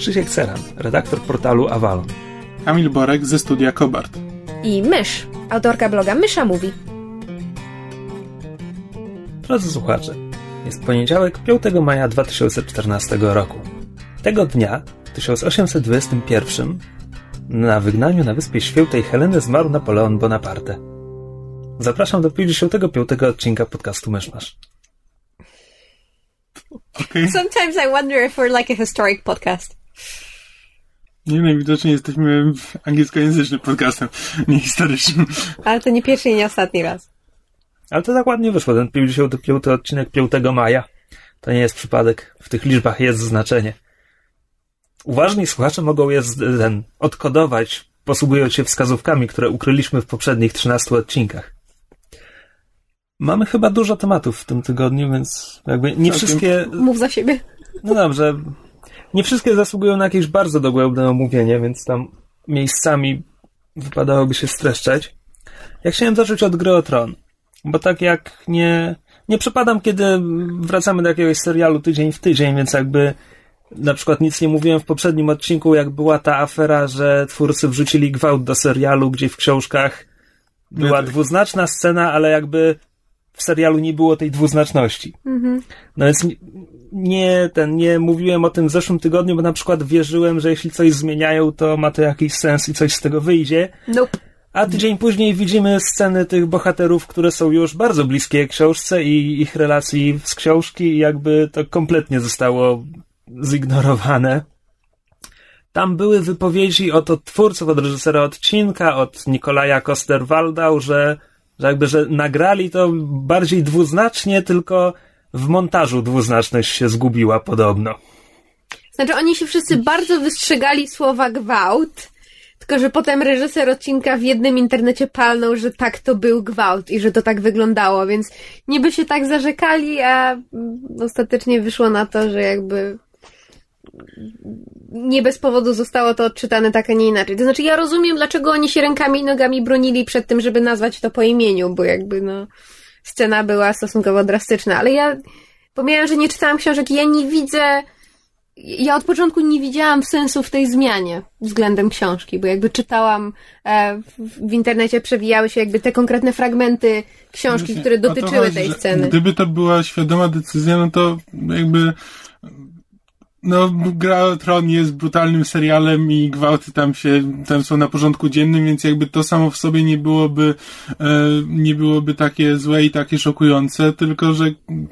Krzysiek Ceran, redaktor portalu Avalon. Kamil Borek ze studia Kobart. i Mysz, autorka bloga Mysza Mówi. Drodzy słuchacze, jest poniedziałek 5 maja 2014 roku. Tego dnia, w 1821, na wygnaniu na Wyspie Świętej Heleny zmarł Napoleon Bonaparte. Zapraszam do 55 odcinka podcastu Myszmasz. Okej. Sometimes I wonder if we're like a historic podcast. Nie najwidoczniej jesteśmy angielskojęzycznym podcastem, nie historycznym. Ale to nie pierwszy i nie ostatni raz. Ale to tak ładnie wyszło, ten 55 odcinek 5 maja. To nie jest przypadek, w tych liczbach jest znaczenie. Uważni słuchacze mogą je z- ten, odkodować, posługując się wskazówkami, które ukryliśmy w poprzednich 13 odcinkach. Mamy chyba dużo tematów w tym tygodniu, więc jakby nie Całkiem. wszystkie, Mów za siebie. no dobrze, nie wszystkie zasługują na jakieś bardzo dogłębne omówienie, więc tam miejscami wypadałoby się streszczać. Ja chciałem zacząć od Gry o Tron, bo tak jak nie, nie przepadam, kiedy wracamy do jakiegoś serialu tydzień w tydzień, więc jakby na przykład nic nie mówiłem w poprzednim odcinku, jak była ta afera, że twórcy wrzucili gwałt do serialu, gdzie w książkach była tak. dwuznaczna scena, ale jakby w serialu nie było tej dwuznaczności. No więc nie- ten, nie mówiłem o tym w zeszłym tygodniu, bo na przykład wierzyłem, że jeśli coś zmieniają, to ma to jakiś sens i coś z tego wyjdzie. Nope. A tydzień później widzimy sceny tych bohaterów, które są już bardzo bliskie książce i ich relacji z książki i jakby to kompletnie zostało zignorowane. Tam były wypowiedzi od twórców, od reżysera odcinka, od Nikolaja Koster-Waldau, że, że jakby, że nagrali to bardziej dwuznacznie, tylko w montażu dwuznaczność się zgubiła podobno. Znaczy oni się wszyscy bardzo wystrzegali słowa gwałt, tylko że potem reżyser odcinka w jednym internecie palnął, że tak to był gwałt i że to tak wyglądało, więc niby się tak zarzekali, a ostatecznie wyszło na to, że jakby nie bez powodu zostało to odczytane tak, a nie inaczej. To znaczy ja rozumiem, dlaczego oni się rękami i nogami bronili przed tym, żeby nazwać to po imieniu, bo jakby no scena była stosunkowo drastyczna, ale ja pomijam, że nie czytałam książek ja nie widzę ja od początku nie widziałam sensu w tej zmianie względem książki, bo jakby czytałam e, w, internecie przewijały się jakby te konkretne fragmenty książki, które dotyczyły tej sceny. Gdyby to była świadoma decyzja, no to jakby no, Gra o Tron jest brutalnym serialem i gwałty tam się, tam są na porządku dziennym, więc jakby to samo w sobie nie byłoby, e, nie byłoby takie złe i takie szokujące, tylko że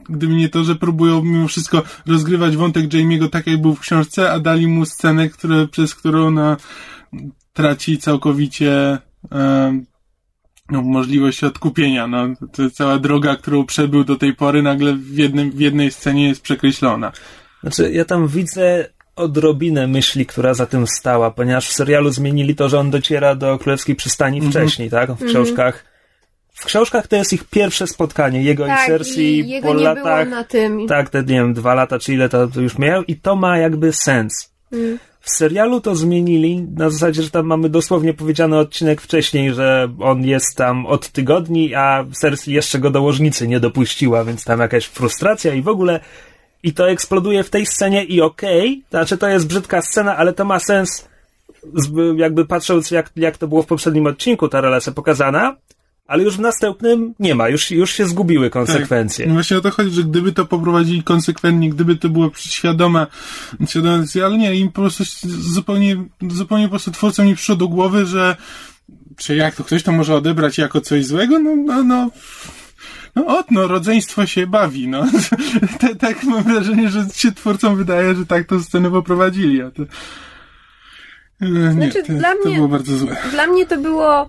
gdyby nie to, że próbują mimo wszystko rozgrywać wątek Jamie'ego tak, jak był w książce, a dali mu scenę, które, przez którą na, traci całkowicie, e, no, możliwość odkupienia. No, to cała droga, którą przebył do tej pory, nagle w, jednym, w jednej scenie jest przekreślona. Znaczy, ja tam widzę odrobinę myśli, która za tym stała, ponieważ w serialu zmienili to, że on dociera do Królewskiej Przystani wcześniej, tak? W książkach. W książkach to jest ich pierwsze spotkanie, jego tak, i Cersei i po latach. Tak, te, nie wiem, dwa lata czy ile to, to już miał i to ma jakby sens. Mm. W serialu to zmienili na zasadzie, że tam mamy dosłownie powiedziany odcinek wcześniej, że on jest tam od tygodni, a Cersei jeszcze go do łożnicy nie dopuściła, więc tam jakaś frustracja i w ogóle i to eksploduje w tej scenie i okej, znaczy to jest brzydka scena, ale to ma sens jakby patrząc jak, jak to było w poprzednim odcinku ta relacja pokazana, ale już w następnym nie ma, już, już się zgubiły konsekwencje. No właśnie o to chodzi, że gdyby to poprowadzili konsekwentnie, gdyby to było świadoma, świadoma ale nie, im po prostu zupełnie, zupełnie po prostu twórcom nie przyszło do głowy, że czy jak to ktoś to może odebrać jako coś złego? No, no, no. No ot, no, rodzeństwo się bawi, no. tak, tak mam wrażenie, że się twórcom wydaje, że tak tą scenę poprowadzili, a to... E, Nie, Znaczy, to, dla to mnie- było bardzo złe. Dla mnie to było.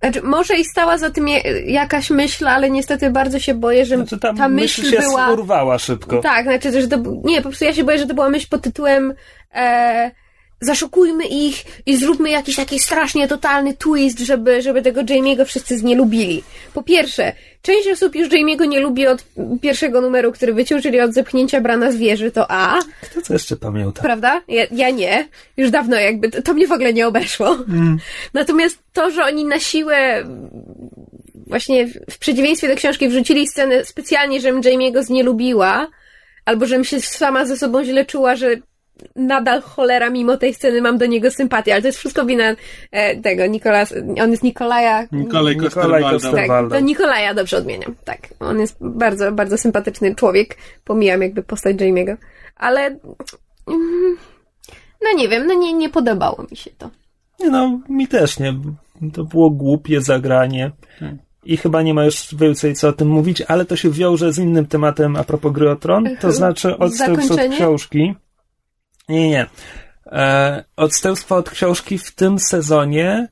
Znaczy, może i stała za tym jakaś myśl, ale niestety bardzo się boję, że Znaczy, ta, ta myśl myśl się była. urwała szybko. Tak, znaczy, że to. Nie, po prostu ja się boję, że to była myśl pod tytułem. E, zaszokujmy ich i zróbmy jakiś taki strasznie totalny twist, żeby, żeby tego Jamie'ego wszyscy znielubili. Po pierwsze, część osób już Jamie'ego nie lubi od pierwszego numeru, który wyciął, czyli od zepchnięcia brana z wieży, to A, Kto co jeszcze pamięta? prawda? Ja, ja nie. Już dawno jakby, to, to mnie w ogóle nie obeszło. Natomiast to, że oni na siłę właśnie w, w przeciwieństwie do książki wrzucili scenę specjalnie, żebym Jamie'ego znielubiła, albo żebym się sama ze sobą źle czuła, że nadal cholera mimo tej sceny mam do niego sympatię, ale to jest wszystko wina e, tego Nikolas, on jest Nikolaja. Nikolaj Nikolaj Kosterwalda. Koster- Tak, to Nikolaja dobrze odmieniam, tak. On jest bardzo, bardzo sympatyczny człowiek. Pomijam jakby postać Jamie'ego. Ale mm, no nie wiem, no nie, nie podobało mi się to. Nie no, mi też nie. To było głupie zagranie. I chyba nie ma już więcej co o tym mówić, ale to się wiąże z innym tematem a propos gry o tron, to znaczy odstępstwo od książki. Nie, nie. E, odstępstwo od książki w tym sezonie,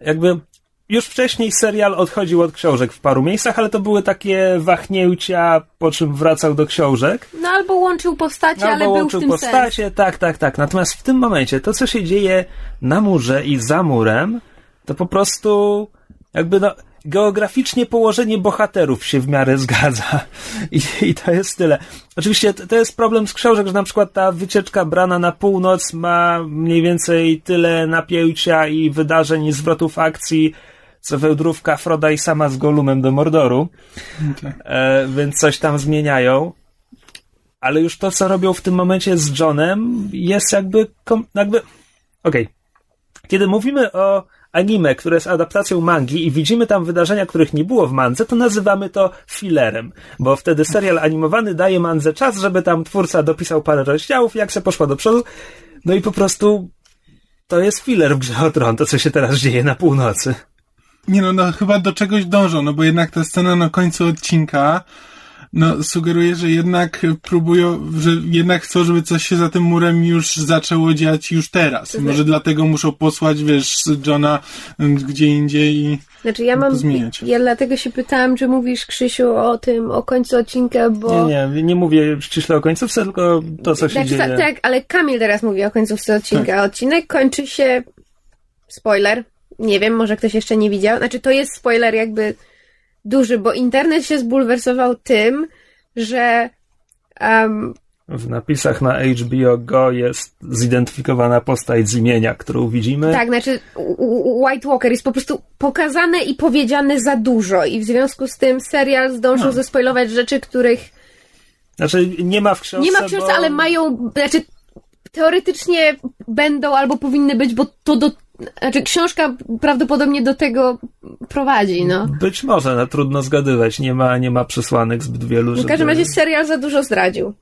jakby już wcześniej serial odchodził od książek w paru miejscach, ale to były takie wahnięcia, po czym wracał do książek. No albo łączył postacie, ale Albo był w łączył tym sens. postacie, tak, tak, tak. Natomiast w tym momencie to, co się dzieje na murze i za murem, to po prostu jakby no, geograficznie położenie bohaterów się w miarę zgadza. I, I to jest tyle. Oczywiście to, to jest problem z książek, że na przykład ta wycieczka brana na północ ma mniej więcej tyle napięcia i wydarzeń i zwrotów akcji, co wełdrówka Froda i sama z Golumem do Mordoru. Tak. E, więc coś tam zmieniają. Ale już to, co robią w tym momencie z Johnem, jest jakby. Kom- jakby... Okej. Kiedy mówimy o anime, które jest adaptacją mangi i widzimy tam wydarzenia, których nie było w mandze, to nazywamy to fillerem, bo wtedy serial animowany daje mandze czas, żeby tam twórca dopisał parę rozdziałów, jak se poszła do przodu, no i po prostu to jest filler w Grze o Tron, to co się teraz dzieje na północy. Nie no, no chyba do czegoś dążą, no bo jednak ta scena na końcu odcinka no sugeruje, że jednak próbują, że jednak chcą, żeby coś się za tym murem już zaczęło dziać już teraz. To Może dlatego muszą posłać, wiesz, Johna mm, gdzie indziej i Znaczy ja mam, zmieniać. ja dlatego się pytałam, czy mówisz Krzysiu o tym, o końcu odcinka, bo... Nie, nie, nie mówię ściśle o końcówce, tylko to, co się Znaczy, dzieje. tak, tak, ale Kamil teraz mówi o końcówce odcinka. Tak. Odcinek kończy się. Spoiler. Nie wiem, może ktoś jeszcze nie widział. Znaczy, to jest spoiler jakby duży, bo internet się zbulwersował tym, że. Um, W napisach na HBO Go jest zidentyfikowana postać z imienia, którą widzimy. tak, znaczy, White Walker jest po prostu pokazane i powiedziane za dużo, i w związku z tym serial zdążył No. zespoilować rzeczy, których Znaczy, nie ma w książce. nie ma w książce, bo... ale mają, znaczy teoretycznie będą albo powinny być, bo to do, znaczy książka prawdopodobnie do tego prowadzi, no. Być może, no, trudno zgadywać. Nie ma, nie ma przesłanek zbyt wielu. W każdym razie serial za dużo zdradził.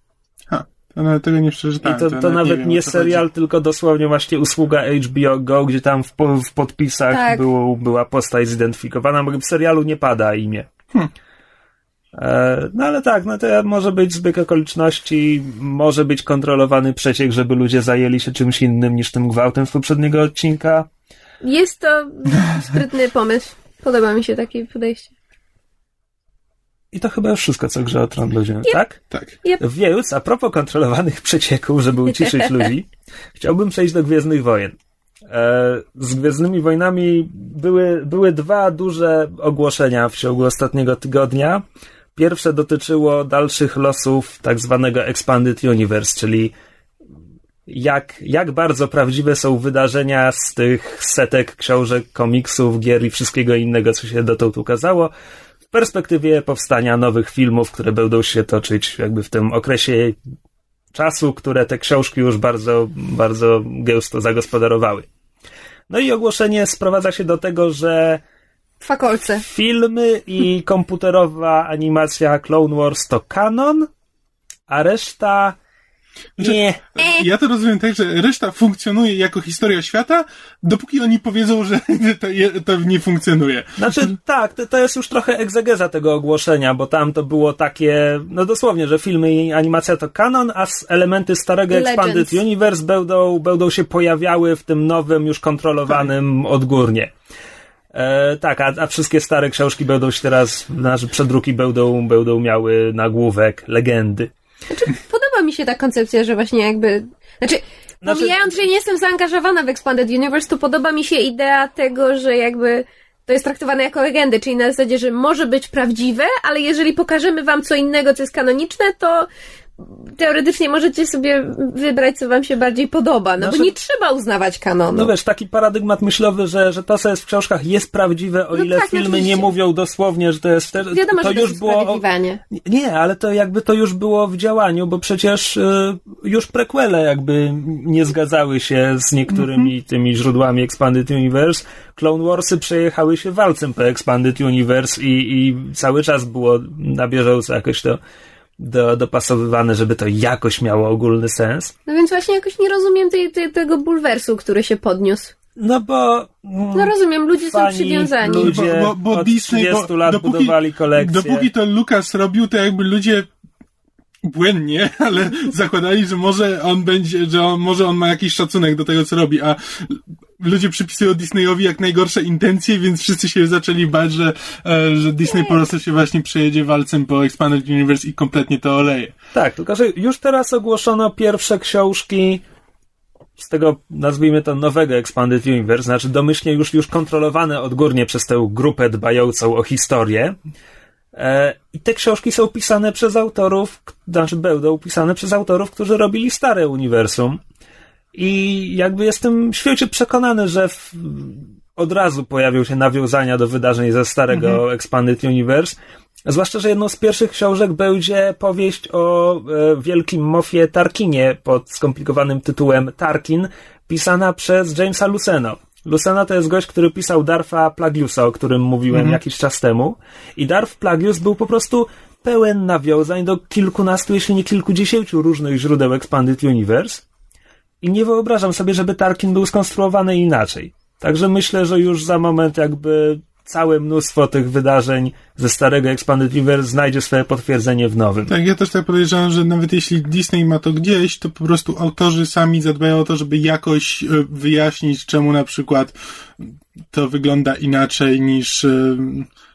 ha, to nawet tego nie I przeczytałem. to, to nawet wiem, nie o co serial, chodzi. tylko dosłownie właśnie usługa HBO Go, gdzie tam w, w podpisach Tak. było, była postać zidentyfikowana, bo w serialu nie pada imię. Hmm. E, no ale tak, no to może być zbieg okoliczności, może być kontrolowany przeciek, żeby ludzie zajęli się czymś innym niż tym gwałtem z poprzedniego odcinka. Jest to sprytny pomysł. Podoba mi się takie podejście. I to chyba już wszystko, co grze o Tron ludziom, tak? Tak. Więc, a propos kontrolowanych przecieków, żeby uciszyć ludzi, chciałbym przejść do Gwiezdnych Wojen. E, Z Gwiezdnymi Wojnami były, były dwa duże ogłoszenia w ciągu ostatniego tygodnia. Pierwsze dotyczyło dalszych losów tak zwanego Expanded Universe, czyli jak, jak bardzo prawdziwe są wydarzenia z tych setek książek, komiksów, gier i wszystkiego innego, co się dotąd ukazało, w perspektywie powstania nowych filmów, które będą się toczyć jakby w tym okresie czasu, które te książki już bardzo, bardzo gęsto zagospodarowały. No i ogłoszenie sprowadza się do tego, że Fakolce. filmy i komputerowa animacja Clone Wars to kanon, a reszta nie. Ja to rozumiem tak, że reszta funkcjonuje jako historia świata, dopóki oni powiedzą, że to, to nie funkcjonuje. Znaczy, tak, to, to jest już trochę egzegeza tego ogłoszenia, bo tam to było takie, no dosłownie, że filmy i animacja to kanon, a elementy starego Legends. Expanded Universe będą, będą się pojawiały w tym nowym, już kontrolowanym odgórnie. E, tak, a, a wszystkie stare książki będą się teraz, znaczy przedruki będą, będą miały nagłówek legendy. Podoba mi się ta koncepcja, że właśnie jakby. Znaczy, Znaczy- Pomijając, że nie jestem zaangażowana w Expanded Universe, to podoba mi się idea tego, że jakby to jest traktowane jako legendy, czyli na zasadzie, że może być prawdziwe, ale jeżeli pokażemy wam co innego, co jest kanoniczne, to teoretycznie możecie sobie wybrać, co wam się bardziej podoba, no Znaczy- bo nie trzeba uznawać kanonu. No wiesz, taki paradygmat myślowy, że, że to, co jest w książkach, jest prawdziwe, o No ile tak, filmy oczywiście. nie mówią dosłownie, że to jest wtedy. Wiadomo, to że to już jest było. Nie, ale to jakby to już było w działaniu, bo przecież y, już prequele jakby nie zgadzały się z niektórymi Mhm. tymi źródłami Expanded Universe. Clone Warsy przejechały się walcem po Expanded Universe i, i cały czas było na bieżąco jakoś to do, dopasowywane, żeby to jakoś miało ogólny sens. No więc właśnie jakoś nie rozumiem tej, tej, tego bulwersu, który się podniósł. No bo... mm, No rozumiem, ludzie są Fani, przywiązani. ludzie- bo, bo, bo od Disney 30 bo, lat dopóki, budowali kolekcję. Dopóki to Lucas robił, to jakby ludzie błędnie, ale zakładali, że może on będzie, że on, może on ma jakiś szacunek do tego, co robi, a ludzie przypisują Disneyowi jak najgorsze intencje, więc wszyscy się zaczęli bać, że, e, że Disney po prostu się właśnie przejedzie walcem po Expanded Universe i kompletnie to oleje. Tak, tylko że już teraz ogłoszono pierwsze książki z tego, nazwijmy to, nowego Expanded Universe, znaczy domyślnie już, już kontrolowane odgórnie przez tę grupę dbającą o historię. E, I te książki są pisane przez autorów, znaczy będą pisane przez autorów, którzy robili stare uniwersum. I jakby jestem świecie przekonany, że w, od razu pojawią się nawiązania do wydarzeń ze starego Expanded Universe. Zwłaszcza, że jedną z pierwszych książek będzie powieść o e, wielkim mofie Tarkinie pod skomplikowanym tytułem Tarkin, pisana przez Jamesa Luceno. Lucena to jest gość, który pisał Darfa Plagiusa, o którym mówiłem jakiś czas temu. I Darf Plagius był po prostu pełen nawiązań do kilkunastu, jeśli nie kilkudziesięciu różnych źródeł Expanded Universe. I nie wyobrażam sobie, żeby Tarkin był skonstruowany inaczej. Także myślę, że już za moment jakby całe mnóstwo tych wydarzeń ze starego Expanded Universe znajdzie swoje potwierdzenie w nowym. Tak, ja też tak podejrzewam, że nawet jeśli Disney ma to gdzieś, to po prostu autorzy sami zadbają o to, żeby jakoś e, wyjaśnić, czemu na przykład to wygląda inaczej niż e,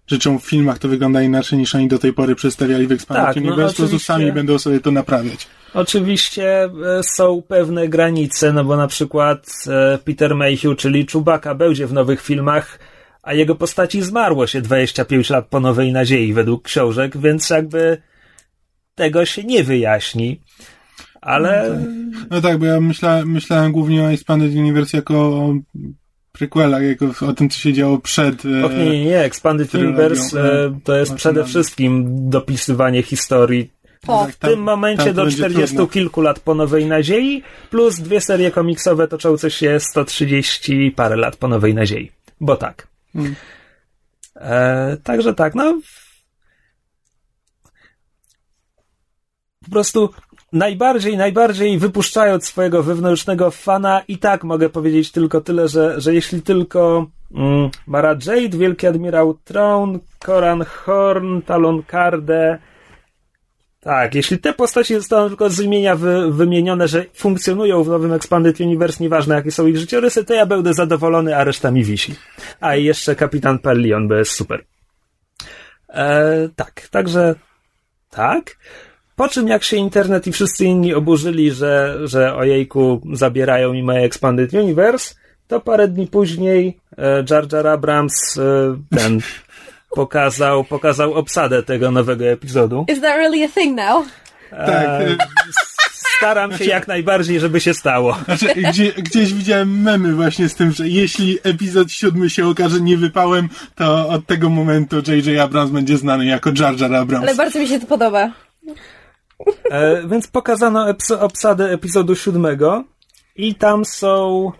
rzeczą w filmach to wygląda inaczej niż oni do tej pory przedstawiali w Expanded Tak, no Universe, po prostu sami będą sobie to naprawiać. Oczywiście e, są pewne granice, no bo na przykład e, Peter Mayhew, czyli Chewbacca, będzie w nowych filmach, a jego postaci zmarło się 25 lat po Nowej Nadziei według książek, więc jakby tego się nie wyjaśni. Ale No tak, bo ja myśla, myślałem głównie o Expanded Universe jako o prequelach, jako o tym, co się działo przed... e, Och, nie, nie, nie. Expanded trylogią, Universe e, to jest no, przede no. wszystkim dopisywanie historii Po. tak, w tam- tym momencie tam do będzie 40 trudno. kilku lat po Nowej Nadziei, plus dwie serie komiksowe toczące się 130 parę lat po Nowej Nadziei. Bo tak. Mm. E, także tak, no. Po prostu najbardziej, najbardziej wypuszczając swojego wewnętrznego fana, i tak mogę powiedzieć tylko tyle, że, że jeśli tylko mm, Mara Jade, Wielki Admirał Tron, Koran Horn, Talon Karde, tak, jeśli te postaci zostaną tylko z imienia wy, wymienione, że funkcjonują w nowym Expanded Universe, nieważne jakie są ich życiorysy, to ja będę zadowolony, a reszta mi wisi. A i jeszcze Kapitan Perlion, bo jest super. E, tak, także tak. Po czym jak się internet i wszyscy inni oburzyli, że, że ojejku zabierają mi moje Expanded Universe, to parę dni później e, Jar Jar Abrams e, ten pokazał, pokazał obsadę tego nowego epizodu. Is that really a thing now? Tak, E, e, staram się jak najbardziej, żeby się stało. Znaczy, gdzie, gdzieś widziałem memy właśnie z tym, że jeśli epizod siódmy się okaże niewypałem, to od tego momentu J.J. Abrams będzie znany jako Jar Jar Abrams. Ale bardzo mi się to podoba. E, więc pokazano obsadę epizodu siódmego i tam są...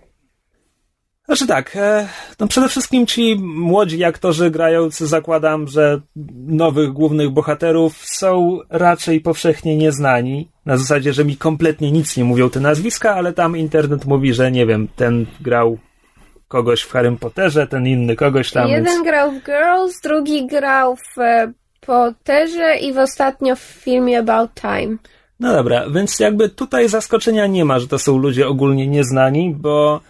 Znaczy tak, e, no przede wszystkim ci młodzi aktorzy grający, zakładam, że nowych głównych bohaterów są raczej powszechnie nieznani. Na zasadzie, że mi kompletnie nic nie mówią te nazwiska, ale tam internet mówi, że nie wiem, ten grał kogoś w Harrym Potterze, ten inny kogoś tam. Jeden więc... grał w Girls, drugi grał w e, Potterze i w ostatnio w filmie About Time. No dobra, więc jakby tutaj zaskoczenia nie ma, że to są ludzie ogólnie nieznani, bo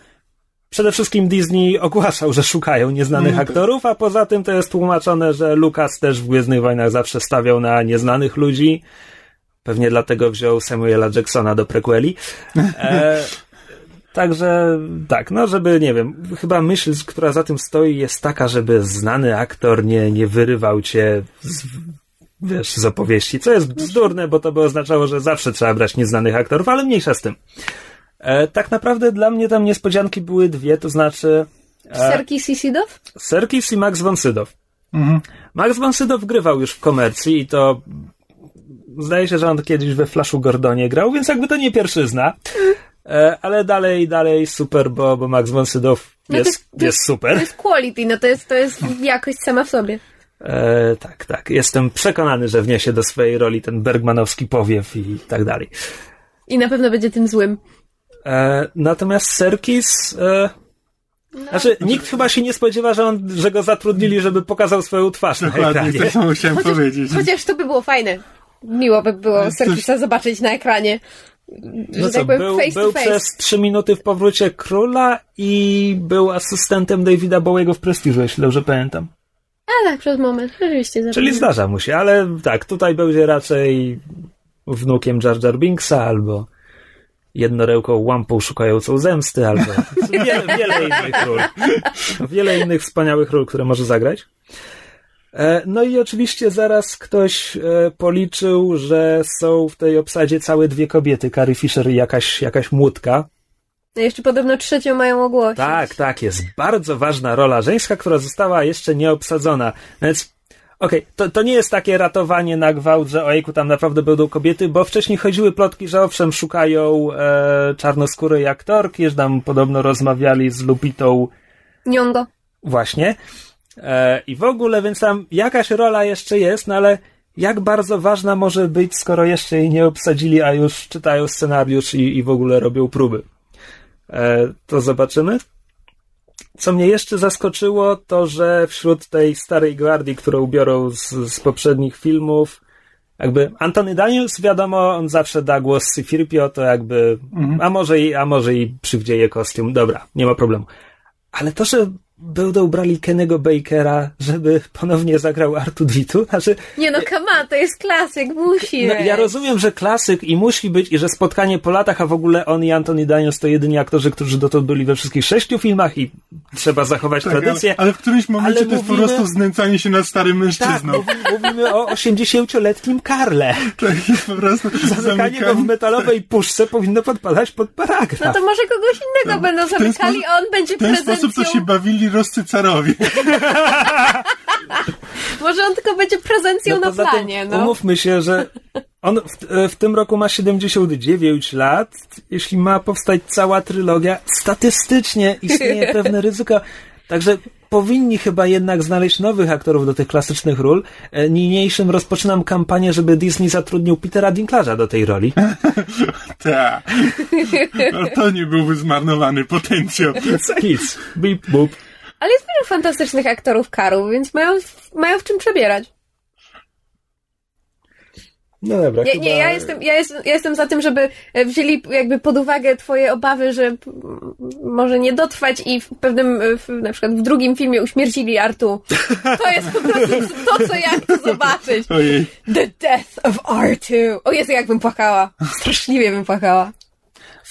przede wszystkim Disney ogłaszał, że szukają nieznanych Mm, aktorów, a poza tym to jest tłumaczone, że Lucas też w Gwiezdnych Wojnach zawsze stawiał na nieznanych ludzi. Pewnie dlatego wziął Samuela Jacksona do prequeli. E, Także tak, no żeby, nie wiem, chyba myśl, która za tym stoi jest taka, żeby znany aktor nie, nie wyrywał cię z, wiesz, z opowieści, co jest bzdurne, bo to by oznaczało, że zawsze trzeba brać nieznanych aktorów, ale mniejsza z tym. E, tak naprawdę dla mnie tam niespodzianki były dwie, to znaczy e, Serki Sisidow? Serkis i Max von Sydow. Mhm. Max von Sydow grywał już w komercji i to zdaje się, że on kiedyś we Flashu Gordonie grał, więc jakby to nie pierwszyzna. E, ale dalej, dalej super, bo, bo Max von Sydow No to jest, jest- to jest To super. jest quality, no to jest, to jest jakość sama w sobie. E, tak, tak. Jestem przekonany, że wniesie do swojej roli ten bergmanowski powiew i tak dalej. I na pewno będzie tym złym. E, natomiast Serkis... E, No. Znaczy, nikt chyba się nie spodziewa, że, on, że go zatrudnili, żeby pokazał swoją twarz na Dokładnie, ekranie. to samo chciałem powiedzieć. Chociaż to by było fajne. Miło by było Serkisa zobaczyć na ekranie. Że No tak co, powiem był, face był to face. przez trzy minuty w powrócie króla i był asystentem Davida Bowiego w prestiżu, jeśli dobrze pamiętam. A tak, przez moment. Rzeczywiście. Czyli zapomniałem. zdarza mu się, ale tak, tutaj będzie raczej wnukiem Jar Jar Binksa albo jednorełką łampą szukającą zemsty, albo wiele, wiele innych ról. Wiele innych wspaniałych ról, które może zagrać. E, No i oczywiście zaraz ktoś e, policzył, że są w tej obsadzie całe dwie kobiety, Carrie Fisher i jakaś, jakaś młódka. No jeszcze podobno trzecią mają ogłosić. Tak, tak, jest bardzo ważna rola żeńska, która została jeszcze nie obsadzona. Więc okej, to, to nie jest takie ratowanie na gwałt, że ojku, tam naprawdę będą kobiety, bo wcześniej chodziły plotki, że owszem, szukają e, czarnoskórej aktorki, że tam podobno rozmawiali z Lupitą Niongo. właśnie. E, I w ogóle, więc tam jakaś rola jeszcze jest, no ale jak bardzo ważna może być, skoro jeszcze jej nie obsadzili, a już czytają scenariusz i, i w ogóle robią próby. E, to zobaczymy. Co mnie jeszcze zaskoczyło, to że wśród tej starej gwardii, którą biorą z, z poprzednich filmów, jakby Antony Daniels, wiadomo, on zawsze da głos Syfirpio, to jakby, a może i, a może i przywdzieje kostium. Dobra, nie ma problemu. Ale to, że będą brali Kennego Bakera, żeby ponownie zagrał Artu Dwitu, znaczy, Nie no, come on, to jest klasyk, musi. no, ja rozumiem, że klasyk i musi być, i że spotkanie po latach, a w ogóle on i Anthony Daniels to jedyni aktorzy, którzy dotąd byli we wszystkich sześciu filmach i trzeba zachować Tak, tradycję. ale, ale w którymś momencie Ale to jest po mówimy- prostu znęcanie się nad starym Tak, mężczyzną. mówi, mówimy o 80-letnim Karle. Tak, jest po prostu Zamykanie go w metalowej puszce powinno podpadać pod paragraf. No to może kogoś innego będą W ten zamykali, sposób- a on będzie W ten prezencją. sposób to się bawili ruscy carowie. Może on tylko będzie prezencją No na poza tym planie, no. Umówmy się, że on w, e, w tym roku ma 79 lat. Jeśli ma powstać cała trylogia, statystycznie istnieje pewne ryzyko. Także powinni chyba jednak znaleźć nowych aktorów do tych klasycznych ról. E, Niniejszym rozpoczynam kampanię, żeby Disney zatrudnił Petera Dinklage'a do tej roli. Tak. No to nie byłby zmarnowany potencjał. Nic. Bip, bup. Ale jest wielu fantastycznych aktorów karów, więc mają, mają w czym przebierać. No dobra, Nie, chyba... nie ja, jestem, ja, jestem, ja jestem za tym, żeby e, wzięli jakby pod uwagę twoje obawy, że może nie dotrwać i w pewnym, e, w, na przykład w drugim filmie uśmiercili Artu. To jest po prostu to, co ja chcę zobaczyć. Ojej. The death of R2. O Jezu, jakbym płakała. Straszliwie bym płakała.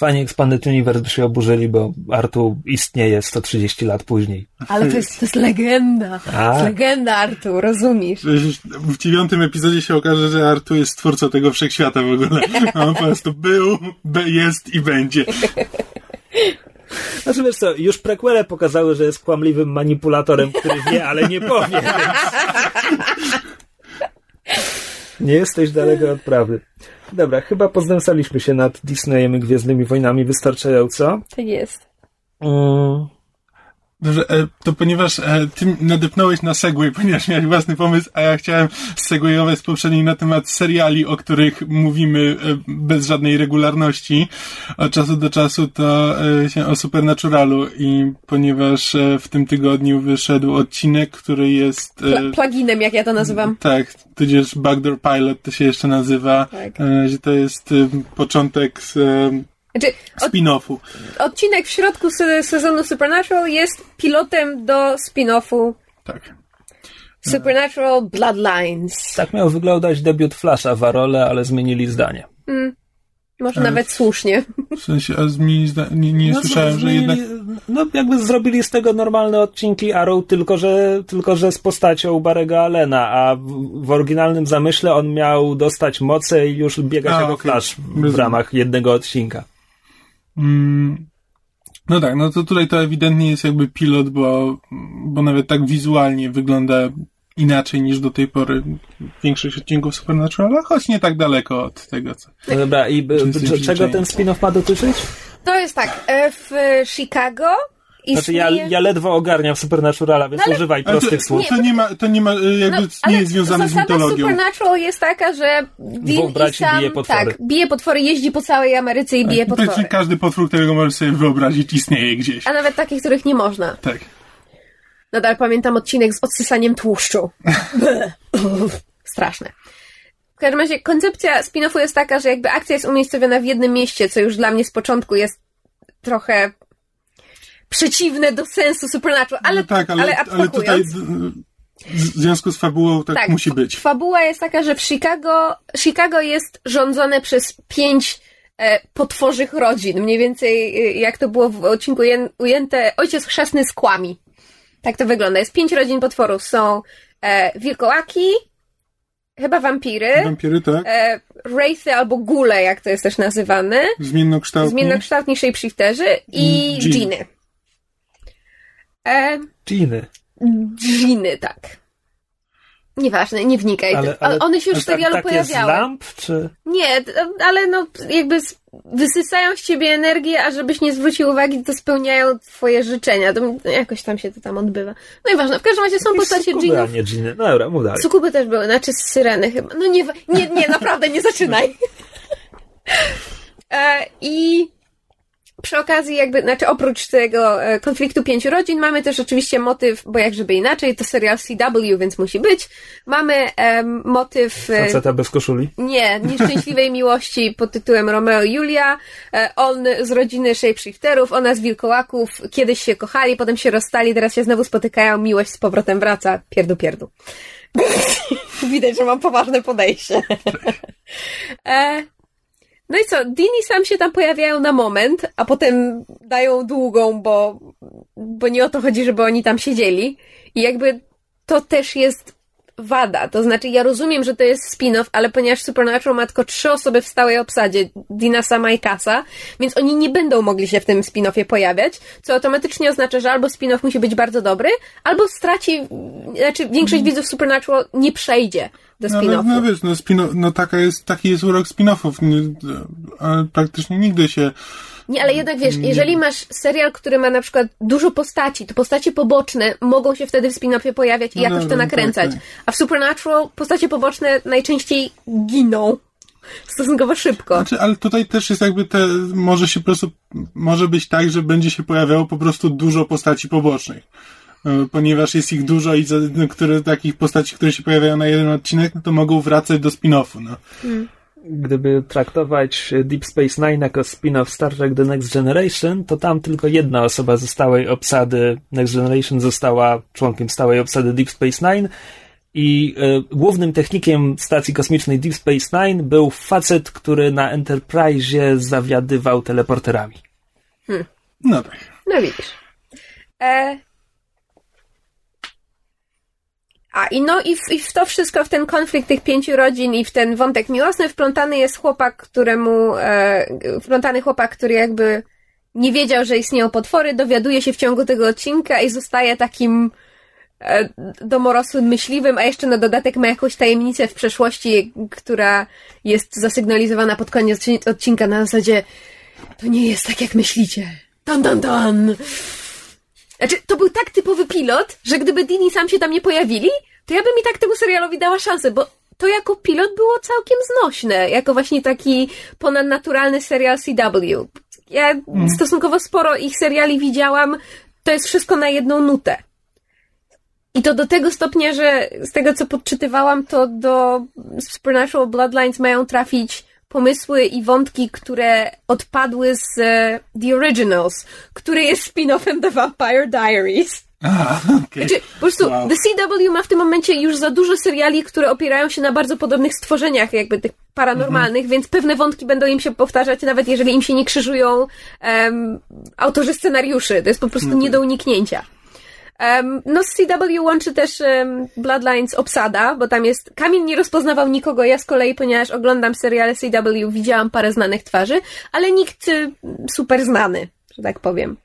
Fani Expanded Universe by się oburzyli, bo Artu istnieje 130 lat później. Ale to jest, to jest legenda. To A. jest legenda Artu, rozumiesz? W dziewiątym epizodzie się okaże, że Artu jest twórcą tego wszechświata w ogóle. A on po prostu był, jest i będzie. Znaczy wiesz co, już prequele pokazały, że jest kłamliwym manipulatorem, który wie, ale nie powie. Więc... Nie jesteś daleko od prawdy. Dobra, chyba poznęcaliśmy się nad Disneyem i Gwiezdnymi Wojnami wystarczająco. Tak jest. Mm, Dobrze, e, to ponieważ e, ty nadepnąłeś na segway, ponieważ miałeś własny pomysł, a ja chciałem segwayować z poprzedniej na temat seriali, o których mówimy e, bez żadnej regularności od czasu do czasu, to się o Supernaturalu i ponieważ w tym tygodniu wyszedł odcinek, który jest... Pla- pluginem, jak ja to nazywam. tak, tudzież Backdoor Pilot to się jeszcze nazywa, Tak. to jest początek z, Znaczy, od, spin-offu. odcinek w środku se- sezonu Supernatural jest pilotem do spin-offu Tak. Może Ale- nawet słusznie. W sensie, a zmieni, zda- nie, nie No, słyszałem, że zmienili- jednak... No jakby zrobili z tego normalne odcinki Arrow, tylko że, tylko że z postacią Barego Allena, a w, w oryginalnym zamyśle on miał dostać moce i już biegać A, jako okej. Flash w ramach jednego odcinka. Mm, no tak, no to tutaj to ewidentnie jest jakby pilot, bo, bo nawet tak wizualnie wygląda inaczej niż do tej pory większość odcinków Supernatural, choć nie tak daleko od tego, co... No dobra, i b- b- czego ten spin-off ma dotyczyć? To jest tak, e, w Chicago Znaczy ja, ja ledwo ogarniam Supernaturala, więc No ale- używaj prostych to, słów. to nie ma, to nie ma, y, jakby No, nie jest związane z mitologią. Supernatural jest taka, że Dean i sam, bije potwory. tak, bije potwory, jeździ po całej Ameryce i bije Praktycznie potwory. każdy potwór, którego możesz sobie wyobrazić, istnieje gdzieś. A nawet takich, których nie można. Tak. Nadal pamiętam odcinek z odsysaniem tłuszczu. Straszne. W każdym razie koncepcja spin-offu jest taka, że jakby akcja jest umiejscowiona w jednym mieście, co już dla mnie z początku jest trochę przeciwne do sensu Supernatural, ale, no tak, ale, ale ale, tutaj w związku z fabułą tak, musi być. Fabuła jest taka, że w Chicago, Chicago jest rządzone przez pięć e, potworzych rodzin. Mniej więcej e, jak to było w odcinku uję- ujęte, ojciec chrzestny z kłami. Tak to wygląda. Jest pięć rodzin potworów. Są e, wilkołaki, chyba wampiry, Wampiry, tak? e, wraithy albo gule, jak to jest też nazywane, Zmiennokształtni. zmiennokształtni shapeshifterzy i Mm, dżin. dżiny. E, Giny. dżiny, tak. Nieważne, nie wnikaj. Ale, one się już w tak- serialu takie pojawiały. z lamp, czy... Nie, ale no jakby wysysają z ciebie energię, a żebyś nie zwrócił uwagi, to spełniają twoje życzenia. To jakoś tam się to tam odbywa. No i ważne, w każdym razie są postacie Sukuby, a dżinów. nie dżiny. No dobra, mów dalej. Sukuby też były, znaczy syreny chyba. No nie, nie, nie, naprawdę nie zaczynaj. E, I przy okazji jakby, znaczy oprócz tego e, konfliktu pięciu rodzin mamy też oczywiście motyw, bo jak żeby inaczej, to serial CW, więc musi być. Mamy em, motyw... e, Faceta bez koszuli. nie, nieszczęśliwej miłości pod tytułem Romeo i Julia. E, On z rodziny shapeshifterów, ona z wilkołaków. Kiedyś się kochali, potem się rozstali, teraz się znowu spotykają, miłość z powrotem wraca. Pierdu, pierdu. Widać, że mam poważne podejście. e, no i co, Dean i Sam się tam pojawiają na moment, a potem dają długą, bo, bo nie o to chodzi, żeby oni tam siedzieli. I jakby to też jest wada. To znaczy, ja rozumiem, że to jest spin-off, ale ponieważ Supernatural ma tylko trzy osoby w stałej obsadzie, Dina, Sama i Kasa, więc oni nie będą mogli się w tym spin-offie pojawiać, co automatycznie oznacza, że albo spin-off musi być bardzo dobry, albo straci, znaczy większość widzów Supernatural nie przejdzie do No, ale, spin-offu. no wiesz, no, spin no taka jest, taki jest urok spin-offów, praktycznie nigdy się Nie, ale jednak wiesz, jeżeli masz serial, który ma na przykład dużo postaci, to postacie poboczne mogą się wtedy w spin-offie pojawiać i No jakoś to no nakręcać. tak, tak. A w Supernatural postacie poboczne najczęściej giną stosunkowo szybko. Znaczy, ale tutaj też jest jakby te, może się po prostu, może być tak, że będzie się pojawiało po prostu dużo postaci pobocznych. E, Ponieważ jest ich dużo i które, takich postaci, które się pojawiają na jeden odcinek, no to mogą wracać do spin-offu, no. Gdyby traktować Deep Space Nine jako spin-off Star Trek The Next Generation, to tam tylko jedna osoba ze stałej obsady Next Generation została członkiem stałej obsady Deep Space Nine i e, głównym technikiem stacji kosmicznej Deep Space Nine był facet, który na Enterprise zawiadywał teleporterami. No tak. No widzisz. E... A i no i w, i w to wszystko, w ten konflikt tych pięciu rodzin i w ten wątek miłosny wplątany jest chłopak, któremu, e, wplątany chłopak, który jakby nie wiedział, że istnieją potwory, dowiaduje się w ciągu tego odcinka i zostaje takim e, domorosłym myśliwym, a jeszcze na dodatek ma jakąś tajemnicę w przeszłości, która jest zasygnalizowana pod koniec odcinka na zasadzie to nie jest tak, jak myślicie. Don, don, don. Znaczy, to był tak typowy pilot, że gdyby Dini sam się tam nie pojawili, to ja bym i tak temu serialowi dała szansę, bo to jako pilot było całkiem znośne, jako właśnie taki ponadnaturalny serial CW. Ja stosunkowo sporo ich seriali widziałam, to jest wszystko na jedną nutę. I to do tego stopnia, że z tego co podczytywałam, to do Supernatural Bloodlines mają trafić pomysły i wątki, które odpadły z e, The Originals, który jest spin-offem The Vampire Diaries. A, okej. Znaczy, po prostu Wow. The CW ma w tym momencie już za dużo seriali, które opierają się na bardzo podobnych stworzeniach, jakby tych paranormalnych, więc pewne wątki będą im się powtarzać, nawet jeżeli im się nie krzyżują em, autorzy scenariuszy. To jest po prostu nie do uniknięcia. No z CW łączy też Bloodlines obsada, bo tam jest... Kamil nie rozpoznawał nikogo, ja z kolei, ponieważ oglądam seriale CW, widziałam parę znanych twarzy, ale nikt y, super znany, że tak powiem.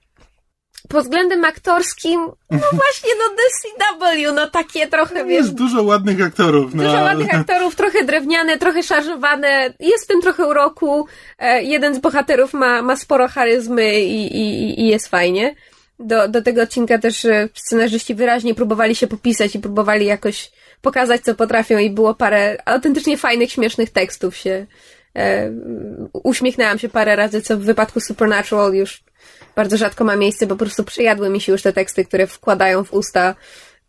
Pod względem aktorskim, no właśnie, no DCW, no takie trochę, wiesz... Jest dużo ładnych aktorów. No. Dużo ładnych aktorów, trochę drewniane, trochę szarżowane. Jest w tym trochę uroku. E, jeden z bohaterów ma, ma sporo charyzmy i, i, i jest fajnie. Do, do tego odcinka też e, scenarzyści wyraźnie próbowali się popisać i próbowali jakoś pokazać, co potrafią i było parę autentycznie fajnych, śmiesznych tekstów się e, uśmiechnęłam się parę razy, co w wypadku Supernatural już bardzo rzadko ma miejsce, bo po prostu przejadły mi się już te teksty, które wkładają w usta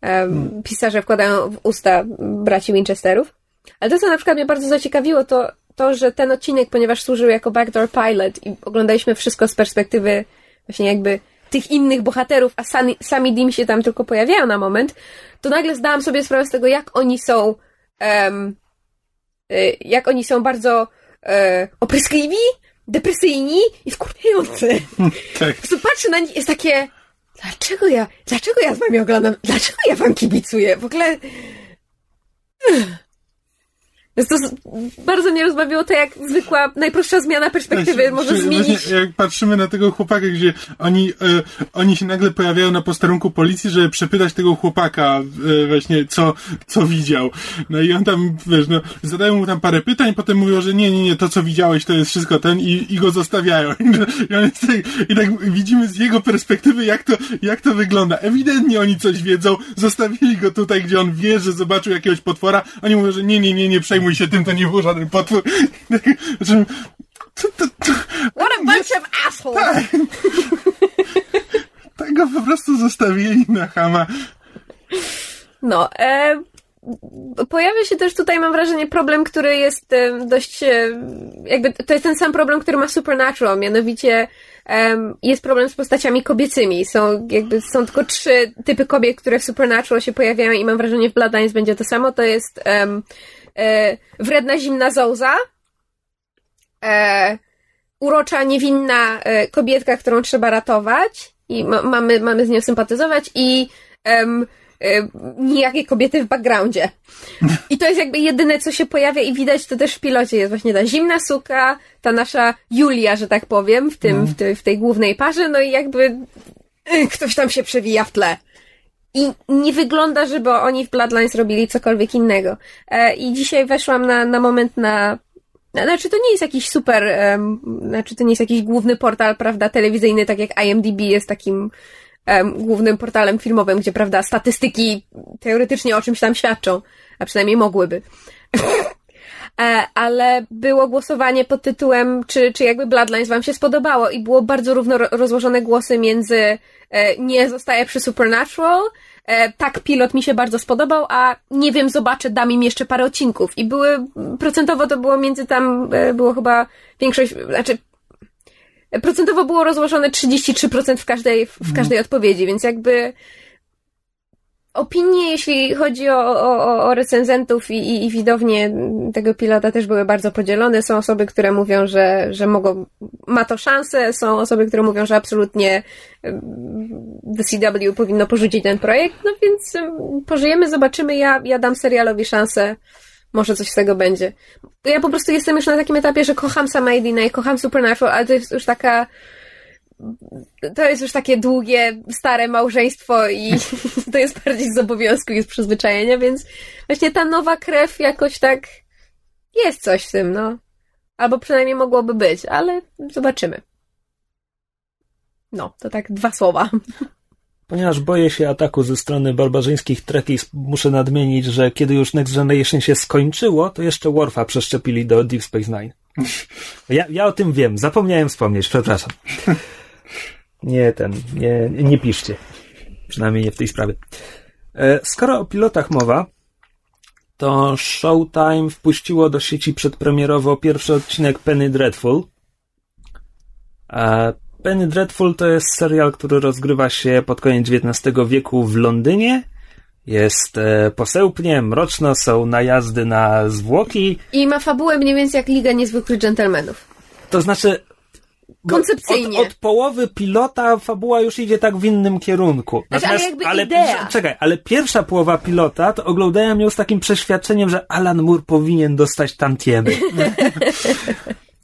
e, pisarze wkładają w usta braci Winchesterów. Ale to, co na przykład mnie bardzo zaciekawiło, to to, że ten odcinek, ponieważ służył jako backdoor pilot i oglądaliśmy wszystko z perspektywy właśnie jakby tych innych bohaterów, a sami, sami Dim się tam tylko pojawiają na moment, to nagle zdałam sobie sprawę z tego, jak oni są um, jak oni są bardzo e, opryskliwi, depresyjni i wkurwiający. Tak. Po prostu patrzę na nich jest takie dlaczego ja, dlaczego ja z wami oglądam, dlaczego ja wam kibicuję? W ogóle więc to bardzo mnie rozbawiło to, jak zwykła, najprostsza zmiana perspektywy Właśnie, może właśnie, zmienić. Jak patrzymy na tego chłopaka, gdzie oni, e, oni się nagle pojawiają na posterunku policji, żeby przepytać tego chłopaka e, właśnie, co, co widział. No i on tam, wiesz, no, zadają mu tam parę pytań, potem mówią, że nie, nie, nie, to co widziałeś to jest wszystko ten i, i go zostawiają. I, on jest tak, I tak widzimy z jego perspektywy, jak to, jak to wygląda. Ewidentnie oni coś wiedzą, zostawili go tutaj, gdzie on wie, że zobaczył jakiegoś potwora. Oni mówią, że nie, nie, nie, nie przejmuj się tym, to nie był żaden potwór. Znaczy, What a bunch of assholes! tego po prostu zostawili na chama. No, e, pojawia się też tutaj, mam wrażenie, problem, który jest e, dość, e, jakby to jest ten sam problem, który ma Supernatural, mianowicie jest problem z postaciami kobiecymi. Są jakby, są tylko trzy typy kobiet, które w Supernatural się pojawiają i mam wrażenie w Bloodlines będzie to samo. To jest e, wredna, zimna Zouza, e, urocza, niewinna e, kobietka, którą trzeba ratować i ma, mamy, mamy z nią sympatyzować i em, e, nijakie kobiety w backgroundzie. I to jest jakby jedyne, co się pojawia i widać to też w pilocie. Jest właśnie ta zimna suka, ta nasza Julia, że tak powiem, w tym, w, tej, w tej głównej parze, no i jakby y, ktoś tam się przewija w tle. I nie wygląda, żeby oni w Bloodlines robili cokolwiek innego. E, I dzisiaj weszłam na, na moment na. na- Znaczy, to nie jest jakiś super. em, znaczy, to nie jest jakiś główny portal, prawda, telewizyjny, tak jak IMDb jest takim em, głównym portalem filmowym, gdzie, prawda, statystyki teoretycznie o czymś tam świadczą, a przynajmniej mogłyby. E, ale było głosowanie pod tytułem, czy, czy jakby Bloodlines wam się spodobało i było bardzo równo ro- rozłożone głosy między nie zostaję przy Supernatural, e, tak pilot mi się bardzo spodobał, a nie wiem, zobaczę, dam im jeszcze parę odcinków. I były, procentowo to było między tam, e, było chyba większość, znaczy procentowo było rozłożone 33% w każdej, w każdej odpowiedzi, więc jakby opinie, jeśli chodzi o, o, o- recenzentów i, i, i widownie tego pilota też były bardzo podzielone. Są osoby, które mówią, że, że mogą, ma to szansę, są osoby, które mówią, że absolutnie The CW powinno porzucić ten projekt, no więc em, pożyjemy, zobaczymy. Ja, ja dam serialowi szansę. Może coś z tego będzie. Ja po prostu jestem już na takim etapie, że kocham sama Edina i kocham Supernatural, ale to jest już taka to jest już takie długie, stare małżeństwo i to jest bardziej z obowiązku i z przyzwyczajenia, więc właśnie ta nowa krew jakoś tak jest coś w tym, no. Albo przynajmniej mogłoby być, ale zobaczymy. No, to tak dwa słowa. Ponieważ boję się ataku ze strony barbarzyńskich trekkies, muszę nadmienić, że kiedy już Next Generation się skończyło, to jeszcze Worfa przeszczepili do Deep Space Nine. Ja, ja o tym wiem, zapomniałem wspomnieć, przepraszam. Nie ten, nie, nie piszcie. Przynajmniej nie w tej sprawie. E, Skoro o pilotach mowa, to Showtime wpuściło do sieci przedpremierowo pierwszy odcinek Penny Dreadful. A Penny Dreadful to jest serial, który rozgrywa się pod koniec XIX wieku w Londynie jest e, posełpnie, mroczno, są najazdy na zwłoki. I ma fabułę mniej więcej jak Liga Niezwykłych Dżentelmenów. To znaczy, Koncepcyjnie. Od, od połowy pilota fabuła już idzie tak w innym kierunku. Znaczy, ale jakby idea. Czekaj, ale pierwsza połowa pilota to oglądałem ją z takim przeświadczeniem, że Alan Moore powinien dostać tantiemy.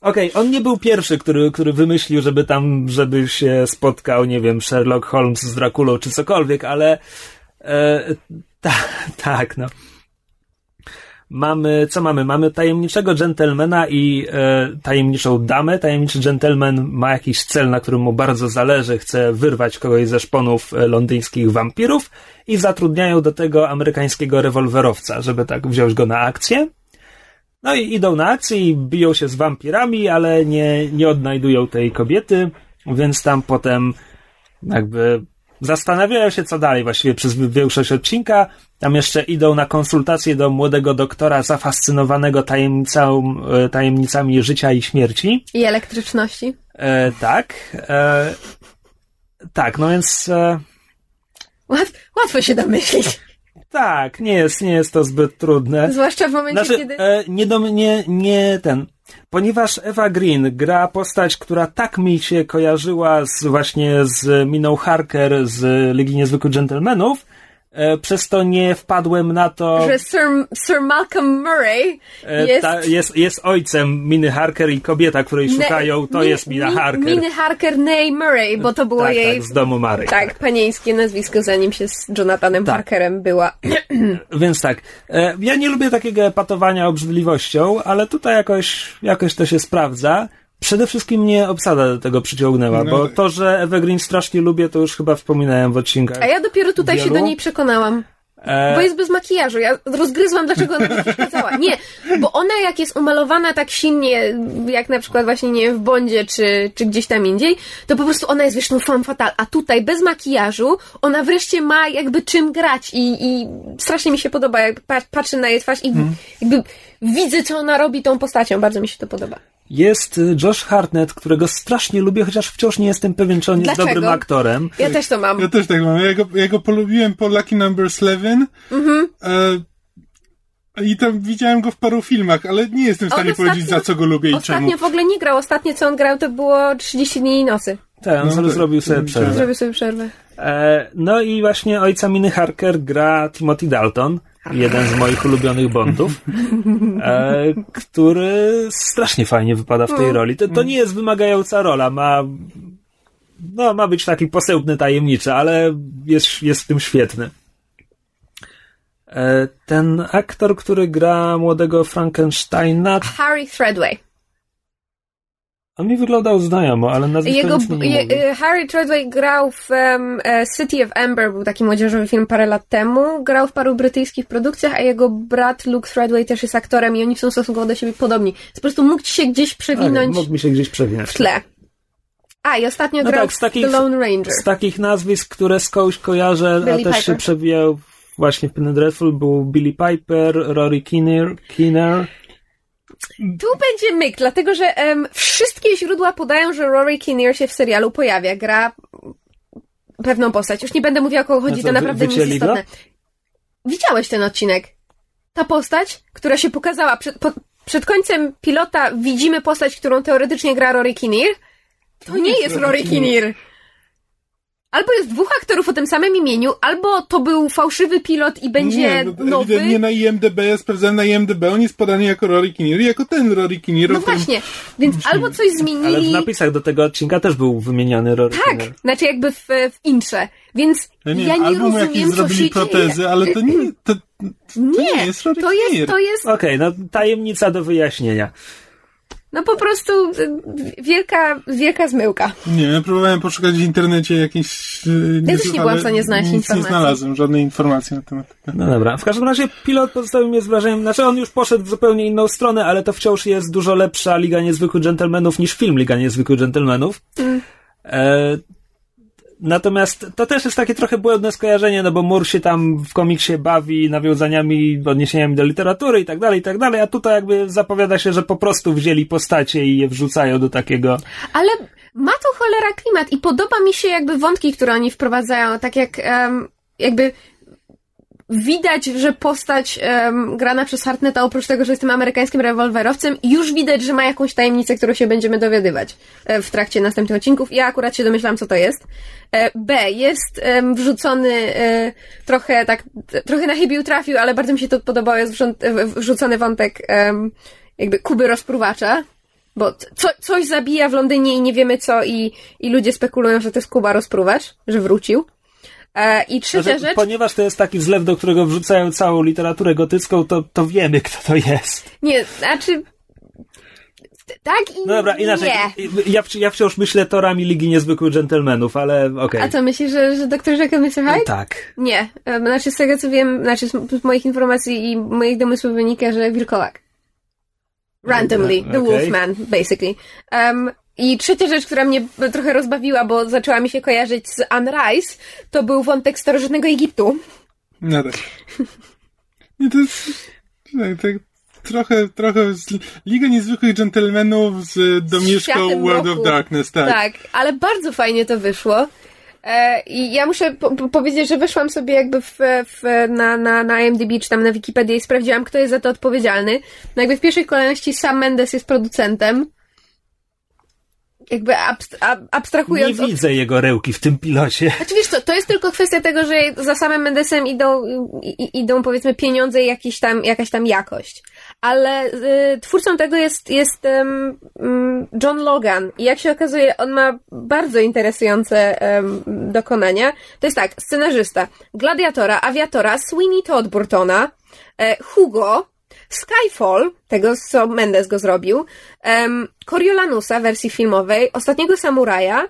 Okej, on nie był pierwszy, który, który wymyślił, żeby tam, żeby się spotkał, nie wiem, Sherlock Holmes z Drakulą czy cokolwiek, ale e, ta, tak, no. Mamy, co mamy? Mamy tajemniczego dżentelmena i e, tajemniczą damę. Tajemniczy dżentelmen ma jakiś cel, na którym mu bardzo zależy, chce wyrwać kogoś ze szponów e, londyńskich wampirów i zatrudniają do tego amerykańskiego rewolwerowca, żeby tak wziąć go na akcję. No i idą na akcję i biją się z wampirami, ale nie, nie odnajdują tej kobiety, więc tam potem jakby zastanawiają się, co dalej właściwie przez większość odcinka. Tam jeszcze idą na konsultacje do młodego doktora zafascynowanego tajemnicą, e, tajemnicami życia i śmierci. I elektryczności. E, tak. E, tak, no więc. E, Łat, łatwo się domyślić. tak, nie jest, nie jest to zbyt trudne. Zwłaszcza w momencie, Znaczy, kiedy... e, nie, do, nie, nie ten. Ponieważ Eva Green gra postać, która tak mi się kojarzyła z, właśnie z Miną Harker z Ligi Niezwykłych Gentlemanów, przez to nie wpadłem na to. że Sir, Sir Malcolm Murray e, jest... ta, jest, jest ojcem Miny Harker i kobieta, której Ne- szukają, to Mi- jest Mina Mi- Harker. Miny Harker, nej Murray, bo to było tak, jej... tak, z domu Mary. Tak, panieńskie nazwisko, zanim się z Jonathanem Tak. Parkerem była. Więc tak, e, ja nie lubię takiego epatowania obrzydliwością, ale tutaj jakoś, jakoś to się sprawdza. Przede wszystkim mnie obsada do tego przyciągnęła, No. bo to, że Evergreen strasznie lubię, to już chyba wspominałem w odcinkach. A ja dopiero tutaj się Wielu? do niej przekonałam. E, Bo jest bez makijażu. Ja rozgryzłam, dlaczego ona mi przeszkadzała. Nie, bo ona jak jest umalowana tak silnie, jak na przykład właśnie, nie wiem, w Bondzie, czy, czy gdzieś tam indziej, to po prostu ona jest, wiesz, no femme fatale. A tutaj bez makijażu ona wreszcie ma jakby czym grać i, i strasznie mi się podoba, jak pa- patrzę na jej twarz i Mhm. jakby widzę, co ona robi tą postacią. Bardzo mi się to podoba. Jest y, Josh Hartnett, którego strasznie lubię, chociaż wciąż nie jestem pewien, czy on jest Dlaczego? dobrym aktorem. Ja też to mam. Ja też tak mam. Ja go, ja go polubiłem po Lucky Number 11. Mhm. E, I tam widziałem go w paru filmach, ale nie jestem w stanie ostatnio- powiedzieć, za co go lubię i czemu. Ostatnio w ogóle nie grał. Ostatnie, co on grał, to było 30 dni i nocy. Tak, on No, sobie zrobił sobie przerwę. Zrobię sobie przerwę. E, no i właśnie ojca Miny Harker gra Timothy Dalton, jeden z moich ulubionych Bondów, e, który strasznie fajnie wypada w tej roli. To, to nie jest wymagająca rola, ma no, ma być taki posełpny, tajemniczy, ale jest, jest w tym świetny. E, ten aktor, który gra młodego Frankensteina, Harry Threadway. On mi wyglądał znajomo, ale nazwisko Jego, nie je, e, Harry Treadway grał w um, City of Amber, był taki młodzieżowy film parę lat temu. Grał w paru brytyjskich produkcjach, a jego brat Luke Treadway też jest aktorem i oni są stosunkowo do siebie podobni. Więc po prostu mógł ci się gdzieś Tak, przewinąć mógł mi się gdzieś przewinąć. w tle. A, i ostatnio No grał tak, z w takich- The Lone Ranger. Z takich nazwisk, które skądś kojarzę, Billy a też się Piper. przewijał właśnie w Penny Dreadful, był Billy Piper, Rory Kinnear, Kinnear. Tu będzie myk, dlatego że em, wszystkie źródła podają, że Rory Kinnear się w serialu pojawia. Gra pewną postać. Już nie będę mówiła, o kogo chodzi, No to wy- naprawdę nie jest istotne. Widziałeś ten odcinek? Ta postać, która się pokazała przed, po, przed końcem pilota, widzimy postać, którą teoretycznie gra Rory Kinnear. To nie jest Rory Kinnear. Albo jest dwóch aktorów o tym samym imieniu, albo to był fałszywy pilot i będzie nie, no, nowy. ewidentnie na IMDB, ja sprawdzałem na IMDB, on jest podany jako Rory Kinnear, jako ten Rory Kinnear, No którym- właśnie, więc albo coś Ale w zmienili. napisach do tego odcinka też był wymieniony Rory Tak, Kinnear. znaczy jakby w, w intrze. Więc Ja nie, ja wiem, nie jakieś rozumiem, co zrobili protezy, dzieje. ale to nie, to, to Nie, nie jest Rory to jest, Kinnear. to jest, Okej, no tajemnica do wyjaśnienia. No po prostu y, wielka, wielka zmyłka. Nie, ja próbowałem poszukać w internecie jakieś... e, Ja też nie byłam w stanie znaleźć nic informacji. nie znalazłem, żadnej informacji na temat tego. No dobra, w każdym razie pilot pozostawił mnie z wrażeniem, znaczy on już poszedł w zupełnie inną stronę, ale to wciąż jest dużo lepsza Liga Niezwykłych Dżentelmenów niż film Liga Niezwykłych Dżentelmenów. E, natomiast to też jest takie trochę błędne skojarzenie, no bo Moore się tam w komiksie bawi nawiązaniami, odniesieniami do literatury i tak dalej, i tak dalej, a tutaj jakby zapowiada się, że po prostu wzięli postacie i je wrzucają do takiego... Ale ma to cholera klimat i podoba mi się jakby wątki, które oni wprowadzają, tak jak em, jakby widać, że postać um, grana przez Hartnetta, oprócz tego, że jest tym amerykańskim rewolwerowcem, już widać, że ma jakąś tajemnicę, którą się będziemy dowiadywać e, w trakcie następnych odcinków. Ja akurat się domyślam, co to jest. E, B. Jest um, wrzucony e, trochę tak, trochę na chybił trafił, ale bardzo mi się to podobało, jest wrzucony wątek um, jakby Kuby rozpruwacza, bo co, coś zabija w Londynie i nie wiemy co i, i ludzie spekulują, że to jest Kuba rozpruwacz, że wrócił. E, I trzecia znaczy, rzecz. Ponieważ to jest taki zlew, do którego wrzucają całą literaturę gotycką, to, to wiemy, kto to jest. Nie, znaczy. Tak i No dobra, inaczej. nie. Ja, ja wciąż myślę torami Ligi Niezwykłych Dżentelmenów, ale okej. Okay. A co myślisz, że, że doktor Jekyll Mr. Hyde? Tak. Nie. E, znaczy z tego co wiem, znaczy z moich informacji i moich domysłów wynika, że wilkołak. Randomly, the okay. Wolfman, basically. Um, i trzecia rzecz, która mnie trochę rozbawiła, bo zaczęła mi się kojarzyć z Anne Rice, to był wątek starożytnego Egiptu. No tak. Nie, to jest tak, tak, trochę, trochę z Liga Niezwykłych Dżentelmenów z domieszką World of Darkness, tak. Tak, ale bardzo fajnie to wyszło. E, I ja muszę po powiedzieć, że weszłam sobie jakby w, w, na, na, na IMDb czy tam na Wikipedię i sprawdziłam, kto jest za to odpowiedzialny. No jakby w pierwszej kolejności Sam Mendes jest producentem jakby abst abstrahując... Nie widzę jego rełki w tym pilocie. Znaczy wiesz co, to jest tylko kwestia tego, że za samym Mendesem idą, idą powiedzmy pieniądze i jakiś tam, jakaś tam jakość. Ale y, twórcą tego jest, jest um, John Logan i jak się okazuje, on ma bardzo interesujące um, dokonania. To jest tak, scenarzysta Gladiatora, Aviatora, Sweeney Todd Burtona, e, Hugo, Skyfall, tego co Mendes go zrobił, um, Coriolanusa wersji filmowej, Ostatniego Samuraja,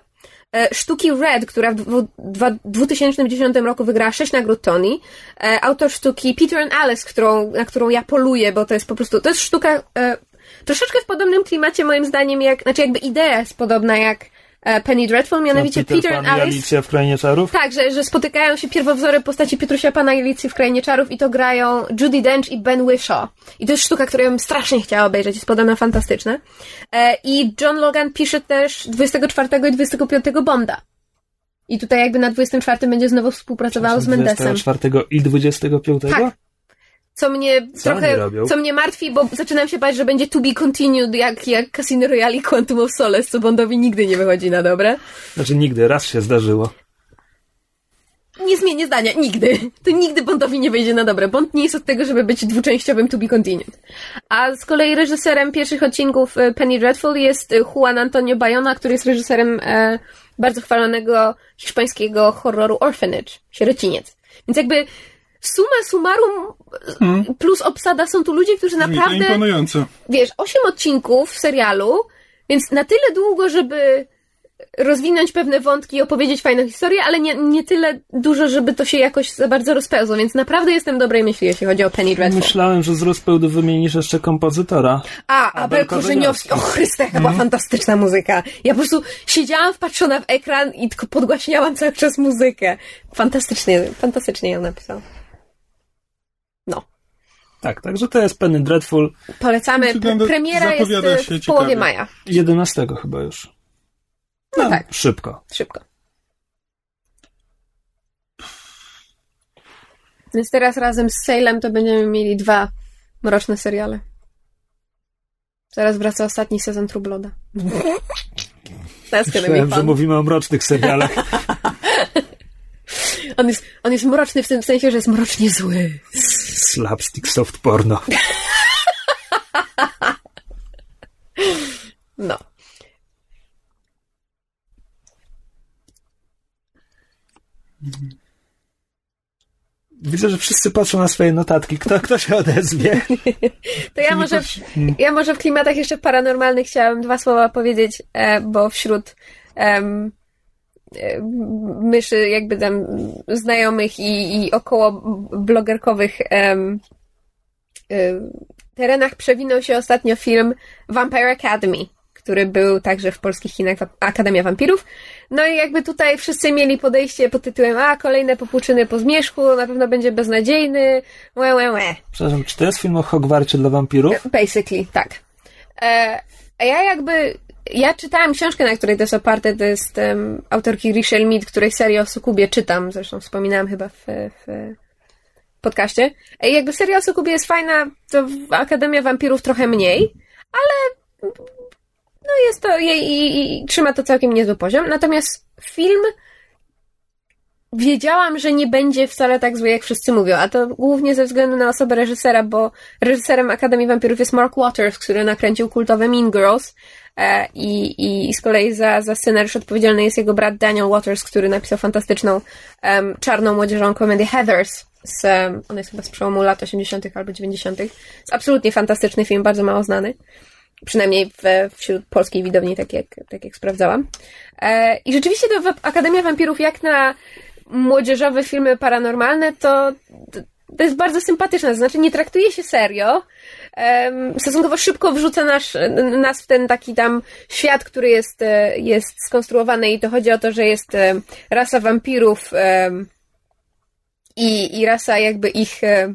e, sztuki Red, która w 2010 roku wygrała 6 nagród Tony, e, autor sztuki Peter and Alice, którą, na którą ja poluję, bo to jest po prostu, to jest sztuka e, troszeczkę w podobnym klimacie moim zdaniem jak, znaczy jakby idea jest podobna jak Penny Dreadful, mianowicie no, Peter, Peter Pan Alice. I Alicja w Krainie Czarów? Tak, że, że spotykają się pierwowzory postaci Pietrusia Pana i Alicji w Krainie Czarów i to grają Judy Dench i Ben Whishaw. I to jest sztuka, którą bym strasznie chciała obejrzeć, jest podobno fantastyczna. E, I John Logan pisze też 24 i 25 Bonda. I tutaj jakby na 24 będzie znowu współpracował z Mendesem. 24 i 25? Tak co mnie co trochę, co mnie martwi, bo zaczynam się bać, że będzie to be continued jak, jak Casino Royale i Quantum of Solace, co Bondowi nigdy nie wychodzi na dobre. Znaczy nigdy, raz się zdarzyło. Nie zmienię zdania, nigdy. To nigdy Bondowi nie wyjdzie na dobre. Bond nie jest od tego, żeby być dwuczęściowym to be continued. A z kolei reżyserem pierwszych odcinków e, Penny Dreadful jest Juan Antonio Bayona, który jest reżyserem e, bardzo chwalonego hiszpańskiego horroru Orphanage, Sierociniec. Więc jakby suma summarum hmm. plus obsada są tu ludzie, którzy naprawdę... To imponująco. Wiesz, osiem odcinków w serialu, więc na tyle długo, żeby rozwinąć pewne wątki i opowiedzieć fajną historię, ale nie, nie tyle dużo, żeby to się jakoś za bardzo rozpełzło, więc naprawdę jestem dobrej myśli, jeśli chodzi o Penny Dreadful. Myślałem, że z rozpełdu wymienisz jeszcze kompozytora. A, Abel Korzeniowski. O Chryste, chyba mm. fantastyczna muzyka. Ja po prostu siedziałam wpatrzona w ekran i tylko podgłaśniałam cały czas muzykę. Fantastycznie, fantastycznie ją napisał. Tak, także to jest Penny Dreadful. Polecamy. Premiera jest e, w połowie maja. 11 chyba już. No, no tak. Szybko. Szybko. Więc teraz razem z Salem to będziemy mieli dwa mroczne seriale. Zaraz wraca ostatni sezon Trubloda. Myślałem, że mówimy o mrocznych serialach. On jest, on jest mroczny w tym sensie, że jest mrocznie zły. Slapstick soft porno. No. Widzę, że wszyscy patrzą na swoje notatki. Kto, kto się odezwie? to ja może, w, ja może w klimatach jeszcze paranormalnych chciałam dwa słowa powiedzieć, e, bo wśród um, myszy jakby tam znajomych i, i około blogerkowych um, terenach przewinął się ostatnio film Vampire Academy, który był także w polskich kinach Akademia Wampirów. No i jakby tutaj wszyscy mieli podejście pod tytułem a, kolejne popłuczyny po zmierzchu, na pewno będzie beznadziejny, łe, łe, łe. Przepraszam, czy to jest film o Hogwarcie dla wampirów? Basically, tak. E, a ja jakby ja czytałam książkę, na której to jest oparte, to jest um, autorki Richelle Mead, której serię o Sukubie czytam, zresztą wspominałam chyba w, w, podcaście. E, jakby serial Sukubie jest fajna, to Akademia Wampirów trochę mniej, ale no jest to, i, i, i trzyma to całkiem niezły poziom. Natomiast film wiedziałam, że nie będzie wcale tak zły, jak wszyscy mówią, a to głównie ze względu na osobę reżysera, bo reżyserem Akademii Wampirów jest Mark Waters, który nakręcił kultowe Mean Girls e, i, i z kolei za, za scenariusz odpowiedzialny jest jego brat Daniel Waters, który napisał fantastyczną um, czarną młodzieżową komedię Heathers, z, um, on jest chyba z przełomu lat 80. albo 90. Jest absolutnie fantastyczny film, bardzo mało znany. Przynajmniej w, wśród polskiej widowni, tak jak, tak jak sprawdzałam. E, I rzeczywiście to Akademia Wampirów, jak na młodzieżowe filmy paranormalne, to, to jest bardzo sympatyczne. To znaczy, nie traktuje się serio. Stosunkowo szybko wrzuca nasz, nas w ten taki tam świat, który jest, e, jest skonstruowany i to chodzi o to, że jest e, rasa wampirów i, i rasa jakby ich e,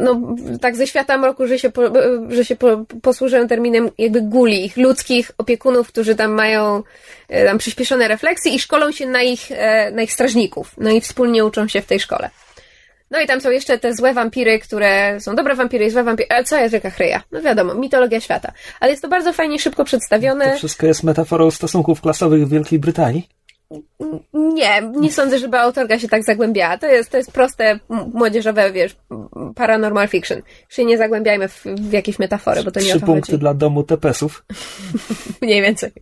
no, tak ze świata mroku, że się, po, że się po, posłużę terminem jakby guli, ich ludzkich opiekunów, którzy tam mają tam przyspieszone refleksje i szkolą się na ich, na ich strażników. No i wspólnie uczą się w tej szkole. No i tam są jeszcze te złe wampiry, które są dobre wampiry i złe wampiry. Ale co jest wielka chryja? No wiadomo, mitologia świata. Ale jest to bardzo fajnie, szybko przedstawione. To wszystko jest metaforą stosunków klasowych w Wielkiej Brytanii? Nie, nie sądzę, żeby autorka się tak zagłębiała. To jest, to jest proste, młodzieżowe, wiesz, paranormal fiction. Się nie zagłębiajmy w, w jakieś metafory, bo to nie Trzy punkty chodzi. dla domu Tepesów. Mniej więcej.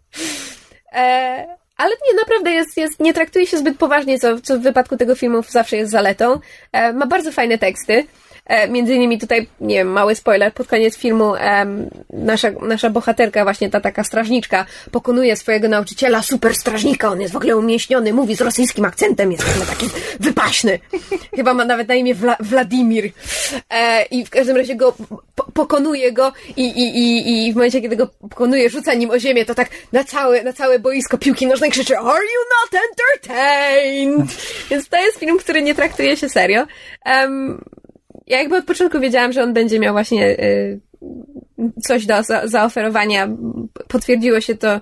E, ale nie, naprawdę jest, jest, nie traktuje się zbyt poważnie, co, co w wypadku tego filmu zawsze jest zaletą. E, ma bardzo fajne teksty. E, między innymi tutaj, nie wiem, mały spoiler, pod koniec filmu em, nasza, nasza bohaterka, właśnie ta taka strażniczka, pokonuje swojego nauczyciela, super strażnika, on jest w ogóle umieśniony, mówi z rosyjskim akcentem, jest taki wypaśny. Chyba ma nawet na imię Wla Wladimir. E, I w każdym razie go po pokonuje go i, i, i, i w momencie, kiedy go pokonuje, rzuca nim o ziemię, to tak na całe, na całe boisko piłki nożnej krzyczy Are you not entertained? Więc to jest film, który nie traktuje się serio. Um, ja jakby od początku wiedziałam, że on będzie miał właśnie y, coś do za, zaoferowania. Potwierdziło się to,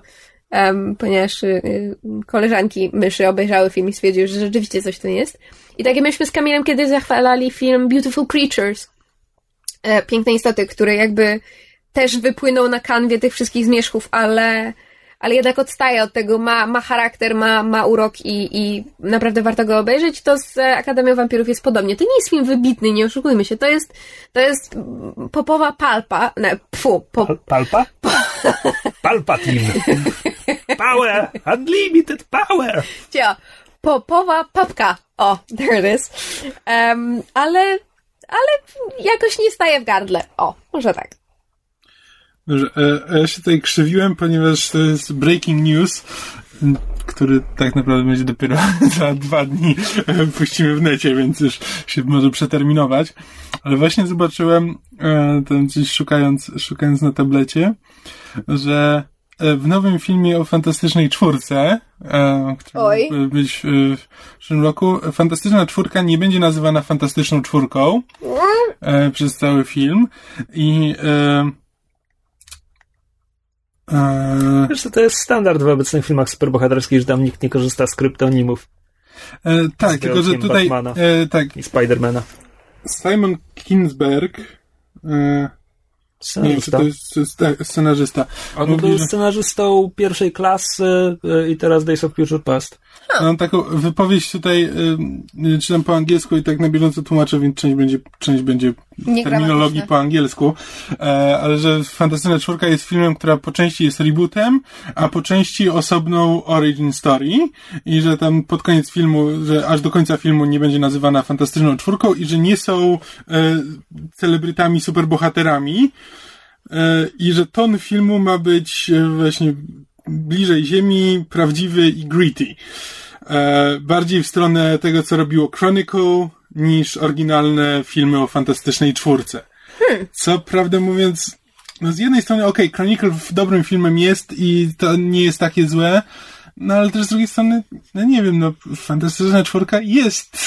ponieważ y, koleżanki myszy obejrzały film i stwierdziły, że rzeczywiście coś to jest. I tak jak myśmy z Kamilem kiedyś zachwalali film Beautiful Creatures. E, piękne istoty, które jakby też wypłyną na kanwie tych wszystkich zmierzchów, ale ale jednak odstaje od tego, ma, ma charakter, ma, ma urok i, i naprawdę warto go obejrzeć, to z Akademią Wampirów jest podobnie. To nie jest film wybitny, nie oszukujmy się, to jest, to jest popowa palpa, ne, pfu, pop... palpa? Palpatine. Power! Unlimited power! Cio, popowa papka. O, there it is. Um, ale, ale jakoś nie staje w gardle. O, może tak. E, ja się tutaj krzywiłem, ponieważ to jest breaking news, który tak naprawdę będzie dopiero za dwa dni e, puścimy w necie, więc już się może przeterminować. Ale właśnie zobaczyłem, e, tam gdzieś szukając, szukając na tablecie, że w nowym filmie o Fantastycznej Czwórce, który Oj. być w przyszłym roku, Fantastyczna Czwórka nie będzie nazywana Fantastyczną Czwórką przez cały film i Eee... Wiesz, to jest standard w obecnych filmach superbohaterskich, że tam nikt nie korzysta z kryptonimów. E, tak, tylko że tutaj... E, tak. I Spidermana. Simon Kinsberg e, Scenarzysta. Nie, to jest scenarzysta. On Mówi, był scenarzystą pierwszej klasy e, i teraz Days of Future Past. Mam taką wypowiedź tutaj, y, czytam po angielsku i tak na bieżąco tłumaczę, więc część będzie, część będzie terminologii po angielsku, e, ale że Fantastyczna Czwórka jest filmem, która po części jest rebootem, a po części osobną origin story i że tam pod koniec filmu, że aż do końca filmu nie będzie nazywana Fantastyczną Czwórką i że nie są e, celebrytami, superbohaterami e, i że ton filmu ma być e, właśnie bliżej ziemi, prawdziwy i gritty. E, bardziej w stronę tego, co robiło Chronicle, niż oryginalne filmy o fantastycznej czwórce. Hmm. Co prawdę mówiąc, no z jednej strony, okej, okay, Chronicle dobrym filmem jest i to nie jest takie złe, no ale też z drugiej strony, no nie wiem, no Fantastyczna Czwórka jest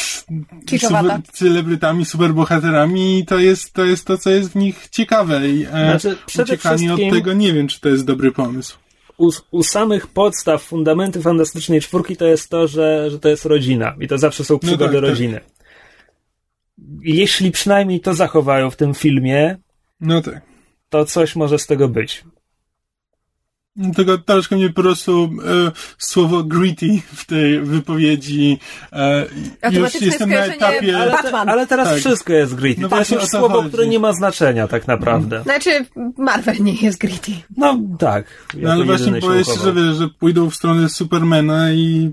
super, celebrytami, superbohaterami i to jest, to jest to, co jest w nich ciekawe i e, znaczy, uciekanie wszystkim... od tego nie wiem, czy to jest dobry pomysł u, u samych podstaw, fundamenty Fantastycznej Czwórki to jest to, że, że to jest rodzina i to zawsze są no przygody no tak, rodziny. Tak. jeśli przynajmniej to zachowają w tym filmie, No tak. to coś może z tego być. Tylko troszkę mnie po prostu e, słowo gritty w tej wypowiedzi e, już jestem na etapie... Ale, te, Batman. ale teraz Tak. wszystko jest gritty. No to jest już słowo, chodzi. które nie ma znaczenia tak naprawdę. Znaczy, Marvel nie jest gritty. No tak. No ale właśnie boję się, że, wiesz, że pójdą w stronę Supermana i...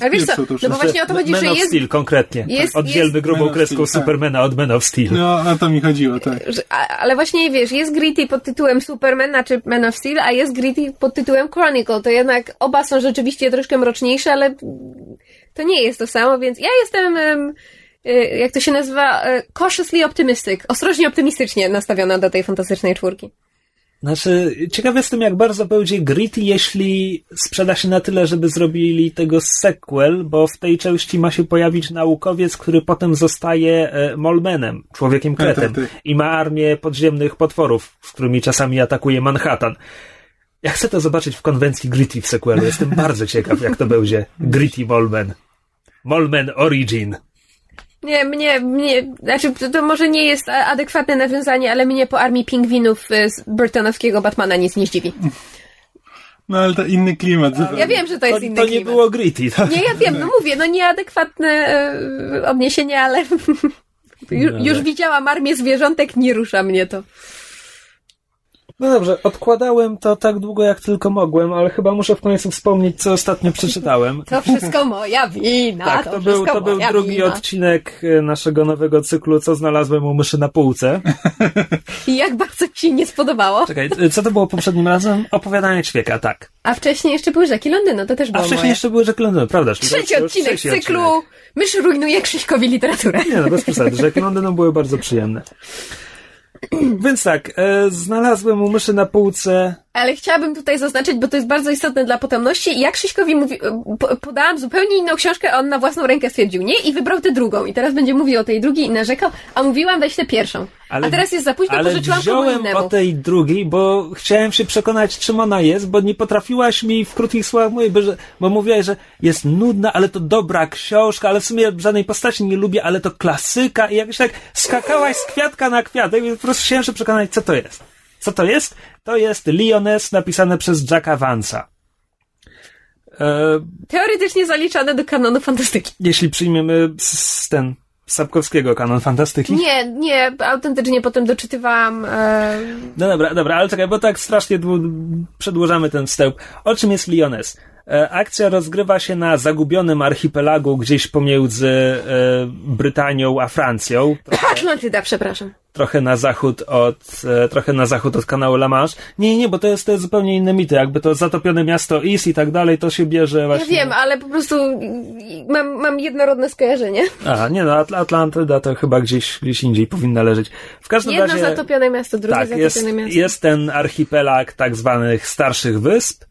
Ale wiesz co, to no bo właśnie o to chodzi, Man że of jest... Steel konkretnie. jest- Oddzielmy jest- grubą Man of kreską Steel, tak. Supermana od Man of Steel. No, o to mi chodziło, tak. że, a, ale właśnie wiesz, jest gritty pod tytułem Superman, znaczy Man of Steel, a jest gritty pod tytułem Chronicle. To jednak oba są rzeczywiście troszkę mroczniejsze, ale to nie jest to samo, więc ja jestem, em, jak to się nazywa, e, cautiously optimistic, ostrożnie optymistycznie nastawiona do tej fantastycznej czwórki. Znaczy, ciekaw jestem, jak bardzo będzie gritty, jeśli sprzeda się na tyle, żeby zrobili tego sequel, bo w tej części ma się pojawić naukowiec, który potem zostaje e, Molmenem, człowiekiem Tak, kretem, tak, tak. i ma armię podziemnych potworów, z którymi czasami atakuje Manhattan. Ja chcę to zobaczyć w konwencji gritty w sequelu. Jestem bardzo ciekaw, jak to będzie. Gritty Molmen. Molmen Origin. Nie, mnie, mnie, znaczy to, to może nie jest adekwatne nawiązanie, ale mnie po armii pingwinów e, z Burtonowskiego Batmana nic nie zdziwi. No ale to inny klimat. zupełnie. Ja wiem, że to jest To, inny to nie klimat. było gritty. To... Nie, ja wiem, no mówię, no nieadekwatne e, odniesienie, ale No już tak. widziałam armię zwierzątek, nie rusza mnie to. No dobrze, odkładałem to tak długo jak tylko mogłem, ale chyba muszę w końcu wspomnieć, co ostatnio przeczytałem. To wszystko moja wina, tak, to, to był, to był drugi wina. odcinek e, naszego nowego cyklu, co znalazłem u myszy na półce. I jak bardzo ci się nie spodobało. Czekaj, e, co to było poprzednim razem? Opowiadanie ćwieka, tak. A wcześniej jeszcze były Rzeki Londynu, to też A było wcześniej moje. jeszcze były Rzeki Londynu, prawda? to Trzeci odcinek trzeci cyklu odcinek. Mysz rujnuje Krzyśkowi literaturę. Nie no, bez przesady. Rzeki Londynu były bardzo przyjemne. Więc tak, e, znalazłem u myszy na półce Ale chciałabym tutaj zaznaczyć, bo to jest bardzo istotne dla potomności. Ja Krzyśkowi mówi, po, podałam zupełnie inną książkę, a on na własną rękę stwierdził nie i wybrał tę drugą. I teraz będzie mówił o tej drugiej i narzekał, a mówiłam weź tę pierwszą. a teraz jest za późno, ale pożyczyłam wziąłem o tej drugiej, bo chciałem się przekonać, czym ona jest, bo nie potrafiłaś mi w krótkich słowach mówić, bo, że- bo mówiłaś, że jest nudna, ale to dobra książka, ale w sumie żadnej postaci nie lubię, ale to klasyka i jakoś tak skakałaś z kwiatka na kwiatek i po prostu chciałem się przekonać, co to jest. Co to jest? To jest Lioness napisane przez Jacka Vance'a. E, Teoretycznie zaliczane do kanonu fantastyki. jeśli przyjmiemy ten Sapkowskiego kanon fantastyki. Nie, nie, autentycznie potem doczytywałam. E, No dobra, dobra, ale czekaj, bo tak strasznie dłu- przedłużamy ten wstęp. O czym jest Lioness? E, akcja rozgrywa się na zagubionym archipelagu gdzieś pomiędzy e, Brytanią a Francją. Trochę, Atlantyda, przepraszam. trochę na zachód od, e, trochę na zachód od kanału La Manche. Nie, nie, bo to jest, to jest zupełnie inne mity. Jakby to zatopione miasto Is i tak dalej, to się bierze Ja właśnie... wiem, ale po prostu mam, mam jednorodne skojarzenie. A, nie no, Atl- Atlantyda to chyba gdzieś, gdzieś indziej powinna leżeć. W każdym Jedno razie... zatopione miasto, drugie Tak, zatopione jest, miasto. jest ten archipelag tak zwanych starszych wysp,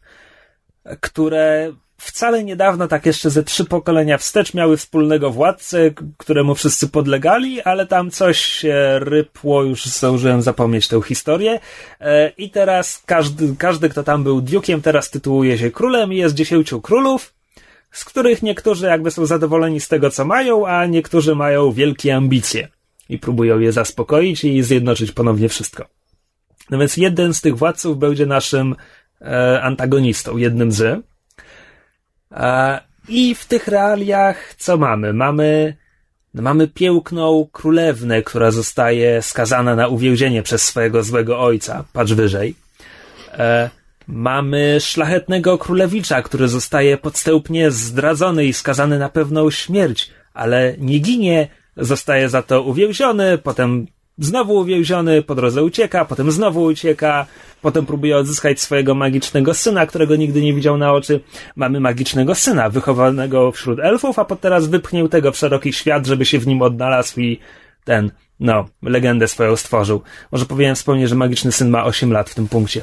które wcale niedawno, tak jeszcze ze trzy pokolenia wstecz, miały wspólnego władcę, któremu wszyscy podlegali, ale tam coś się rypło, już zdążyłem zapomnieć tę historię. E, I teraz każdy, każdy, kto tam był dukiem, teraz tytułuje się królem i jest dziesięciu królów, z których niektórzy jakby są zadowoleni z tego, co mają, a niektórzy mają wielkie ambicje i próbują je zaspokoić i zjednoczyć ponownie wszystko. No więc jeden z tych władców będzie naszym antagonistą, jednym z. E, I w tych realiach co mamy? Mamy, no mamy piękną królewnę, która zostaje skazana na uwięzienie przez swojego złego ojca. Patrz wyżej. E, mamy szlachetnego królewicza, który zostaje podstępnie zdradzony i skazany na pewną śmierć, ale nie ginie, zostaje za to uwięziony, potem znowu uwięziony, po drodze ucieka, potem znowu ucieka, potem próbuje odzyskać swojego magicznego syna, którego nigdy nie widział na oczy. Mamy magicznego syna, wychowanego wśród elfów, a po teraz wypchniętego w szeroki świat, żeby się w nim odnalazł i ten, no, legendę swoją stworzył. Może powinienem wspomnieć, że magiczny syn ma 8 lat w tym punkcie.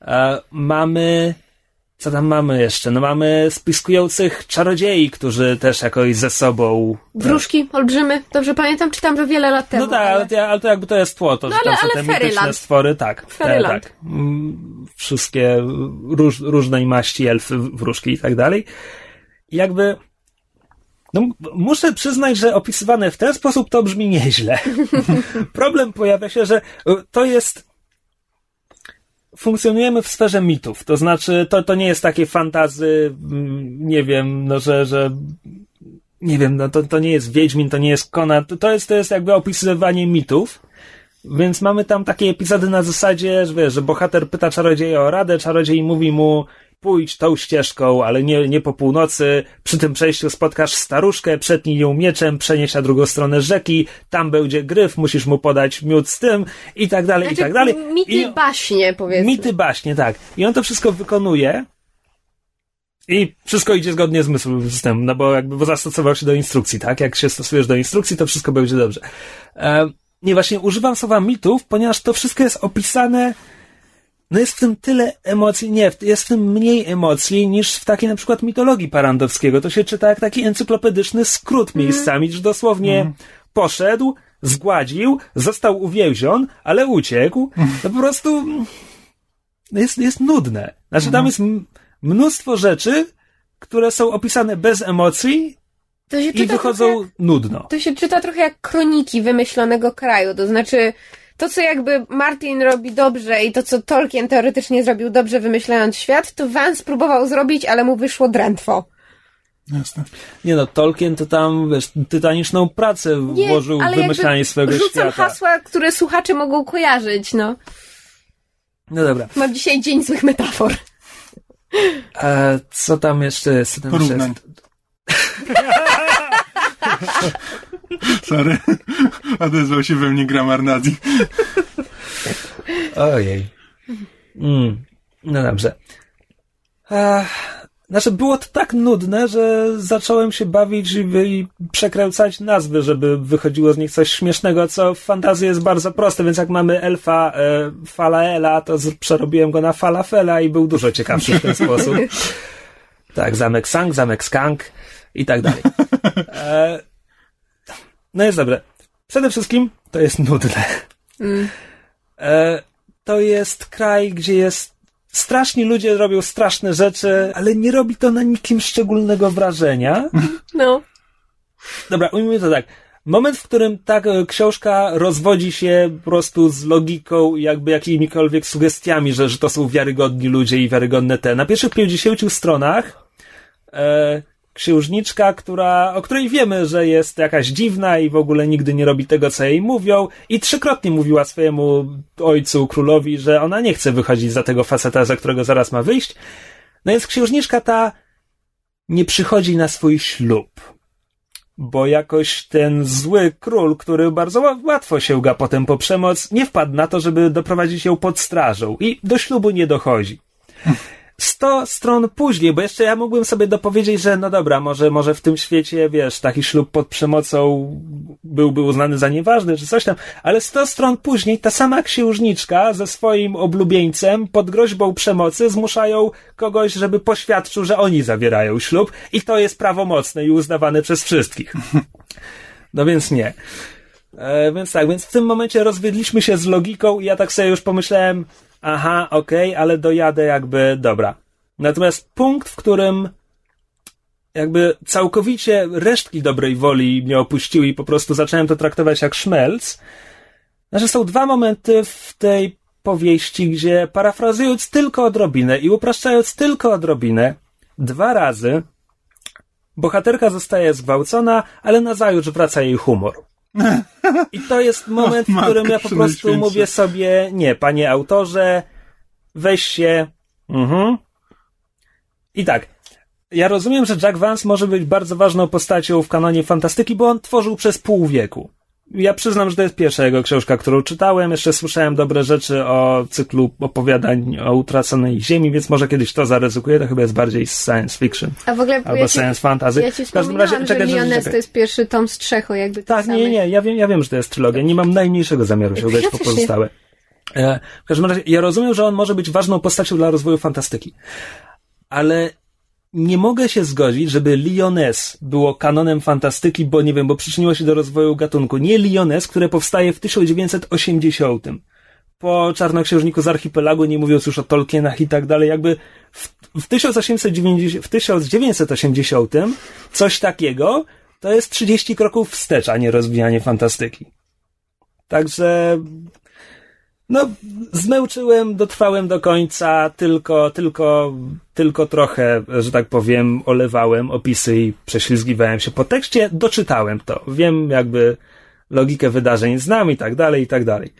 E, mamy. Co tam mamy jeszcze? No mamy spiskujących czarodziei, którzy też jakoś ze sobą. Wróżki, olbrzymy, dobrze pamiętam, czytam to wiele lat temu. No tak, ale, to- ale to jakby to jest tło, to No że tam ale- są ale te mityczne stwory, tak. te- Fairyland. tak. Mm, Wszystkie róż, różnej maści elfy, wróżki i tak dalej. I jakby No, muszę przyznać, że opisywane w ten sposób to brzmi nieźle. Problem pojawia się, że y, to jest. Funkcjonujemy w sferze mitów. To znaczy, to, to nie jest takie fantazy, mm, nie wiem, no, że, że nie wiem, no to, to nie jest Wiedźmin, to nie jest Conan, to, jest, to jest jakby opisywanie mitów. Więc mamy tam takie epizody na zasadzie, że wiesz, że bohater pyta czarodzieja o radę, czarodziej mówi mu, pójdź tą ścieżką, ale nie, nie po północy, przy tym przejściu spotkasz staruszkę, przetnij ją mieczem, przenieś na drugą stronę rzeki, tam będzie gryf, musisz mu podać miód z tym, i tak dalej, Znaczy, i tak dalej. Mity I, baśnie, powiedzmy. mity baśnie, tak. I on to wszystko wykonuje, i wszystko idzie zgodnie z myślą systemem, no bo jakby bo zastosował się do instrukcji, tak? Jak się stosujesz do instrukcji, to wszystko będzie dobrze. E, nie, właśnie używam słowa mitów, ponieważ to wszystko jest opisane, no jest w tym tyle emocji, nie, jest w tym mniej emocji niż w takiej na przykład mitologii Parandowskiego. To się czyta jak taki encyklopedyczny skrót miejscami, że dosłownie poszedł, zgładził, został uwięzion, ale uciekł. To po prostu jest, jest nudne. Znaczy tam jest m- mnóstwo rzeczy, które są opisane bez emocji To się i wychodzą trochę, nudno. to się czyta trochę jak kroniki wymyślonego kraju, to znaczy to, co jakby Martin robi dobrze i to, co Tolkien teoretycznie zrobił dobrze wymyślając świat, to Vance próbował zrobić, ale mu wyszło drętwo. Jasne. Nie no, Tolkien to tam, wiesz, tytaniczną pracę włożył w wymyślanie swojego rzucam świata. hasła, które słuchacze mogą kojarzyć, no. No dobra. Mam dzisiaj dzień złych metafor. E, co tam jeszcze jest? Co tam jeszcze Porównań. jest? Sorry. Odezwał się we mnie gramar nazi. Ojej. Mm. No dobrze. Ech, znaczy, było to tak nudne, że zacząłem się bawić i, i przekręcać nazwy, żeby wychodziło z nich coś śmiesznego, co w fantazji jest bardzo proste, więc jak mamy elfa e, Falaela, to z, przerobiłem go na Falafela i był dużo ciekawszy w ten sposób. Tak, zamek Sang, zamek Skank i tak dalej. E, no jest dobre. Przede wszystkim to jest nudne. E, to jest kraj, gdzie jest straszni ludzie robią straszne rzeczy, ale nie robi to na nikim szczególnego wrażenia. No. Dobra, ujmijmy to tak. Moment, w którym ta e, książka rozwodzi się po prostu z logiką jakby jakimikolwiek sugestiami, że, że to są wiarygodni ludzie i wiarygodne te. Na pierwszych 50 stronach e, księżniczka, która, o której wiemy, że jest jakaś dziwna i w ogóle nigdy nie robi tego, co jej mówią i trzykrotnie mówiła swojemu ojcu, królowi, że ona nie chce wychodzić za tego faceta, za którego zaraz ma wyjść. No więc księżniczka ta nie przychodzi na swój ślub bo jakoś ten zły król, który bardzo ła- łatwo sięga potem po przemoc, nie wpadł na to, żeby doprowadzić ją pod strażą i do ślubu nie dochodzi. Sto stron później, bo jeszcze ja mógłbym sobie dopowiedzieć, że no dobra, może, może w tym świecie, wiesz, taki ślub pod przemocą byłby uznany za nieważny, czy coś tam, ale sto stron później ta sama księżniczka ze swoim oblubieńcem pod groźbą przemocy zmuszają kogoś, żeby poświadczył, że oni zawierają ślub i to jest prawomocne i uznawane przez wszystkich. No więc nie. E, więc tak, więc w tym momencie rozwiedliśmy się z logiką i ja tak sobie już pomyślałem, aha, okej, ale dojadę jakby, dobra. Natomiast punkt, w którym jakby całkowicie resztki dobrej woli mnie opuściły i po prostu zacząłem to traktować jak szmelc, znaczy są dwa momenty w tej powieści, gdzie parafrazując tylko odrobinę i upraszczając tylko odrobinę, dwa razy bohaterka zostaje zgwałcona, ale nazajutrz wraca jej humor. I to jest moment, w którym ja po prostu mówię sobie, nie, panie autorze, weź się. Mhm. I tak. Ja rozumiem, że Jack Vance może być bardzo ważną postacią w kanonie fantastyki, bo on tworzył przez pół wieku. Ja przyznam, że to jest pierwsza jego książka, którą czytałem. Jeszcze słyszałem dobre rzeczy o cyklu opowiadań o utraconej ziemi, więc może kiedyś to zaryzykuję. To chyba jest bardziej science fiction A w ogóle albo ja ci, science fantasy. ja ci w każdym razie, czekaj, że Lioness to jest pierwszy tom z trzech, jakby Tak, nie, nie, ja wiem, ja wiem, że to jest trylogia. Nie mam najmniejszego zamiaru sięgać Ja po pozostałe. E, W każdym razie, ja rozumiem, że on może być ważną postacią dla rozwoju fantastyki. Ale nie mogę się zgodzić, żeby Lioness było kanonem fantastyki, bo nie wiem, bo przyczyniło się do rozwoju gatunku. Nie Lioness, które powstaje w 1980. Po Czarnoksiężniku z Archipelagu, nie mówiąc już o Tolkienach i tak dalej, jakby w, w, 1890, w 1980 coś takiego to jest 30 kroków wstecz, a nie rozwijanie fantastyki. Także no, zmęczyłem, dotrwałem do końca, tylko, tylko, tylko trochę, że tak powiem, olewałem opisy i prześlizgiwałem się po tekście, doczytałem to. Wiem jakby logikę wydarzeń, znam i tak dalej, i tak dalej.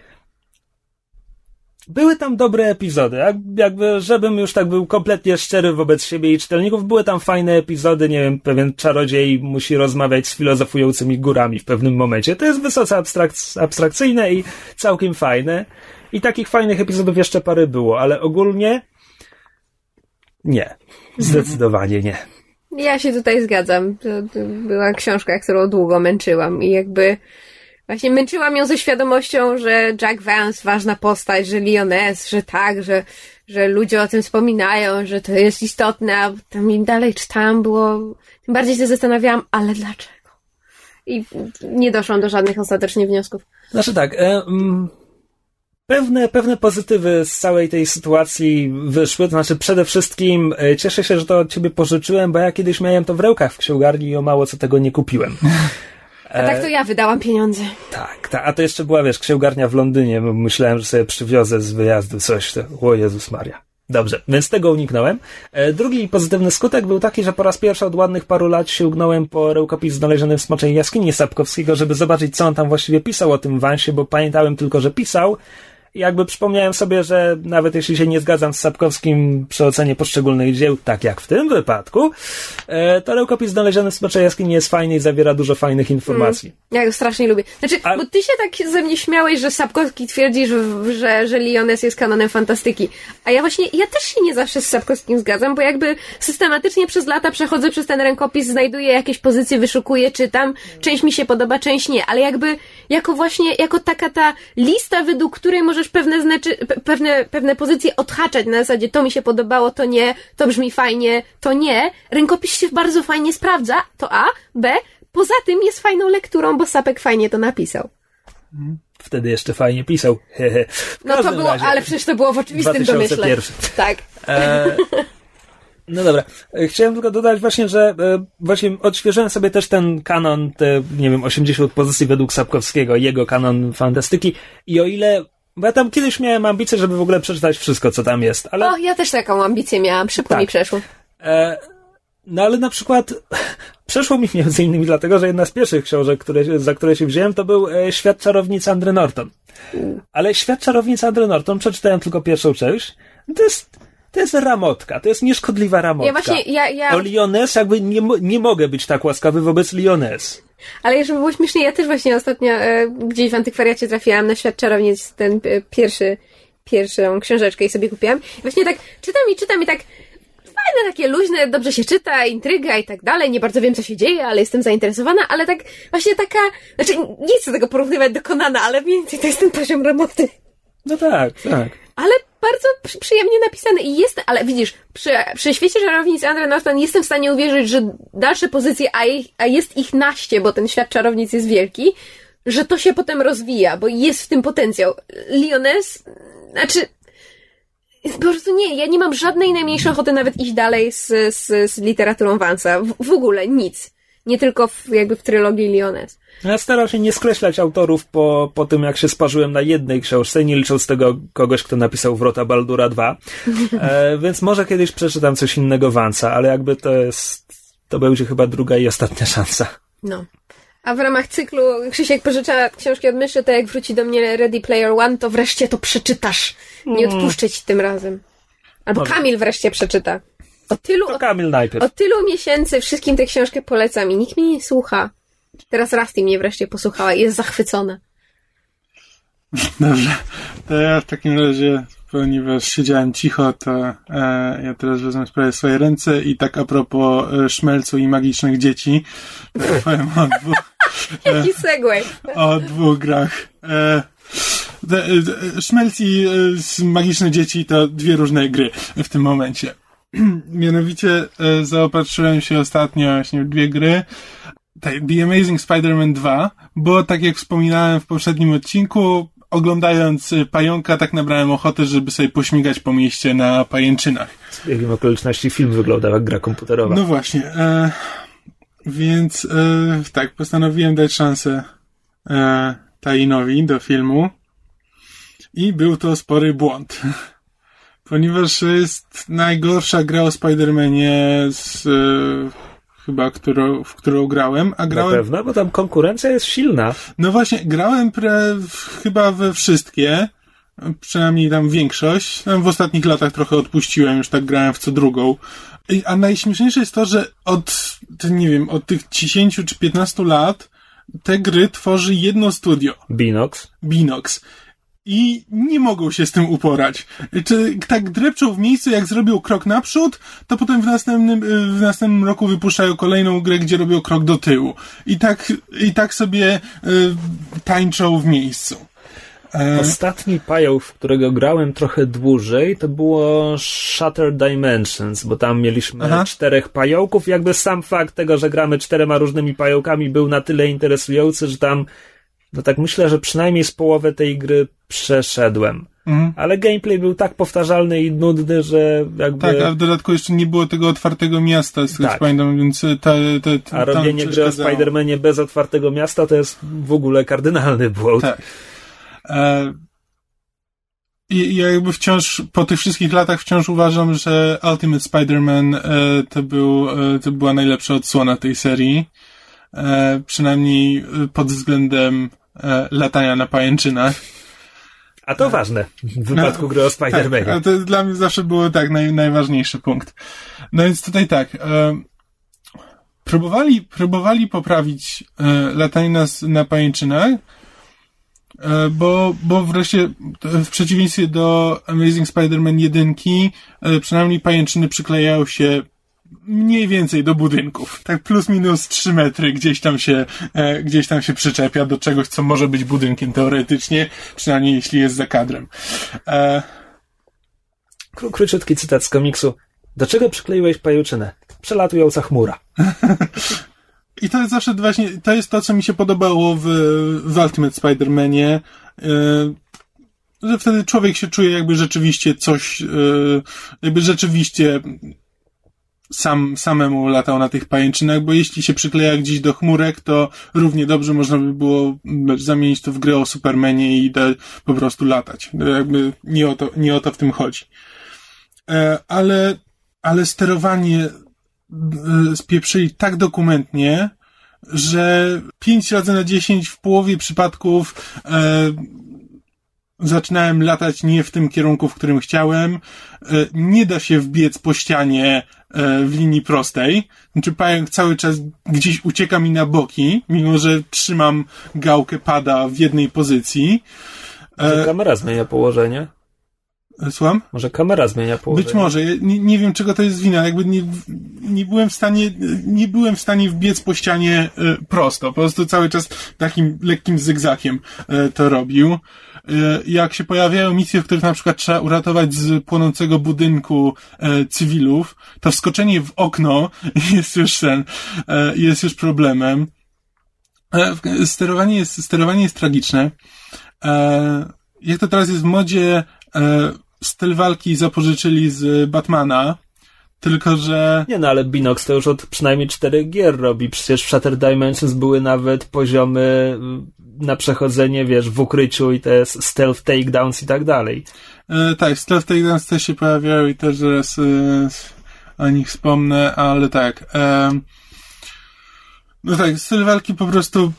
Były tam dobre epizody, jakby, żebym już tak był kompletnie szczery wobec siebie i czytelników, były tam fajne epizody, nie wiem, pewien czarodziej musi rozmawiać z filozofującymi górami w pewnym momencie. To jest wysoce abstrak- abstrakcyjne i całkiem fajne. I takich fajnych epizodów jeszcze parę było, ale ogólnie nie. Zdecydowanie nie. Ja się tutaj zgadzam. To, była książka, którą długo męczyłam i jakby właśnie męczyłam ją ze świadomością, że Jack Vance ważna postać, że Lioness, że tak, że, że ludzie o tym wspominają, że to jest istotne, a tam im dalej czytałam było, tym bardziej się zastanawiałam, ale dlaczego? I nie doszłam do żadnych ostatecznie wniosków. Znaczy tak, e, Pewne, pewne pozytywy z całej tej sytuacji wyszły, to znaczy przede wszystkim e, cieszę się, że to od ciebie pożyczyłem, bo ja kiedyś miałem to w rękach w księgarni i o mało co tego nie kupiłem. A tak to ja wydałam pieniądze. Tak, ta, a to jeszcze była, wiesz, księgarnia w Londynie, myślałem, że sobie przywiozę z wyjazdu coś, to, o Jezus Maria. Dobrze, więc tego uniknąłem. E, drugi pozytywny skutek był taki, że po raz pierwszy od ładnych paru lat sięgnąłem po rękopis znaleziony w Smoczej Jaskini Sapkowskiego, żeby zobaczyć, co on tam właściwie pisał o tym Wansie, bo pamiętałem tylko, że pisał, jakby przypomniałem sobie, że nawet jeśli się nie zgadzam z Sapkowskim przy ocenie poszczególnych dzieł, tak jak w tym wypadku, e, to rękopis znaleziony w Smoczej Jaskini jest fajny i zawiera dużo fajnych informacji. Mm, ja go strasznie lubię. Znaczy, A... bo ty się tak ze mnie śmiałeś, że Sapkowski twierdzi, że, że, że Lioness jest kanonem fantastyki. A ja właśnie, ja też się nie zawsze z Sapkowskim zgadzam, bo jakby systematycznie przez lata przechodzę przez ten rękopis, znajduję jakieś pozycje, wyszukuję, czytam. Część mi się podoba, część nie, ale jakby jako właśnie, jako taka ta lista, według której możesz możesz pewne, znaczy, pewne, pewne pozycje odhaczać na zasadzie to mi się podobało, to nie, to brzmi fajnie, to nie. Rękopis się bardzo fajnie sprawdza, to A. B. Poza tym jest fajną lekturą, bo Sapek fajnie to napisał. Wtedy jeszcze fajnie pisał. no to było, razie, ale przecież to było w oczywistym 2001. domyśle. Tak. E, no dobra. E, chciałem tylko dodać właśnie, że e, właśnie odświeżyłem sobie też ten kanon, te, nie wiem, 80 pozycji według Sapkowskiego, jego kanon fantastyki i o ile bo ja tam kiedyś miałem ambicje, żeby w ogóle przeczytać wszystko, co tam jest. Ale... O, ja też taką ambicję miałam. Szybko tak. mi przeszło. E, no ale na przykład przeszło mi między innymi dlatego, że jedna z pierwszych książek, które, za które się wziąłem, to był e, Świat czarownicy Andry Norton. Ale Świat czarownicy Andry Norton przeczytałem tylko pierwszą część. To jest, to jest ramotka, to jest nieszkodliwa ramotka. Ja właśnie, ja, ja... O Lioness jakby nie, nie mogę być tak łaskawy wobec Lioness. Ale żeby było śmiesznie, ja też właśnie ostatnio e, gdzieś w antykwariacie trafiłam na Świat Czarownic, ten e, pierwszy, pierwszą książeczkę i sobie kupiłam. I właśnie tak czytam i czytam i tak fajne, takie luźne, dobrze się czyta, intryga i tak dalej. Nie bardzo wiem, co się dzieje, ale jestem zainteresowana, ale tak właśnie taka, znaczy nie chcę tego porównywać do Konana, ale mniej więcej to jest ten poziom roboty. No tak, tak. Ale bardzo przyjemnie napisane i jest, ale widzisz, przy, przy świecie czarownic Andre Norton jestem w stanie uwierzyć, że dalsze pozycje, a, ich, a jest ich naście, bo ten świat czarownic jest wielki, że to się potem rozwija, bo jest w tym potencjał. Lioness, znaczy, po prostu nie, ja nie mam żadnej najmniejszej ochoty nawet iść dalej z, z, z literaturą Vansa. W, w ogóle nic. Nie tylko w, jakby w trylogii Lioness. Ja staram się nie skreślać autorów po, po tym, jak się sparzyłem na jednej książce, nie licząc tego kogoś, kto napisał Wrota Baldura 2. E, więc może kiedyś przeczytam coś innego Vansa, ale jakby to jest, to będzie chyba druga i ostatnia szansa. No. A w ramach cyklu Krzysiek pożycza książki od myszy, to jak wróci do mnie Ready Player One, to wreszcie to przeczytasz. Nie mm. odpuszczę ci tym razem. Albo Może. Kamil wreszcie przeczyta. Od tylu, to Kamil najpierw. Od tylu miesięcy wszystkim tę książkę polecam i nikt mnie nie słucha. Teraz Rusty mnie wreszcie posłuchała i jest zachwycona. Dobrze. To ja w takim razie, ponieważ siedziałem cicho, to e, ja teraz wezmę sprawę w swoje ręce i tak a propos e, szmelcu i magicznych dzieci, to powiem o dwóch... E, Jaki segway. O dwóch grach. E, e szmelc i e, magiczne dzieci to dwie różne gry w tym momencie. Mianowicie zaopatrzyłem się ostatnio właśnie w dwie gry. The Amazing Spider-Man 2, bo tak jak wspominałem w poprzednim odcinku, oglądając y, pająka, tak nabrałem ochoty, żeby sobie pośmigać po mieście na pajęczynach. Z biegiem okoliczności film wyglądał jak gra komputerowa. No właśnie. E, Więc e, tak, postanowiłem dać szansę e, Tainowi do filmu. I był to spory błąd. Ponieważ jest najgorsza gra o Spider-Manie z e, chyba, którą, w którą grałem, a grałem... Na pewno, bo tam konkurencja jest silna. No właśnie, grałem pre, w, chyba we wszystkie, przynajmniej tam większość. Tam w ostatnich latach trochę odpuściłem, już tak grałem w co drugą. A najśmieszniejsze jest to, że od, nie wiem, od tych 10 czy 15 lat te gry tworzy jedno studio. Binox. Binox i nie mogą się z tym uporać. Czy tak drepczą w miejscu, jak zrobią krok naprzód, to potem w następnym, y, w następnym roku wypuszczają kolejną grę, gdzie robią krok do tyłu. I tak, i tak sobie y, tańczą w miejscu. E... Ostatni pająk, w którego grałem trochę dłużej, to było Shutter Dimensions, bo tam mieliśmy Aha. czterech pająków. Jakby sam fakt tego, że gramy czterema różnymi pająkami był na tyle interesujący, że tam no tak myślę, że przynajmniej z połowy tej gry przeszedłem. Mhm. Ale gameplay był tak powtarzalny i nudny, że jakby... Tak, a w dodatku jeszcze nie było tego otwartego miasta, z tak. pamiętam, więc ta, ta, ta, A robienie gry o Spider-Manie bez otwartego miasta to jest w ogóle kardynalny błąd. Tak. E... I ja jakby wciąż, po tych wszystkich latach wciąż uważam, że Ultimate Spider-Man e, to, był, e, to była najlepsza odsłona tej serii. E, przynajmniej pod względem e, latania na pajęczynach. A to ważne w wypadku no, gry o Spider-Manie. Tak, to dla mnie zawsze było tak naj, najważniejszy punkt. No więc tutaj tak. E, próbowali, próbowali poprawić e, latanie na, na pajęczynach, e, bo, bo wreszcie w przeciwieństwie do Amazing Spider-Man 1, e, przynajmniej pajęczyny przyklejają się mniej więcej do budynków. Tak plus minus 3 metry gdzieś tam się, e, gdzieś tam się przyczepia do czegoś, co może być budynkiem teoretycznie, przynajmniej jeśli jest za kadrem. E... Króciutki cytat z komiksu. Do czego przykleiłeś pajuczynę? Przelatująca chmura. I to jest zawsze właśnie, to jest to, co mi się podobało w, w Ultimate Spider-Manie, e, że wtedy człowiek się czuje jakby rzeczywiście coś, e, jakby rzeczywiście sam, samemu latał na tych pajęczynach, bo jeśli się przykleja gdzieś do chmurek, to równie dobrze można by było zamienić to w grę o Supermanie i dać po prostu latać. Jakby nie o to, nie o to w tym chodzi. E, ale, ale sterowanie e, spieprzyli tak dokumentnie, że 5 razy na 10 w połowie przypadków e, zaczynałem latać nie w tym kierunku, w którym chciałem. E, nie da się wbiec po ścianie w linii prostej. Znaczy pająk cały czas gdzieś ucieka mi na boki, mimo że trzymam gałkę pada w jednej pozycji. Może kamera zmienia położenie? E, słucham? Może kamera zmienia położenie? Być może. nie, nie wiem, czego to jest wina. Jakby nie, nie byłem w stanie, nie byłem w stanie wbiec po ścianie prosto. Po prostu cały czas takim lekkim zygzakiem to robił. E, jak się pojawiają misje, w których na przykład trzeba uratować z płonącego budynku e, cywilów, to wskoczenie w okno jest już ten, e, jest już problemem. Sterowanie jest, sterowanie jest tragiczne. Jak to teraz jest w modzie, styl walki zapożyczyli z Batmana, tylko, że... Nie no, ale Binox to już od przynajmniej czterech gier robi. Przecież w Shattered Dimensions były nawet poziomy na przechodzenie, wiesz, w ukryciu i te stealth takedowns i tak dalej. E, tak, stealth takedowns też się pojawiają i też zaraz e, o nich wspomnę, ale tak. E, no tak, styl walki po prostu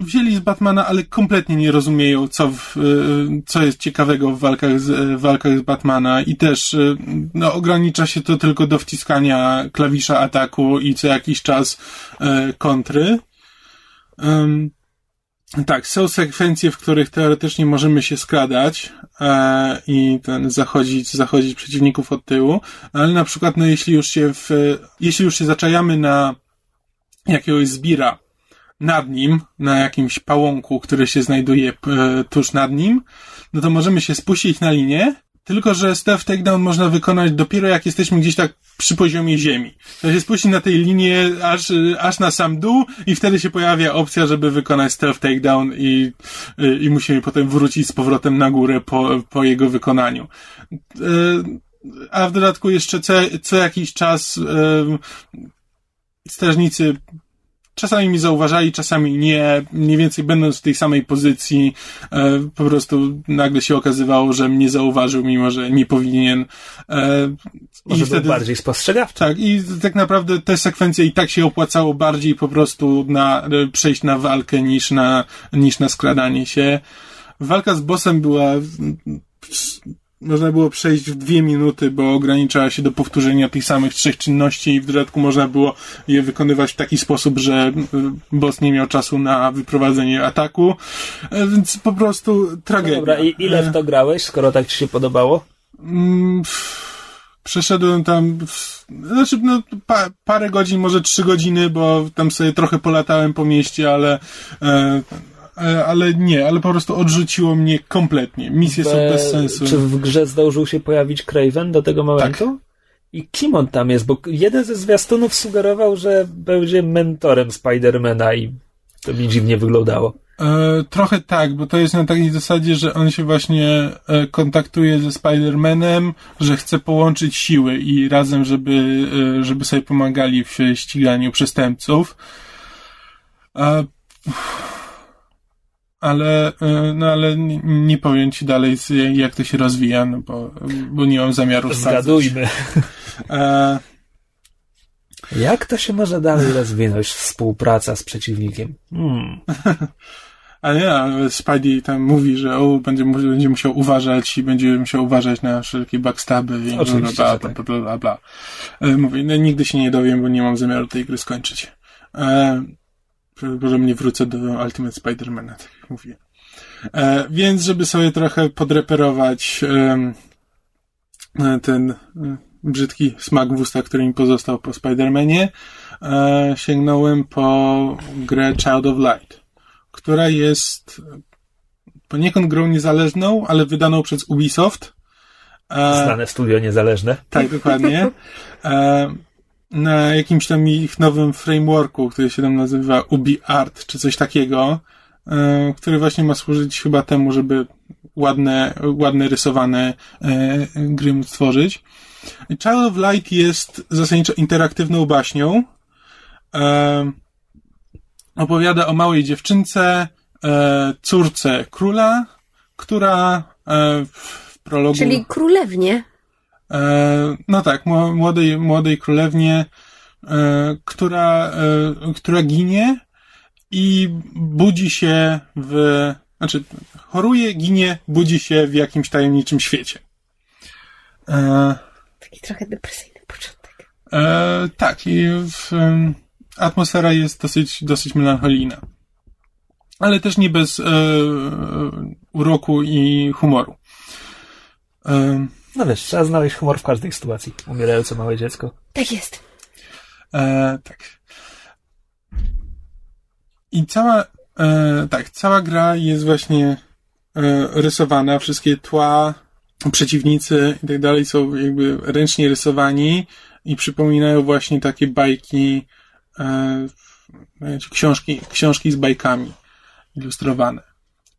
wzięli z Batmana, ale kompletnie nie rozumieją, co, w, e, co jest ciekawego w walkach z, w walkach z Batmana i też e, no, ogranicza się to tylko do wciskania klawisza ataku i co jakiś czas e, kontry. Tak, są sekwencje, w których teoretycznie możemy się skradać e, i ten zachodzić, zachodzić przeciwników od tyłu, ale na przykład, no jeśli już się w, jeśli już się zaczajamy na jakiegoś zbira nad nim, na jakimś pałąku, który się znajduje e, tuż nad nim, no to możemy się spuścić na linię tylko, że stealth takedown można wykonać dopiero jak jesteśmy gdzieś tak przy poziomie ziemi. To się spuści na tej linie aż, aż na sam dół i wtedy się pojawia opcja, żeby wykonać stealth takedown i, i musimy potem wrócić z powrotem na górę po, po jego wykonaniu. E, a w dodatku jeszcze co, co jakiś czas strażnicy czasami mi zauważali, czasami nie, mniej więcej będąc w tej samej pozycji, e, po prostu nagle się okazywało, że mnie zauważył, mimo że nie powinien. E, Może I wtedy, bardziej spostrzegawczy. Tak, i tak naprawdę te sekwencje i tak się opłacało bardziej po prostu na, e, przejść na walkę niż na, niż na skradanie się. Walka z bossem była można było przejść w dwie minuty, bo ograniczała się do powtórzenia tych samych trzech czynności i w dodatku można było je wykonywać w taki sposób, że y, boss nie miał czasu na wyprowadzenie ataku, e, więc po prostu tragedia. No dobra, i ile w to grałeś, skoro tak ci się podobało? Mm, przeszedłem tam, znaczy, no, pa, parę godzin, może trzy godziny, bo tam sobie trochę polatałem po mieście, ale e, E, ale nie, ale po prostu odrzuciło mnie kompletnie. Misje Be, są bez sensu. Czy w grze zdążył się pojawić Craven do tego momentu? Tak. I kim on tam jest? Bo jeden ze zwiastunów sugerował, że będzie mentorem Spidermana i to mi dziwnie wyglądało. E, trochę tak, bo to jest na takiej zasadzie, że on się właśnie e, kontaktuje ze Spider-Manem, że chce połączyć siły i razem, żeby, e, żeby sobie pomagali w ściganiu przestępców. A, ale, e, no ale nie powiem ci dalej, jak to się rozwija, no bo, bo nie mam zamiaru Zgadujmy. E... Jak to się może dalej rozwinąć, współpraca z przeciwnikiem? Hmm. A nie, Spidey tam mówi, że o, będzie, będzie musiał uważać i będzie musiał uważać na wszelkie backstaby i Oczywiście, bla, bla, bla, bla, bla, bla. E, mówi, no, nigdy się nie dowiem, bo nie mam zamiaru tej gry skończyć. E, że nie wrócę do Ultimate Spider-Mana, tak jak mówiłem. E, więc, żeby sobie trochę podreperować e, ten e, brzydki smak w ustach, który mi pozostał po Spider-Manie, e, sięgnąłem po grę Child of Light, która jest poniekąd grą niezależną, ale wydaną przez Ubisoft. E, Znane studio niezależne. Tak, dokładnie. Na jakimś tam ich nowym frameworku, który się tam nazywa UbiArt, czy coś takiego, e, który właśnie ma służyć chyba temu, żeby ładne, ładne rysowane e, gry móc stworzyć. Child of Light jest zasadniczo interaktywną baśnią. E, opowiada o małej dziewczynce, córce króla, która w prologu... Czyli królewnie. E, no tak, młodej, młodej królewnie, e, która, e, która ginie i budzi się w, znaczy choruje, ginie, budzi się w jakimś tajemniczym świecie. Taki trochę depresyjny początek. tak, i w, atmosfera jest dosyć, dosyć melancholijna. Ale też nie bez uroku i humoru. No wiesz, trzeba znaleźć humor w każdej sytuacji. Umierające małe dziecko. Tak jest. E, tak. I cała, e, tak, cała gra jest właśnie e, rysowana, wszystkie tła, przeciwnicy i tak dalej są jakby ręcznie rysowani i przypominają właśnie takie bajki, e, książki, książki z bajkami ilustrowane.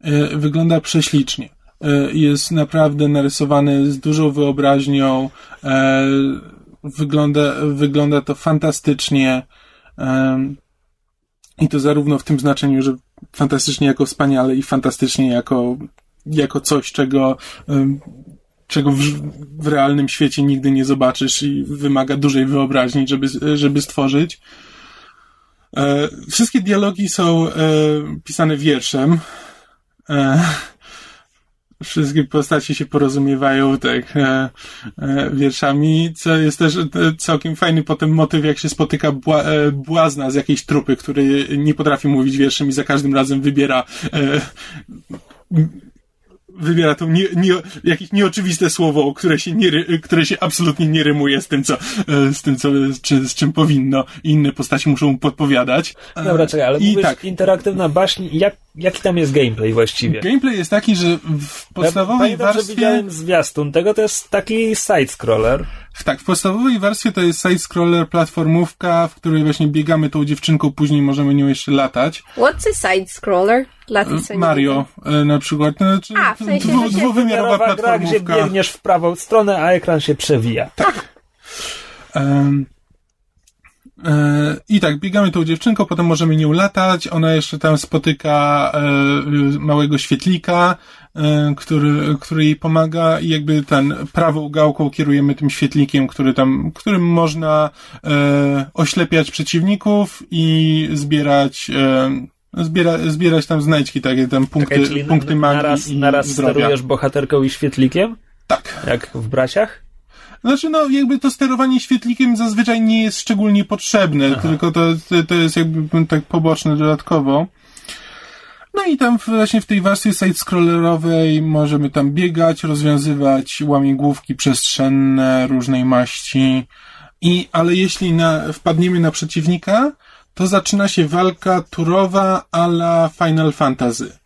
E, wygląda prześlicznie. E, jest naprawdę narysowany z dużą wyobraźnią. E, wygląda, wygląda to fantastycznie. E, I to zarówno w tym znaczeniu, że fantastycznie jako wspaniale i fantastycznie jako, jako coś, czego, czego w, w realnym świecie nigdy nie zobaczysz i wymaga dużej wyobraźni, żeby, żeby stworzyć. Wszystkie dialogi są pisane wierszem wszystkie postacie się porozumiewają tak e, e, wierszami, co jest też e, całkiem fajny potem motyw, jak się spotyka bła, e, błazna z jakiejś trupy, który nie potrafi mówić wierszem i za każdym razem wybiera e, wybiera to nie, nie, jakieś nieoczywiste słowo, które się, nie, które się absolutnie nie rymuje z tym, co, e, z tym, co, czy, z czym powinno i inne postaci muszą mu podpowiadać. Dobra, czekaj, ale I mówisz tak. interaktywna baśń, jak, jaki tam jest gameplay właściwie? Gameplay jest taki, że w podstawowej ja pamiętam, warstwie... że widziałem zwiastun tego, to jest taki side-scroller. Tak, w podstawowej warstwie to jest side-scroller, platformówka, w której właśnie biegamy tą dziewczynką, później możemy nią jeszcze latać. What's a side-scroller? Latać sobie Mario e, na przykład. No, znaczy, A, w sensie, dwu, dwuwymiarowa gra, gdzie biegniesz w prawą stronę, a ekran się przewija. Em, e, I tak, biegamy tą dziewczynką, potem możemy nią latać. Ona jeszcze tam spotyka e, małego świetlika, e, który, który jej pomaga i jakby ten prawą gałką kierujemy tym świetlikiem, który tam, którym można e, oślepiać przeciwników i zbierać e, zbiera, zbierać tam znajdźki, takie tam punkty, Czekaj, czyli punkty na- magii naraz, i naraz zdrowia. sterujesz bohaterką i świetlikiem? Tak. Jak w braciach? Znaczy, no, jakby to sterowanie świetlikiem zazwyczaj nie jest szczególnie potrzebne, tylko to, to, jest jakby tak poboczne dodatkowo. No i tam właśnie w tej warstwie side-scrollerowej możemy tam biegać, rozwiązywać łamigłówki przestrzenne różnej maści. I, ale jeśli na, wpadniemy na przeciwnika, to zaczyna się walka turowa a la Final Fantasy.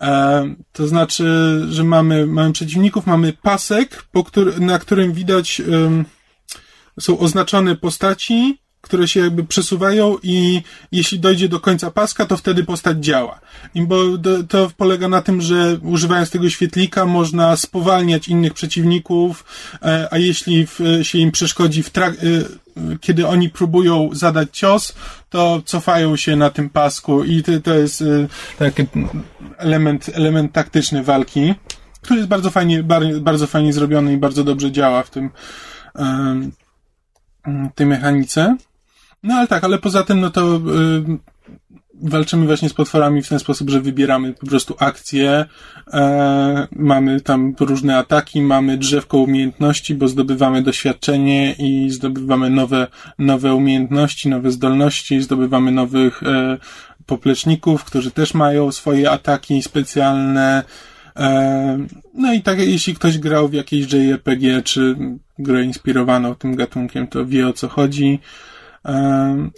E, to znaczy, że mamy, mamy przeciwników, mamy pasek, który, na którym widać są oznaczone postaci, które się jakby przesuwają i jeśli dojdzie do końca paska, to wtedy postać działa. I bo to polega na tym, że używając tego świetlika można spowalniać innych przeciwników, e, a jeśli się im przeszkodzi w trak- e, kiedy oni próbują zadać cios, to cofają się na tym pasku i to, jest e, taki element, element taktyczny walki, który jest bardzo fajnie, bar- bardzo fajnie zrobiony i bardzo dobrze działa w tym, tej mechanice. No ale tak, ale poza tym, no to y, walczymy właśnie z potworami w ten sposób, że wybieramy po prostu akcje, e, mamy tam różne ataki, mamy drzewko umiejętności, bo zdobywamy doświadczenie i zdobywamy nowe, nowe umiejętności, nowe zdolności, zdobywamy nowych e, popleczników, którzy też mają swoje ataki specjalne. E, no i tak, jeśli ktoś grał w jakiejś JRPG, czy grę inspirowaną tym gatunkiem, to wie o co chodzi.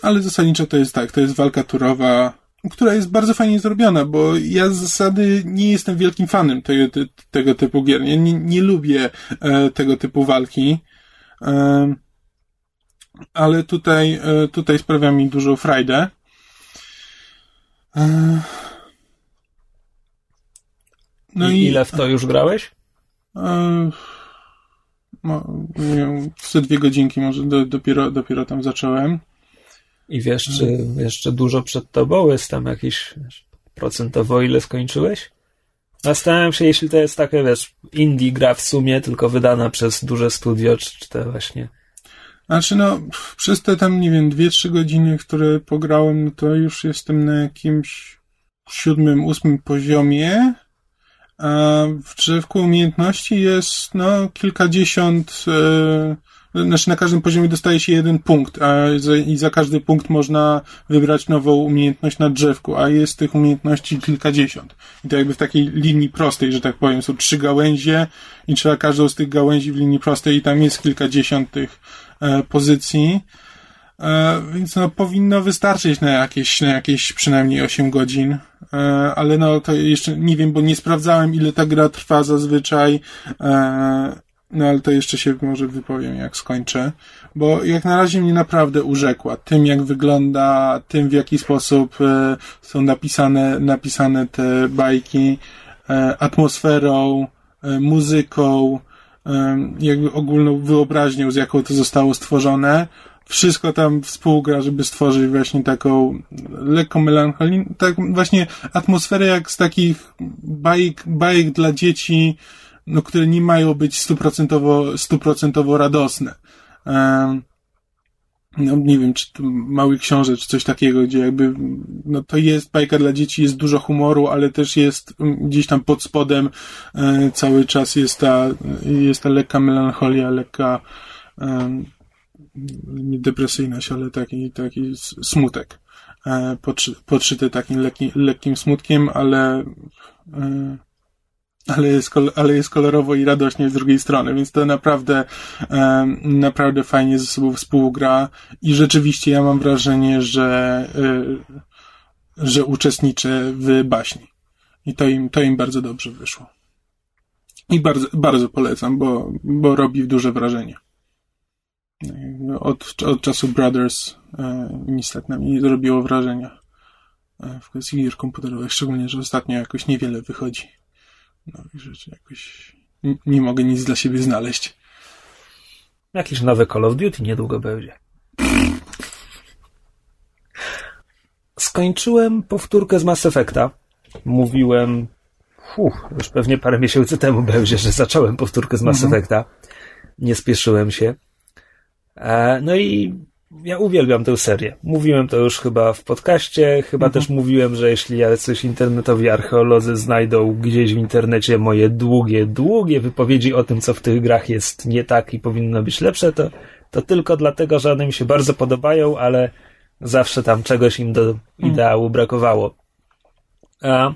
Ale zasadniczo to jest tak, to jest walka turowa, która jest bardzo fajnie zrobiona, bo ja z zasady nie jestem wielkim fanem tego, tego typu gier. Ja nie, nie lubię e, tego typu walki. E, ale tutaj, e, tutaj sprawia mi dużą frajdę. No I i ile w to już grałeś? E, no, dwie godzinki może do, dopiero, dopiero tam zacząłem. I wiesz, czy jeszcze dużo przed tobą jest tam jakiś procentowo ile skończyłeś? Zastanawiam się, jeśli to jest takie, wiesz, indie gra w sumie, tylko wydana przez duże studio, czy, czy to właśnie... Znaczy no, przez te tam, nie wiem, dwie, trzy godziny, które pograłem, no to już jestem na jakimś siódmym, ósmym poziomie. A w drzewku umiejętności jest, no, kilkadziesiąt, e, znaczy na każdym poziomie dostaje się jeden punkt, a za, i za każdy punkt można wybrać nową umiejętność na drzewku, a jest tych umiejętności kilkadziesiąt. I to jakby w takiej linii prostej, że tak powiem, są trzy gałęzie i trzeba każdą z tych gałęzi w linii prostej i tam jest kilkadziesiąt tych e, pozycji. E, więc no, powinno wystarczyć na jakieś, na jakieś przynajmniej 8 godzin. E, ale no, to jeszcze nie wiem, bo nie sprawdzałem, ile ta gra trwa zazwyczaj. E, no, ale to jeszcze się może wypowiem, jak skończę. Bo jak na razie mnie naprawdę urzekła. Tym, jak wygląda, tym, w jaki sposób są napisane, napisane te bajki, atmosferą, muzyką, jakby ogólną wyobraźnią, z jaką to zostało stworzone wszystko tam współgra, żeby stworzyć właśnie taką lekką melancholię, tak właśnie atmosferę jak z takich bajek, bajek dla dzieci, no, które nie mają być stuprocentowo, stuprocentowo radosne. No nie wiem, czy to mały książę, czy coś takiego, gdzie jakby, no to jest bajka dla dzieci, jest dużo humoru, ale też jest gdzieś tam pod spodem e, cały czas jest ta, jest ta lekka melancholia, lekka depresyjność, ale taki, taki smutek. E, podszy, podszyty takim lekki, lekkim smutkiem, ale, e, ale, jest, ale jest kolorowo i radośnie z drugiej strony, więc to naprawdę, e, naprawdę fajnie ze sobą współgra i rzeczywiście ja mam wrażenie, że, że uczestniczę w baśni. I to im, to im bardzo dobrze wyszło. I bardzo, bardzo polecam, bo, bo robi duże wrażenie. Od, od czasu Brothers e, nic tak na mnie nie zrobiło wrażenia e, w kwestii gier komputerowych, szczególnie, że ostatnio jakoś niewiele wychodzi nowych rzeczy, jakoś nie, nie mogę nic dla siebie znaleźć. Jakiś nowy Call of Duty niedługo będzie. Skończyłem powtórkę z Mass Effecta. Mówiłem, uf, już pewnie parę miesięcy temu będzie, że zacząłem powtórkę z Mass mhm. Effecta. Nie spieszyłem się. E, no i ja uwielbiam tę serię. Mówiłem to już chyba w podcaście, chyba mhm. też mówiłem, że jeśli jacyś internetowi archeolodzy znajdą gdzieś w internecie moje długie, długie wypowiedzi o tym, co w tych grach jest nie tak i powinno być lepsze, to, to tylko dlatego, że one mi się bardzo podobają, ale zawsze tam czegoś im do mhm. ideału brakowało. A,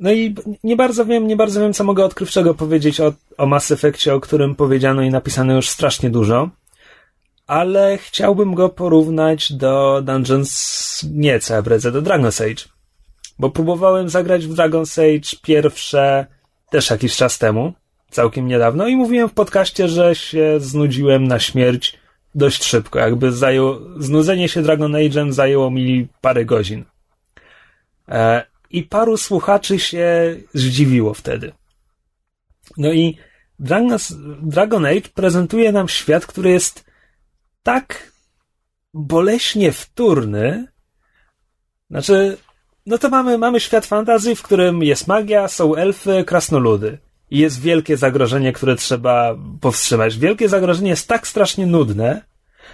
no i nie bardzo wiem, nie bardzo wiem, co mogę odkrywczego powiedzieć o, o Mass Effectie, o którym powiedziano i napisano już strasznie dużo ale chciałbym go porównać do Dungeons, nie CBRZ, do Dragon's Age. Bo próbowałem zagrać w Dragon's Age pierwsze też jakiś czas temu, całkiem niedawno, i mówiłem w podcaście, że się znudziłem na śmierć dość szybko. Jakby zajęło, znudzenie się Dragon Age'em zajęło mi parę godzin. E, I paru słuchaczy się zdziwiło wtedy. No i Dragon, Dragon Age prezentuje nam świat, który jest tak boleśnie wtórny, znaczy, no to mamy, mamy świat fantazji, w którym jest magia, są elfy, krasnoludy. I jest wielkie zagrożenie, które trzeba powstrzymać. Wielkie zagrożenie jest tak strasznie nudne.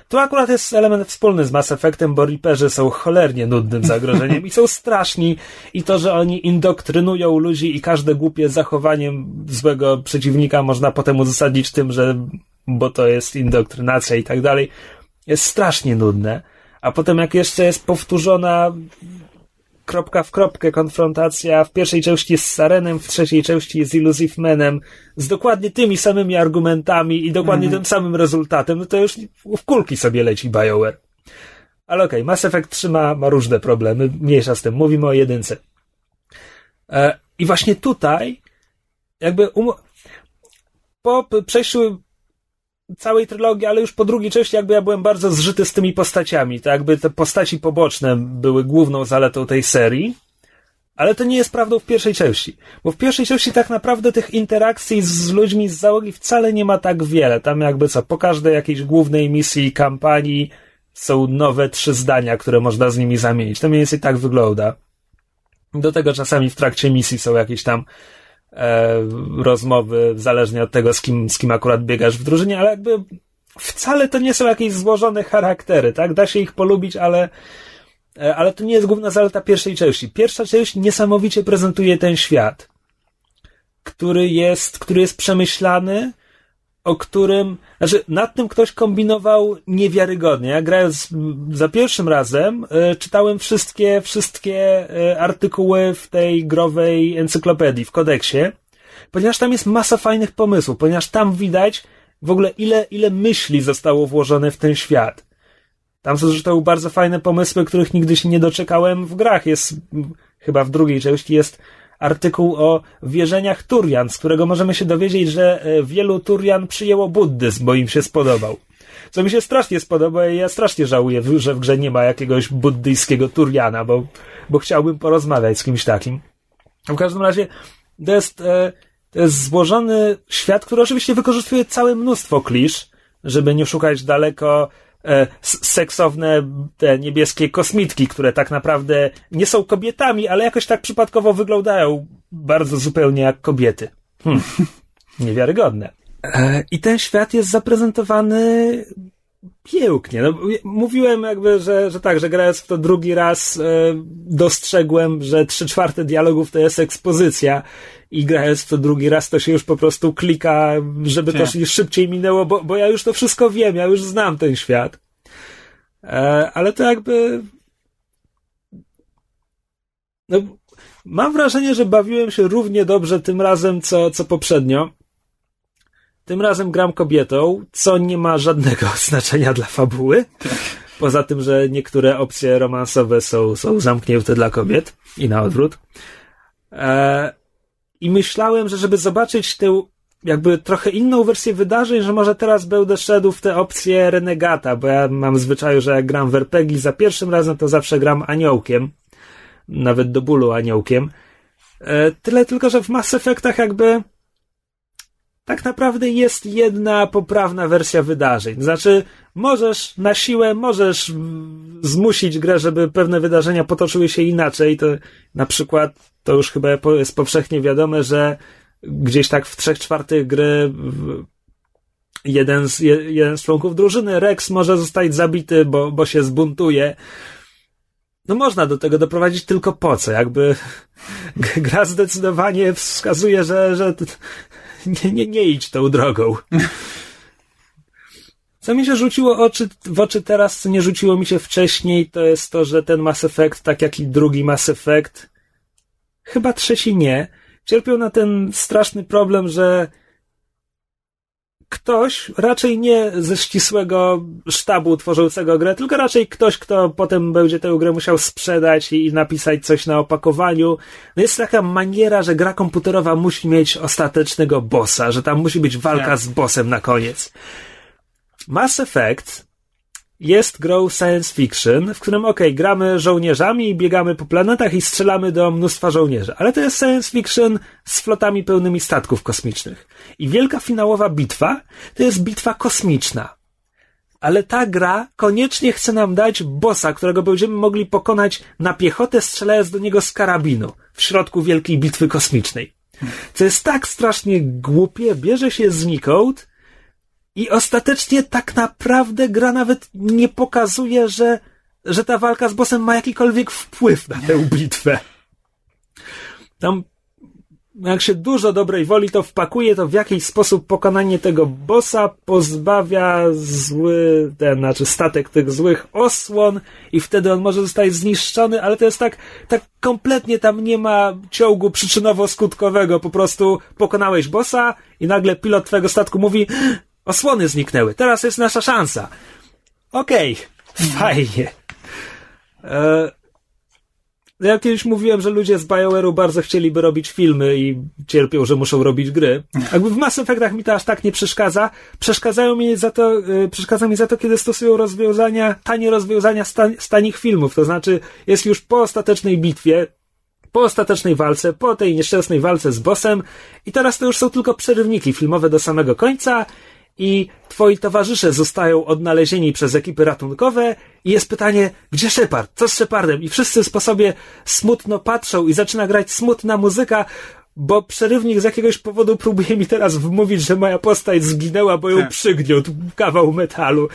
Tu akurat jest element wspólny z Mass Effectem, bo Reaperzy są cholernie nudnym zagrożeniem i są straszni. I to, że oni indoktrynują ludzi i każde głupie zachowanie złego przeciwnika można potem uzasadnić tym, że bo to jest indoktrynacja i tak dalej, jest strasznie nudne. A potem jak jeszcze jest powtórzona kropka w kropkę konfrontacja w pierwszej części z Sarenem, w trzeciej części z Illusive Manem, z dokładnie tymi samymi argumentami i dokładnie mm. tym samym rezultatem, no to już w kulki sobie leci BioWare. Ale okej, okay, Mass Effect 3 ma, ma różne problemy, mniejsza z tym, mówimy o jedynce. E, I właśnie tutaj, jakby um... po przejściu całej trylogii, ale już po drugiej części jakby ja byłem bardzo zżyty z tymi postaciami. To jakby te postaci poboczne były główną zaletą tej serii. Ale to nie jest prawdą w pierwszej części. Bo w pierwszej części tak naprawdę tych interakcji z ludźmi z załogi wcale nie ma tak wiele. Tam jakby co, po każdej jakiejś głównej misji, kampanii są nowe trzy zdania, które można z nimi zamienić. To mniej więcej tak wygląda. Do tego czasami w trakcie misji są jakieś tam rozmowy, zależnie od tego, z kim, z kim akurat biegasz w drużynie, ale jakby wcale to nie są jakieś złożone charaktery, tak? Da się ich polubić, ale, e, ale to nie jest główna zaleta pierwszej części. Pierwsza część niesamowicie prezentuje ten świat, który jest, który jest przemyślany, o którym, znaczy nad tym ktoś kombinował niewiarygodnie. Ja grając za pierwszym razem, y, czytałem wszystkie, wszystkie y, artykuły w tej growej encyklopedii, w kodeksie, ponieważ tam jest masa fajnych pomysłów, ponieważ tam widać w ogóle ile, ile myśli zostało włożone w ten świat. Tam są zresztą bardzo fajne pomysły, których nigdy się nie doczekałem w grach. Jest, chyba w drugiej części jest artykuł o wierzeniach Turian, z którego możemy się dowiedzieć, że e, wielu Turian przyjęło buddyzm, bo im się spodobał. Co mi się strasznie spodoba i ja strasznie żałuję, że w grze nie ma jakiegoś buddyjskiego Turiana, bo, bo chciałbym porozmawiać z kimś takim. W każdym razie to jest, e, to jest złożony świat, który oczywiście wykorzystuje całe mnóstwo klisz, żeby nie szukać daleko seksowne te niebieskie kosmitki, które tak naprawdę nie są kobietami, ale jakoś tak przypadkowo wyglądają bardzo zupełnie jak kobiety. Hmm. Niewiarygodne. E, I ten świat jest zaprezentowany pięknie. No, mówiłem jakby, że, że tak, że grając w to drugi raz e, dostrzegłem, że trzy czwarte dialogów to jest ekspozycja i grając to drugi raz to się już po prostu klika, żeby to szybciej minęło, bo, bo ja już to wszystko wiem, ja już znam ten świat. E, ale to jakby no, mam wrażenie, że bawiłem się równie dobrze tym razem, co, co poprzednio. Tym razem gram kobietą, co nie ma żadnego znaczenia dla fabuły. Poza tym, że niektóre opcje romansowe są, są zamknięte dla kobiet i na odwrót. E, I myślałem, że żeby zobaczyć tę jakby trochę inną wersję wydarzeń, że może teraz będę szedł w tę opcję renegata, bo ja mam zwyczaju, że jak gram w RPG za pierwszym razem, to zawsze gram aniołkiem. Nawet do bólu aniołkiem. E, tyle tylko, że w Mass Effectach jakby tak naprawdę jest jedna poprawna wersja wydarzeń. Znaczy, możesz na siłę, możesz zmusić grę, żeby pewne wydarzenia potoczyły się inaczej. To na przykład, to już chyba jest powszechnie wiadome, że gdzieś tak w trzech czwartych gry jeden z, jeden z członków drużyny, Rex, może zostać zabity, bo, bo się zbuntuje. No można do tego doprowadzić tylko po co? Jakby gra zdecydowanie wskazuje, że, że nie, nie, nie idź tą drogą. Co mi się rzuciło oczy, w oczy teraz, co nie rzuciło mi się wcześniej, to jest to, że ten Mass Effect, tak jak i drugi Mass Effect, chyba trzeci nie, cierpią na ten straszny problem, że ktoś, raczej nie ze ścisłego sztabu tworzącego grę, tylko raczej ktoś, kto potem będzie tę grę musiał sprzedać i, i napisać coś na opakowaniu. No jest taka maniera, że gra komputerowa musi mieć ostatecznego bossa, że tam musi być walka tak. z bossem na koniec. Mass Effect jest grą science fiction, w którym ok, gramy żołnierzami i biegamy po planetach i strzelamy do mnóstwa żołnierzy, ale to jest science fiction z flotami pełnymi statków kosmicznych. I wielka finałowa bitwa to jest bitwa kosmiczna. Ale ta gra koniecznie chce nam dać bossa, którego będziemy mogli pokonać na piechotę, strzelając do niego z karabinu w środku wielkiej bitwy kosmicznej. Co jest tak strasznie głupie, bierze się znikąd i ostatecznie tak naprawdę gra nawet nie pokazuje, że, że ta walka z bossem ma jakikolwiek wpływ na tę bitwę. Tam, jak się dużo dobrej woli to wpakuje, to w jakiś sposób pokonanie tego bossa pozbawia zły, ten, znaczy statek tych złych osłon i wtedy on może zostać zniszczony, ale to jest tak, tak kompletnie tam nie ma ciągu przyczynowo-skutkowego. Po prostu pokonałeś bossa i nagle pilot twojego statku mówi Osłony zniknęły. Teraz jest nasza szansa. Okej, okay. fajnie. E, ja kiedyś mówiłem, że ludzie z BioWare'u bardzo chcieliby robić filmy i cierpią, że muszą robić gry. Jakby w Mass Effectach mi to aż tak nie przeszkadza. Przeszkadzają mi za to, e, przeszkadza mi za to, kiedy stosują rozwiązania, tanie rozwiązania z tanich filmów. To znaczy, jest już po ostatecznej bitwie, po ostatecznej walce, po tej nieszczęsnej walce z bossem i teraz to już są tylko przerywniki filmowe do samego końca i twoi towarzysze zostają odnalezieni przez ekipy ratunkowe i jest pytanie, gdzie Shepard? Co z Shepardem? I wszyscy po sobie smutno patrzą i zaczyna grać smutna muzyka, bo przerywnik z jakiegoś powodu próbuje mi teraz wmówić, że moja postać zginęła, bo ją tak. przygniótł kawał metalu.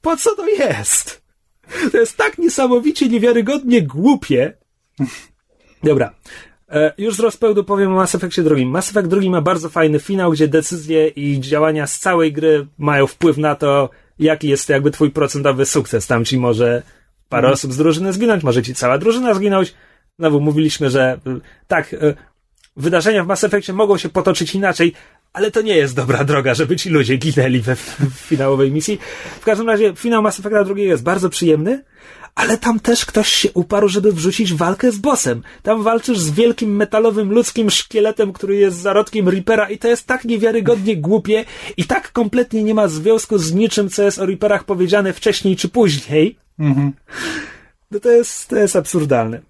Po co to jest? To jest tak niesamowicie niewiarygodnie głupie. Dobra. E, już z rozpełdu powiem o Mass Effectie drugim. Mass Effect drugi ma bardzo fajny finał, gdzie decyzje i działania z całej gry mają wpływ na to, jaki jest jakby twój procentowy sukces. Tam ci może parę mhm. osób z drużyny zginąć, może ci cała drużyna zginąć. Znowu mówiliśmy, że y, tak, y, wydarzenia w Mass Effectie mogą się potoczyć inaczej, ale to nie jest dobra droga, żeby ci ludzie ginęli we w, w finałowej misji. W każdym razie finał Mass Effecta drugiego jest bardzo przyjemny, ale tam też ktoś się uparł, żeby wrzucić walkę z bossem. Tam walczysz z wielkim metalowym ludzkim szkieletem, który jest zarodkiem Reapera i to jest tak niewiarygodnie głupie i tak kompletnie nie ma związku z niczym, co jest o Reaperach powiedziane wcześniej czy później. Mhm. No to jest, to jest absurdalne.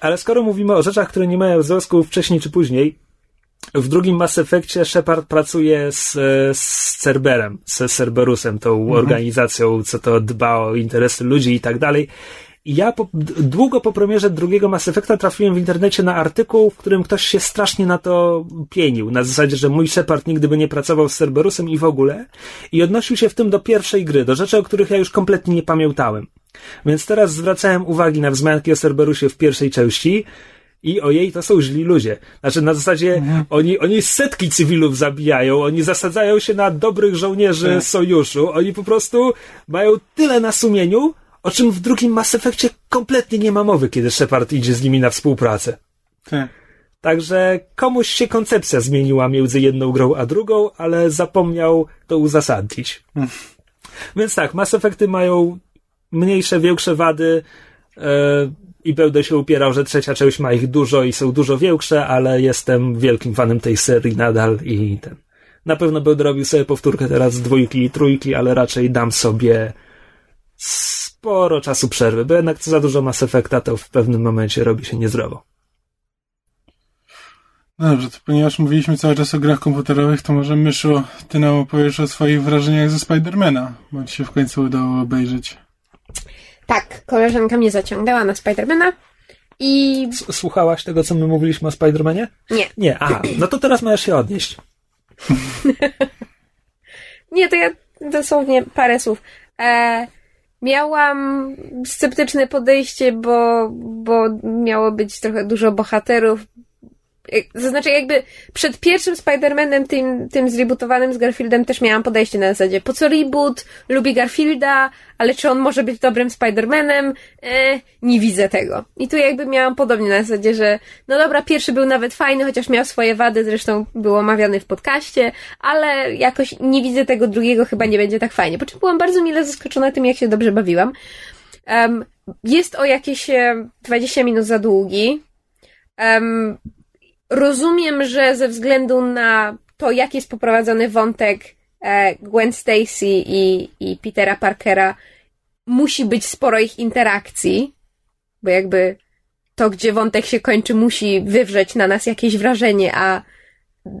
Ale skoro mówimy o rzeczach, które nie mają związku wcześniej czy później, w drugim Mass Effectie Shepard pracuje z, z Cerberem, z Cerberusem, tą mhm. organizacją, co to dba o interesy ludzi i tak dalej. Ja po, długo po premierze drugiego Mass Effecta trafiłem w internecie na artykuł, w którym ktoś się strasznie na to pienił. Na zasadzie, że mój Shepard nigdy by nie pracował z Cerberusem i w ogóle. I odnosił się w tym do pierwszej gry, do rzeczy, o których ja już kompletnie nie pamiętałem. Więc teraz zwracałem uwagi na wzmianki o Cerberusie w pierwszej części, i ojej, to są źli ludzie. Znaczy, na zasadzie mhm. oni, oni setki cywilów zabijają, oni zasadzają się na dobrych żołnierzy tak. sojuszu, oni po prostu mają tyle na sumieniu, o czym w drugim Mass Effectie kompletnie nie ma mowy, kiedy Shepard idzie z nimi na współpracę. Tak. Także komuś się koncepcja zmieniła między jedną grą a drugą, ale zapomniał to uzasadnić. Hmm. Więc tak, Mass Effecty mają mniejsze, większe wady. I będę się upierał, że trzecia część ma ich dużo i są dużo większe, ale jestem wielkim fanem tej serii nadal i ten. Na pewno będę robił sobie powtórkę teraz z dwójki i trójki, ale raczej dam sobie sporo czasu przerwy, bo jednak za dużo Mass Effecta, to w pewnym momencie robi się niezdrowo. No dobrze, to ponieważ mówiliśmy cały czas o grach komputerowych, to może Myszu, ty nam opowiesz o swoich wrażeniach ze Spidermana, bo ci się w końcu udało obejrzeć. Tak, koleżanka mnie zaciągnęła na Spidermana i... S- Słuchałaś tego, co my mówiliśmy o Spidermanie? Nie. Nie, a, no to teraz możesz się odnieść. Nie, to ja dosłownie parę słów. E, miałam sceptyczne podejście, bo, bo miało być trochę dużo bohaterów. E, To znaczy, jakby przed pierwszym Spider-Manem, tym, tym zrebootowanym z Garfieldem, też miałam podejście na zasadzie, po co reboot? Lubię Garfielda, ale czy on może być dobrym Spider-Manem? E, nie widzę tego. I tu jakby miałam podobnie na zasadzie, że no dobra, pierwszy był nawet fajny, chociaż miał swoje wady, zresztą był omawiany w podcaście, ale jakoś nie widzę tego drugiego, chyba nie będzie tak fajnie. Po czym byłam bardzo mile zaskoczona tym, jak się dobrze bawiłam. Um, jest o jakieś e, 20 minut za długi. Um, rozumiem, że ze względu na to, jak jest poprowadzony wątek e, Gwen Stacy i, i Petera Parkera, musi być sporo ich interakcji, bo jakby to, gdzie wątek się kończy, musi wywrzeć na nas jakieś wrażenie, a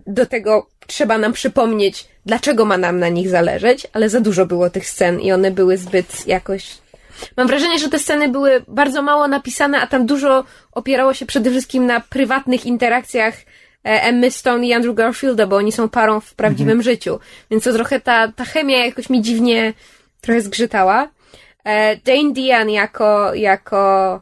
do tego trzeba nam przypomnieć, dlaczego ma nam na nich zależeć, ale za dużo było tych scen i one były zbyt jakoś. Mam wrażenie, że te sceny były bardzo mało napisane, a tam dużo opierało się przede wszystkim na prywatnych interakcjach e, Emmy Stone i Andrew Garfielda, bo oni są parą w prawdziwym życiu. Więc to trochę ta, ta chemia jakoś mi dziwnie trochę zgrzytała. E, Dane Dian jako, jako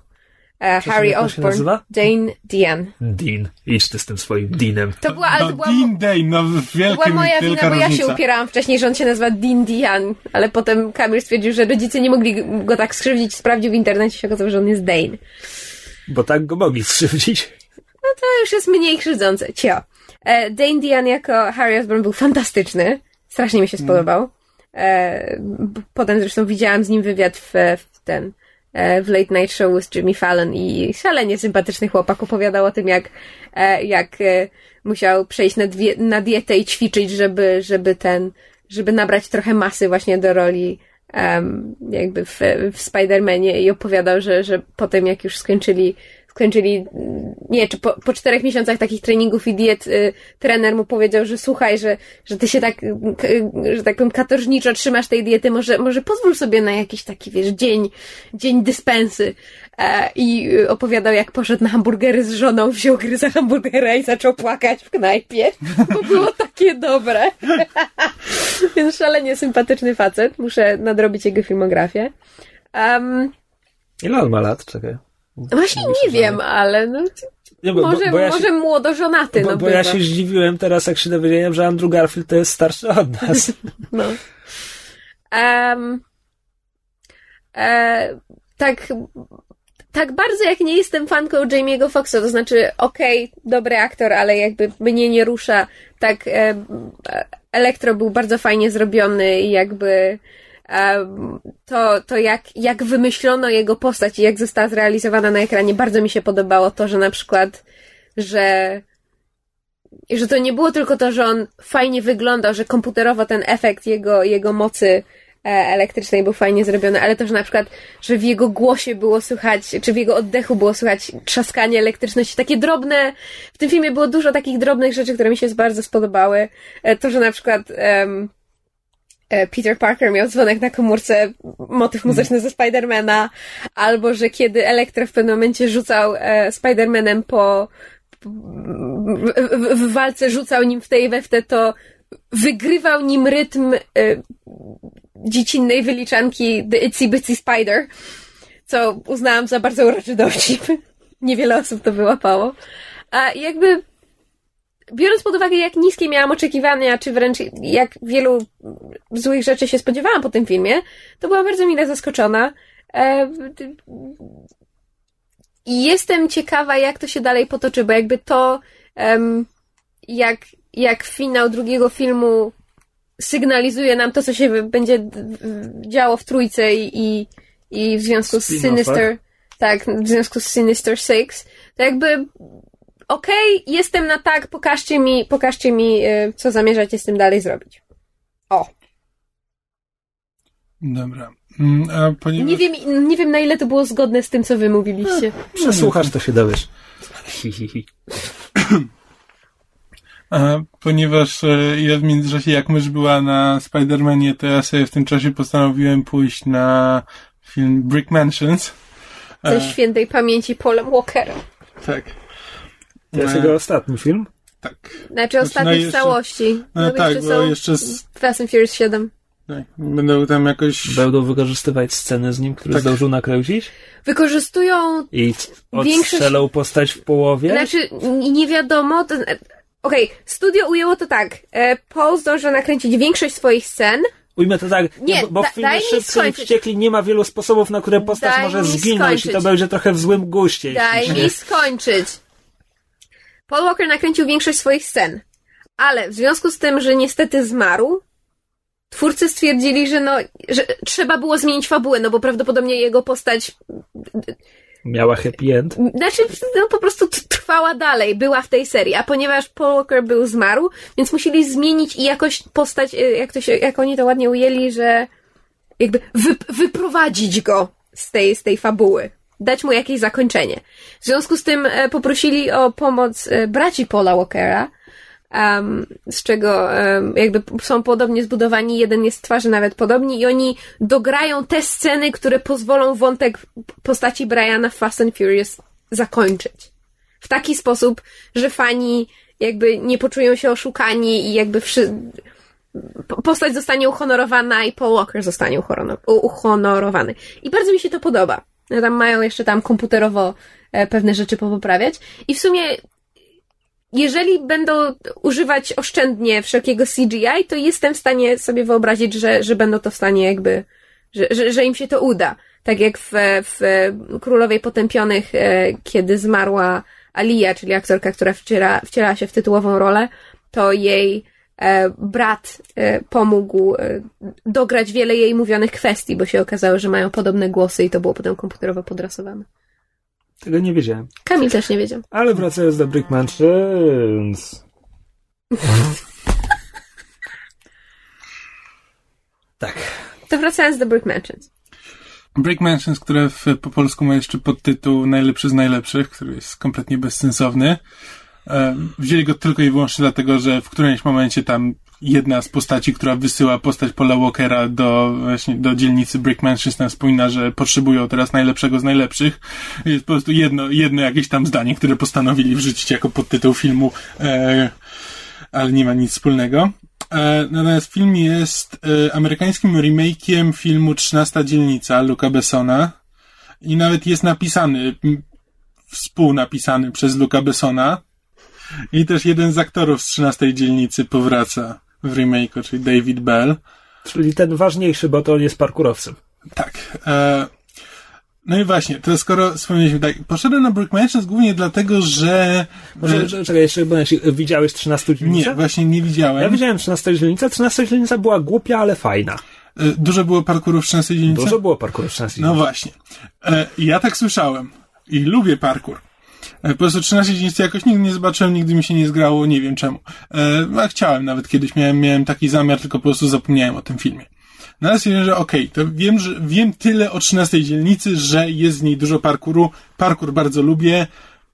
e, się- Harry Osborn. nazywa? Dane Dian. Dean, idź ty z tym swoim Deanem. To była, ale no, to była, Dean Day, no to wielka, była moja wina, bo ja się upierałam wcześniej, że on się nazywa Dean Dian, ale potem Kamil stwierdził, że rodzice nie mogli go tak skrzywdzić, sprawdził w internecie, się okazało, że on jest Dane. Bo tak go mogli skrzywdzić. To już jest mniej krzywdzące. Cio. E, Dane Dian jako Harry Osborn był fantastyczny. Strasznie mi się spodobał. E, potem zresztą widziałam z nim wywiad w, w ten e, w Late Night Show z Jimmy Fallon i szalenie sympatyczny chłopak opowiadał o tym, jak, e, jak e, musiał przejść na, dwie, na dietę i ćwiczyć, żeby, żeby ten, żeby nabrać trochę masy właśnie do roli em, jakby w, w Spider-Manie i opowiadał, że, że potem jak już skończyli skończyli, nie, czy po, po czterech miesiącach takich treningów i diet y, trener mu powiedział, że słuchaj, że, że ty się tak, że tak powiem, katorżniczo trzymasz tej diety, może, może pozwól sobie na jakiś taki, wiesz, dzień, dzień dyspensy. E, I opowiadał, jak poszedł na hamburgery z żoną, wziął gryza hamburgera i zaczął płakać w knajpie, bo było takie dobre. Więc szalenie sympatyczny facet. Muszę nadrobić jego filmografię. Um, Ile on ma lat? Czekaj. Właśnie nie wiem, ale no, Nie, bo, może, bo, bo ja może się, młodożonaty, bo, no bo ja się zdziwiłem teraz, jak się dowiedziałem, że Andrew Garfield to jest starszy od nas. No. Em, e, tak, tak bardzo jak nie jestem fanką Jamie'ego Foxxa, to znaczy okej, dobry aktor, ale jakby mnie nie rusza, tak e, Elektro był bardzo fajnie zrobiony i jakby to, to jak, jak wymyślono jego postać i jak została zrealizowana na ekranie, bardzo mi się podobało to, że na przykład, że że to nie było tylko to, że on fajnie wyglądał, że komputerowo ten efekt jego, jego mocy e, elektrycznej był fajnie zrobiony, ale to, że na przykład, że w jego głosie było słychać, czy w jego oddechu było słychać trzaskanie elektryczności, takie drobne, w tym filmie było dużo takich drobnych rzeczy, które mi się bardzo spodobały. E, To, że na przykład e, Peter Parker miał dzwonek na komórce, motyw muzyczny ze Spidermana, albo że kiedy Elektro w pewnym momencie rzucał e, Spidermanem po w, w, walce rzucał nim w tej we w te, to wygrywał nim rytm y, dziecinnej wyliczanki The Itsy Bitsy Spider, co uznałam za bardzo uroczy dowcip. Niewiele osób to wyłapało. A jakby biorąc pod uwagę, jak niskie miałam oczekiwania, czy wręcz jak wielu złych rzeczy się spodziewałam po tym filmie, to byłam bardzo mile zaskoczona. E, i jestem ciekawa, jak to się dalej potoczy, bo jakby to, jak, jak finał drugiego filmu sygnalizuje nam to, co się będzie działo w trójce i, i, w związku z Spin-offach. Sinister, tak, w związku z Sinister Six, to jakby okej, jestem na tak, pokażcie mi, pokażcie mi, y, co zamierzacie z tym dalej zrobić. O. Dobra. Mm, A ponieważ... Nie wiem, nie wiem na ile to było zgodne z tym, co wy mówiliście. Przesłuchasz, to się dowiesz. A, ponieważ e, ja w międzyczasie, jak mysz była na Spider-Manie, to ja sobie w tym czasie postanowiłem pójść na film Brick Mansions. Ze E, świętej pamięci Polem Walkerem. tak. To jest E, jego ostatni film. Tak. Znaczy ostatni no w jeszcze- całości. No bo tak, jeszcze bo są jeszcze z, Fast and Furious 7. tak, będą tam jakoś... Będą wykorzystywać scenę z nim, który Tak. zdążył nakręcić Wykorzystują i Większość- odstrzelał postać w połowie. Znaczy, nie wiadomo. To, e, Okej, studio ujęło to tak. E, Paul zdążył nakręcić większość swoich scen. Ujmę to tak, Nie, bo, w filmie Szybcy i skończyć. Wściekli nie ma wielu sposobów, na które postać Daj może zginąć i to skończyć. będzie trochę w złym guście. Daj mi skończyć. Paul Walker nakręcił większość swoich scen. Ale w związku z tym, że niestety zmarł, twórcy stwierdzili, że no, że trzeba było zmienić fabułę, no bo prawdopodobnie jego postać Miała happy end. Znaczy, no po prostu trwała dalej, była w tej serii, a ponieważ Paul Walker był zmarł, więc musieli zmienić i jakoś postać, y, jak to się, jak oni to ładnie ujęli, że jakby wy, wyprowadzić go z tej, z tej fabuły. Dać mu jakieś zakończenie. W związku z tym e, poprosili o pomoc e, braci Paula Walkera, em, z czego em, jakby są podobnie zbudowani, jeden jest twarzy nawet podobni i oni dograją te sceny, które pozwolą wątek postaci Briana w Fast and Furious zakończyć. W taki sposób, że fani jakby nie poczują się oszukani i jakby wszy... po- postać zostanie uhonorowana i Paul Walker zostanie uhonorowany. I bardzo mi się to podoba. No, Tam mają jeszcze tam komputerowo e, pewne rzeczy popoprawiać. I w sumie jeżeli będą używać oszczędnie wszelkiego CGI, to jestem w stanie sobie wyobrazić, że, że będą to w stanie jakby, że, że, że im się to uda. Tak jak w, w Królowej Potępionych, e, kiedy zmarła Alia, czyli aktorka, która wciela, wcielała się w tytułową rolę, to jej brat e, pomógł e, dograć wiele jej mówionych kwestii, bo się okazało, że mają podobne głosy i to było potem komputerowo podrasowane. Tego nie wiedziałem. Kamil też nie wiedział. Ale wracając do Brick Mansions. tak. To wracając do Brick Mansions. Break Mansions, które w, po polsku ma jeszcze podtytuł Najlepszy z najlepszych, który jest kompletnie bezsensowny. E, wzięli go tylko i wyłącznie dlatego, że w którymś momencie tam jedna z postaci, która wysyła postać Paula Walkera do właśnie do dzielnicy Brick tam wspomina, że potrzebują teraz najlepszego z najlepszych. Jest po prostu jedno, jedno jakieś tam zdanie, które postanowili wrzucić jako podtytuł filmu, e, ale nie ma nic wspólnego. E, Natomiast film jest e, amerykańskim remake'iem filmu 13 dzielnica Luca Bessona i nawet jest napisany, współnapisany przez Luca Bessona i też jeden z aktorów z 13 dzielnicy powraca w remake'u, czyli David Bell. Czyli ten ważniejszy, bo to on jest parkurowcem. Tak. E, no i właśnie, to skoro wspomnieliśmy tak, poszedłem na Brick Mansions głównie dlatego, że... Może, że- czekaj, jeszcze, bo widziałeś 13 dzielnicę? nie, właśnie nie widziałem. Ja widziałem 13 dzielnicę. 13 dzielnica była głupia, ale fajna. E, Dużo było parkurów w 13 dzielnicy? Dużo było parkouru w 13 No dzielnicy. właśnie. E, ja tak słyszałem. I lubię parkour. E, po prostu 13 dzielnicy jakoś nigdy nie zobaczyłem, nigdy mi się nie zgrało, nie wiem czemu. E, a chciałem nawet kiedyś, miałem, miałem taki zamiar, tylko po prostu zapomniałem o tym filmie. No ale stwierdziłem, że okej, to wiem, że wiem tyle o 13 dzielnicy, że jest w niej dużo parkouru. Parkour bardzo lubię.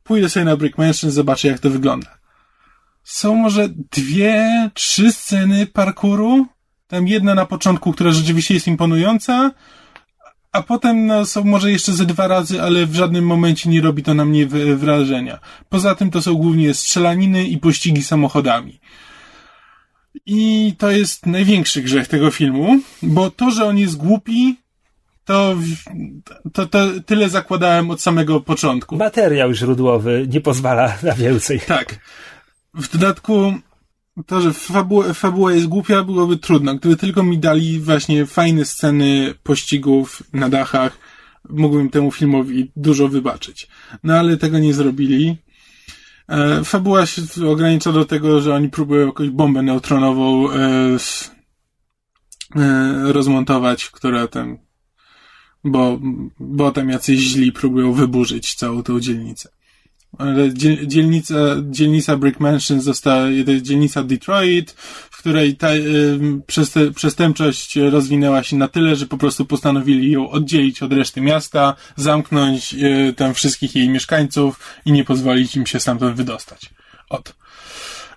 Pójdę sobie na Brick Mansion, zobaczę jak to wygląda. Są może dwie, trzy sceny parkouru. Tam jedna na początku, która rzeczywiście jest imponująca, a potem no, są może jeszcze ze dwa razy, ale w żadnym momencie nie robi to na mnie wrażenia. Poza tym to są głównie strzelaniny i pościgi samochodami. I to jest największy grzech tego filmu, bo to, że on jest głupi, to, to, to tyle zakładałem od samego początku. Materiał źródłowy nie pozwala na więcej. Tak. W dodatku to, że fabuła, fabuła jest głupia, byłoby trudno. Gdyby tylko mi dali właśnie fajne sceny pościgów na dachach, mógłbym temu filmowi dużo wybaczyć. No ale tego nie zrobili. E, fabuła się ogranicza do tego, że oni próbują jakąś bombę neutronową e, e, rozmontować, która tam bo, bo tam jacyś źli próbują wyburzyć całą tą dzielnicę. Ale dziel- dzielnica, dzielnica Brick Mansion została, to jest dzielnica Detroit, w której ta y, przestępczość rozwinęła się na tyle, że po prostu postanowili ją oddzielić od reszty miasta, zamknąć y, tam wszystkich jej mieszkańców i nie pozwolić im się stamtąd wydostać. Od.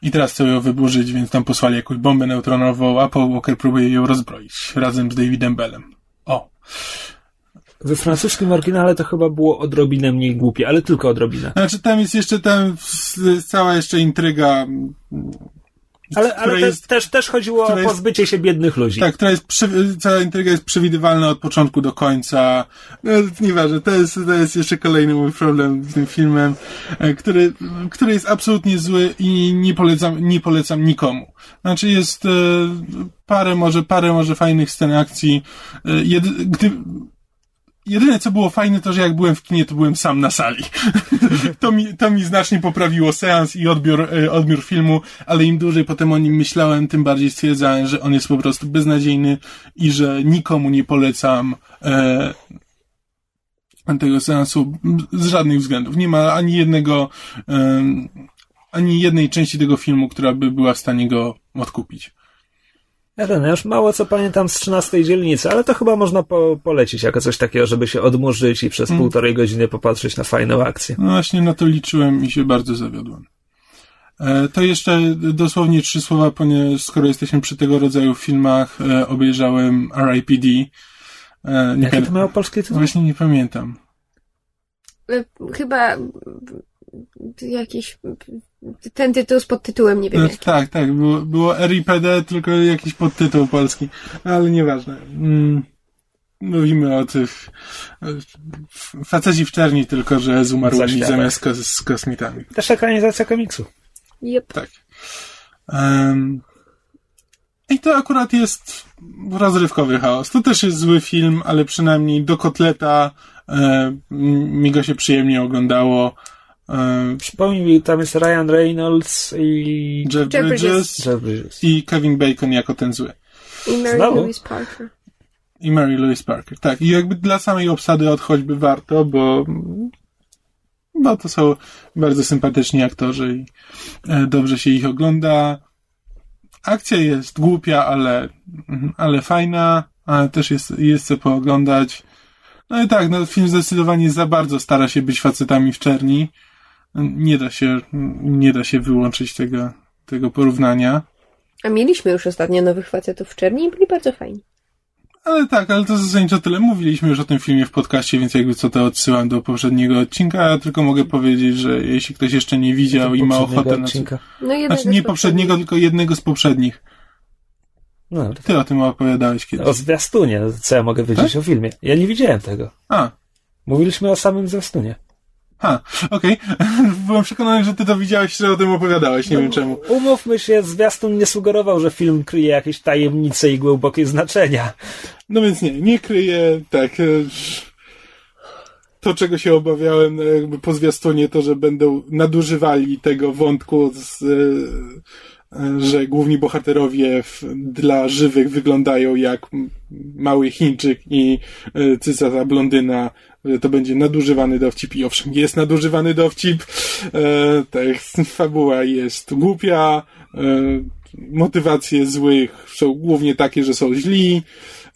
I teraz chcą ją wyburzyć, więc tam posłali jakąś bombę neutronową, a Paul Walker próbuje ją rozbroić razem z Davidem Bellem. O. We francuskim oryginale to chyba było odrobinę mniej głupie, ale tylko odrobinę. Znaczy tam jest jeszcze tam cała jeszcze intryga. Ale, ale która te, jest- też, też chodziło o która jest- pozbycie się biednych ludzi. Tak, która jest cała intryga jest przewidywalna od początku do końca. No, nieważne, to jest, to jest jeszcze kolejny mój problem z tym filmem, e, który, który jest absolutnie zły i nie polecam, nie polecam nikomu. Znaczy jest e, parę może, parę może fajnych scen akcji. E, gdy, Jedyne, co było fajne, to że jak byłem w kinie, to byłem sam na sali. to, mi, to mi znacznie poprawiło seans i odbiór, e, odbiór filmu, ale im dłużej potem o nim myślałem, tym bardziej stwierdzałem, że on jest po prostu beznadziejny i że nikomu nie polecam e, tego seansu z żadnych względów. Nie ma ani jednego, em, ani jednej części tego filmu, która by była w stanie go odkupić. Ja, ten, ja już mało co pamiętam z 13 dzielnicy, ale to chyba można po, polecić jako coś takiego, żeby się odmurzyć i przez Mm. półtorej godziny popatrzeć na fajną akcję. No właśnie na to liczyłem i się bardzo zawiodłem. E, To jeszcze dosłownie trzy słowa, ponieważ skoro jesteśmy przy tego rodzaju filmach, e, obejrzałem R.I.P.D. E, Nie Jakie to miało polskie tytuł? Właśnie nie pamiętam. Y, Chyba jakiś ten tytuł z podtytułem, nie wiem No, jaki. tak, tak, było, było R.I.P.D., tylko jakiś podtytuł polski, ale nieważne. Mm, Mówimy o tych faceci w czerni, tylko że z umarłymi zamiast kos- z kosmitami. Też ekranizacja komiksu. Yep. Tak. Em, I to akurat jest rozrywkowy chaos. To też jest zły film, ale przynajmniej do kotleta e, mi go się przyjemnie oglądało. E, Przypomnij mi, tam jest Ryan Reynolds i Jeff Jeff Bridges Bridges. Jeff Bridges. i Kevin Bacon jako ten zły. I Mary Znowu? Louise Parker. I Mary Louise Parker. Tak, i jakby dla samej obsady od choćby warto, bo, bo to są bardzo sympatyczni aktorzy i e, dobrze się ich ogląda. Akcja jest głupia, ale, mhm, ale fajna, ale też jest, jest co pooglądać. No i tak, no, film zdecydowanie za bardzo stara się być facetami w czerni. Nie da się, nie da się wyłączyć tego, tego porównania. A mieliśmy już ostatnio nowych facetów w czerni i byli bardzo fajni. Ale tak, ale to zasadniczo tyle. Mówiliśmy już o tym filmie w podcaście, więc jakby co to odsyłam do poprzedniego odcinka. Ja tylko mogę powiedzieć, że jeśli ktoś jeszcze nie widział i ma ochotę na... odcinka. No jednego Znaczy nie poprzedniego, tylko jednego z poprzednich. No, Ty o tym opowiadałeś kiedyś. o zwiastunie, co ja mogę wiedzieć Tak? o filmie. Ja nie widziałem tego. A, Mówiliśmy o samym zwiastunie. Ha, okej. Byłem przekonany, że ty to widziałeś, że o tym opowiadałeś, nie wiem czemu. Umówmy się, zwiastun nie sugerował, że film kryje jakieś tajemnice i głębokie znaczenia. No więc nie, nie kryję, tak. e, To, czego się obawiałem, no jakby po zwiastunie, to, że będą nadużywali tego wątku, z, e, e, że główni bohaterowie w, dla żywych wyglądają jak mały Chińczyk i e, cycata blondyna, że to będzie nadużywany dowcip i owszem, jest nadużywany dowcip. E, tak, fabuła jest głupia, e, motywacje złych są głównie takie, że są źli.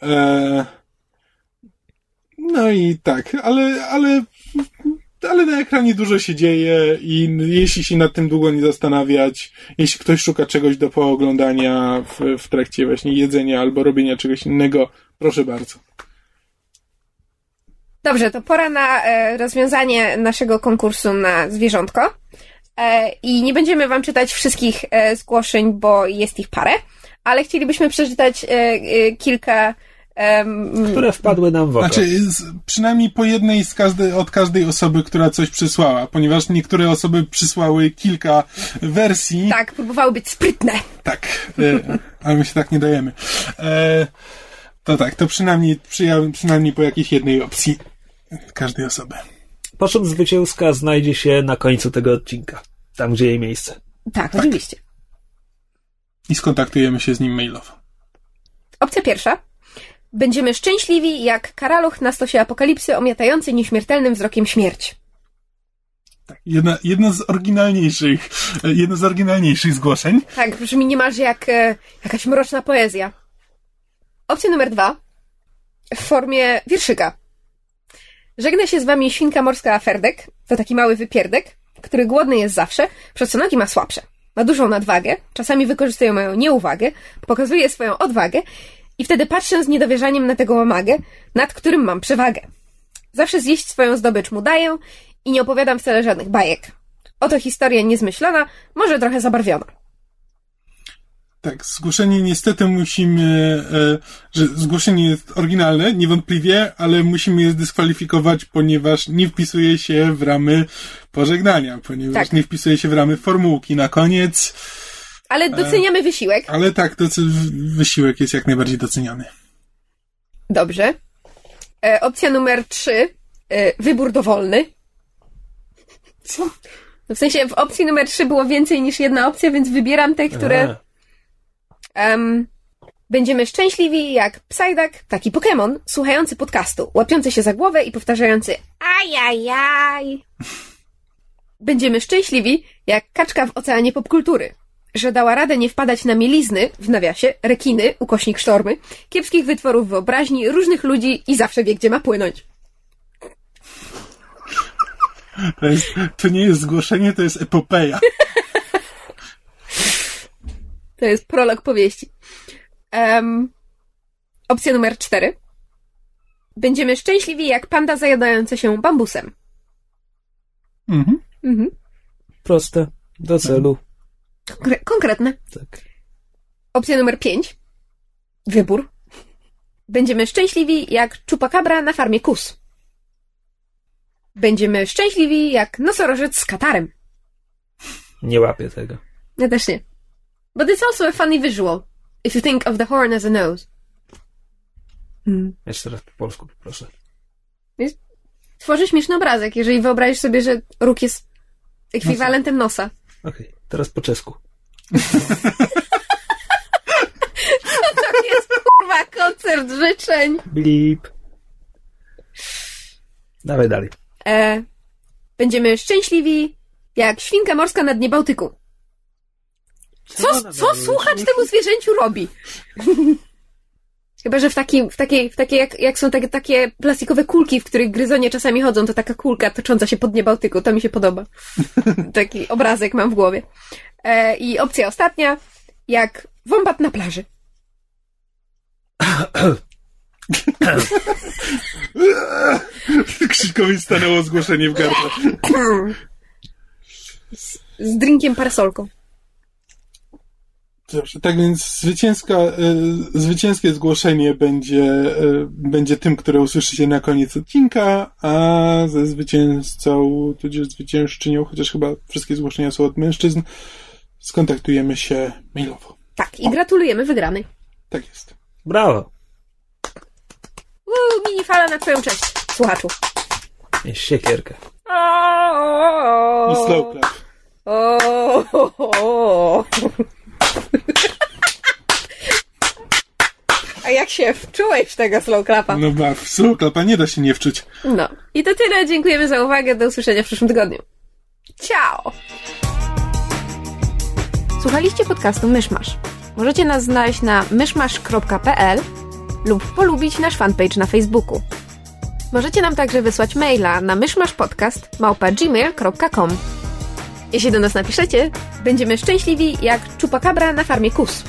E, no i tak, ale, ale, ale na ekranie dużo się dzieje i jeśli się nad tym długo nie zastanawiać, jeśli ktoś szuka czegoś do pooglądania w, w trakcie właśnie jedzenia albo robienia czegoś innego, proszę bardzo. Dobrze, to pora na e, rozwiązanie naszego konkursu na zwierzątko. E, I nie będziemy wam czytać wszystkich e, zgłoszeń, bo jest ich parę, ale chcielibyśmy przeczytać kilka. Które wpadły nam w oko. Znaczy, z, przynajmniej po jednej z każdej, od każdej osoby, która coś przysłała, ponieważ niektóre osoby przysłały kilka wersji. tak, próbowały być sprytne. Tak, ale my się tak nie dajemy. To tak, to przynajmniej, przyja- przynajmniej po jakiejś jednej opcji każdej osoby. Po czym zwycięska znajdzie się na końcu tego odcinka. Tam, gdzie jej miejsce. Tak, oczywiście. I skontaktujemy się z nim mailowo. Opcja pierwsza. Będziemy szczęśliwi jak karaluch na stosie apokalipsy, omiatający nieśmiertelnym wzrokiem śmierć. Tak, jedna, jedno z oryginalniejszych, e, jedno z oryginalniejszych zgłoszeń. Tak, brzmi niemalże jak e, jakaś mroczna poezja. Opcja numer dwa w formie wierszyka. Żegna się z wami świnka morska Ferdek. To taki mały wypierdek, który głodny jest zawsze, przez co nogi ma słabsze. Ma dużą nadwagę, czasami wykorzystuje moją nieuwagę, pokazuje swoją odwagę i wtedy patrzę z niedowierzaniem na tego łamagę, nad którym mam przewagę. Zawsze zjeść swoją zdobycz mu daję i nie opowiadam wcale żadnych bajek. Oto historia niezmyślona, może trochę zabarwiona. Tak, zgłoszenie niestety musimy, e, że zgłoszenie jest oryginalne, niewątpliwie, ale musimy je zdyskwalifikować, ponieważ nie wpisuje się w ramy pożegnania, ponieważ Tak. nie wpisuje się w ramy formułki na koniec, Ale doceniamy wysiłek. ale tak, wysiłek jest jak najbardziej doceniany. Dobrze. E, opcja numer trzy. E, wybór dowolny. Co? No w sensie w opcji numer trzy było więcej niż jedna opcja, więc wybieram te, które Em, będziemy szczęśliwi jak Psyduck, taki Pokémon, słuchający podcastu, łapiący się za głowę i powtarzający ajajaj. Będziemy szczęśliwi jak kaczka w oceanie popkultury, że dała radę nie wpadać na mielizny, w nawiasie, rekiny, ukośnik sztormy, kiepskich wytworów wyobraźni, różnych ludzi i zawsze wie, gdzie ma płynąć. To, jest, to nie jest zgłoszenie, to jest epopeja. To jest prolog powieści. Em, opcja numer cztery. Będziemy szczęśliwi jak panda zajadająca się bambusem. Mhm. Mhm. proste, do celu. Konkre- konkretne. Tak. Opcja numer 5. Wybór. Będziemy szczęśliwi jak czupakabra na farmie kus. Będziemy szczęśliwi jak nosorożec z katarem. Nie łapię tego. Ja też nie. But it's also a funny visual. If you think of the horn as a nose. Hmm. Jeszcze raz po polsku poproszę. Tworzy śmieszny obrazek, jeżeli wyobrazisz sobie, że róg jest ekwiwalentem nosa. Okej, teraz po czesku. To jest kurwa koncert życzeń. Blip. Dawaj dalej. E, będziemy szczęśliwi jak świnka morska na dnie Bałtyku. Co, co słuchacz temu zwierzęciu robi? Chyba, że w takim, w takiej, w takiej jak, jak są takie, takie plastikowe kulki, w których gryzonie czasami chodzą, to taka kulka tocząca się po dnie Bałtyku. To mi się podoba. Taki obrazek mam w głowie. E, I opcja ostatnia, jak wąbat na plaży. Krzyśkowi stanęło zgłoszenie w gardle. Z drinkiem parasolką. Dobrze, tak więc zwycięska, e, zwycięskie zgłoszenie będzie, e, będzie tym, które usłyszycie na koniec odcinka, a ze zwycięzcą, tudzież zwyciężczynią, chociaż chyba wszystkie zgłoszenia są od mężczyzn, skontaktujemy się mailowo. Tak, i gratulujemy wygranej. Tak jest. Brawo. Uuu, mini fala na twoją cześć, słuchaczu. Jest siekierka. I slow clap. O, A jak się wczułeś w tego slow clapa? No ba, w slow clapa nie da się nie wczuć. No. I to tyle. Dziękujemy za uwagę. Do usłyszenia w przyszłym tygodniu. Ciao! Słuchaliście podcastu Myszmasz. Możecie nas znaleźć na myszmasz.pl lub polubić nasz fanpage na Facebooku. Możecie nam także wysłać maila na myszmaszpodcast.gmail.com Jeśli do nas napiszecie, będziemy szczęśliwi jak czupakabra na farmie kus.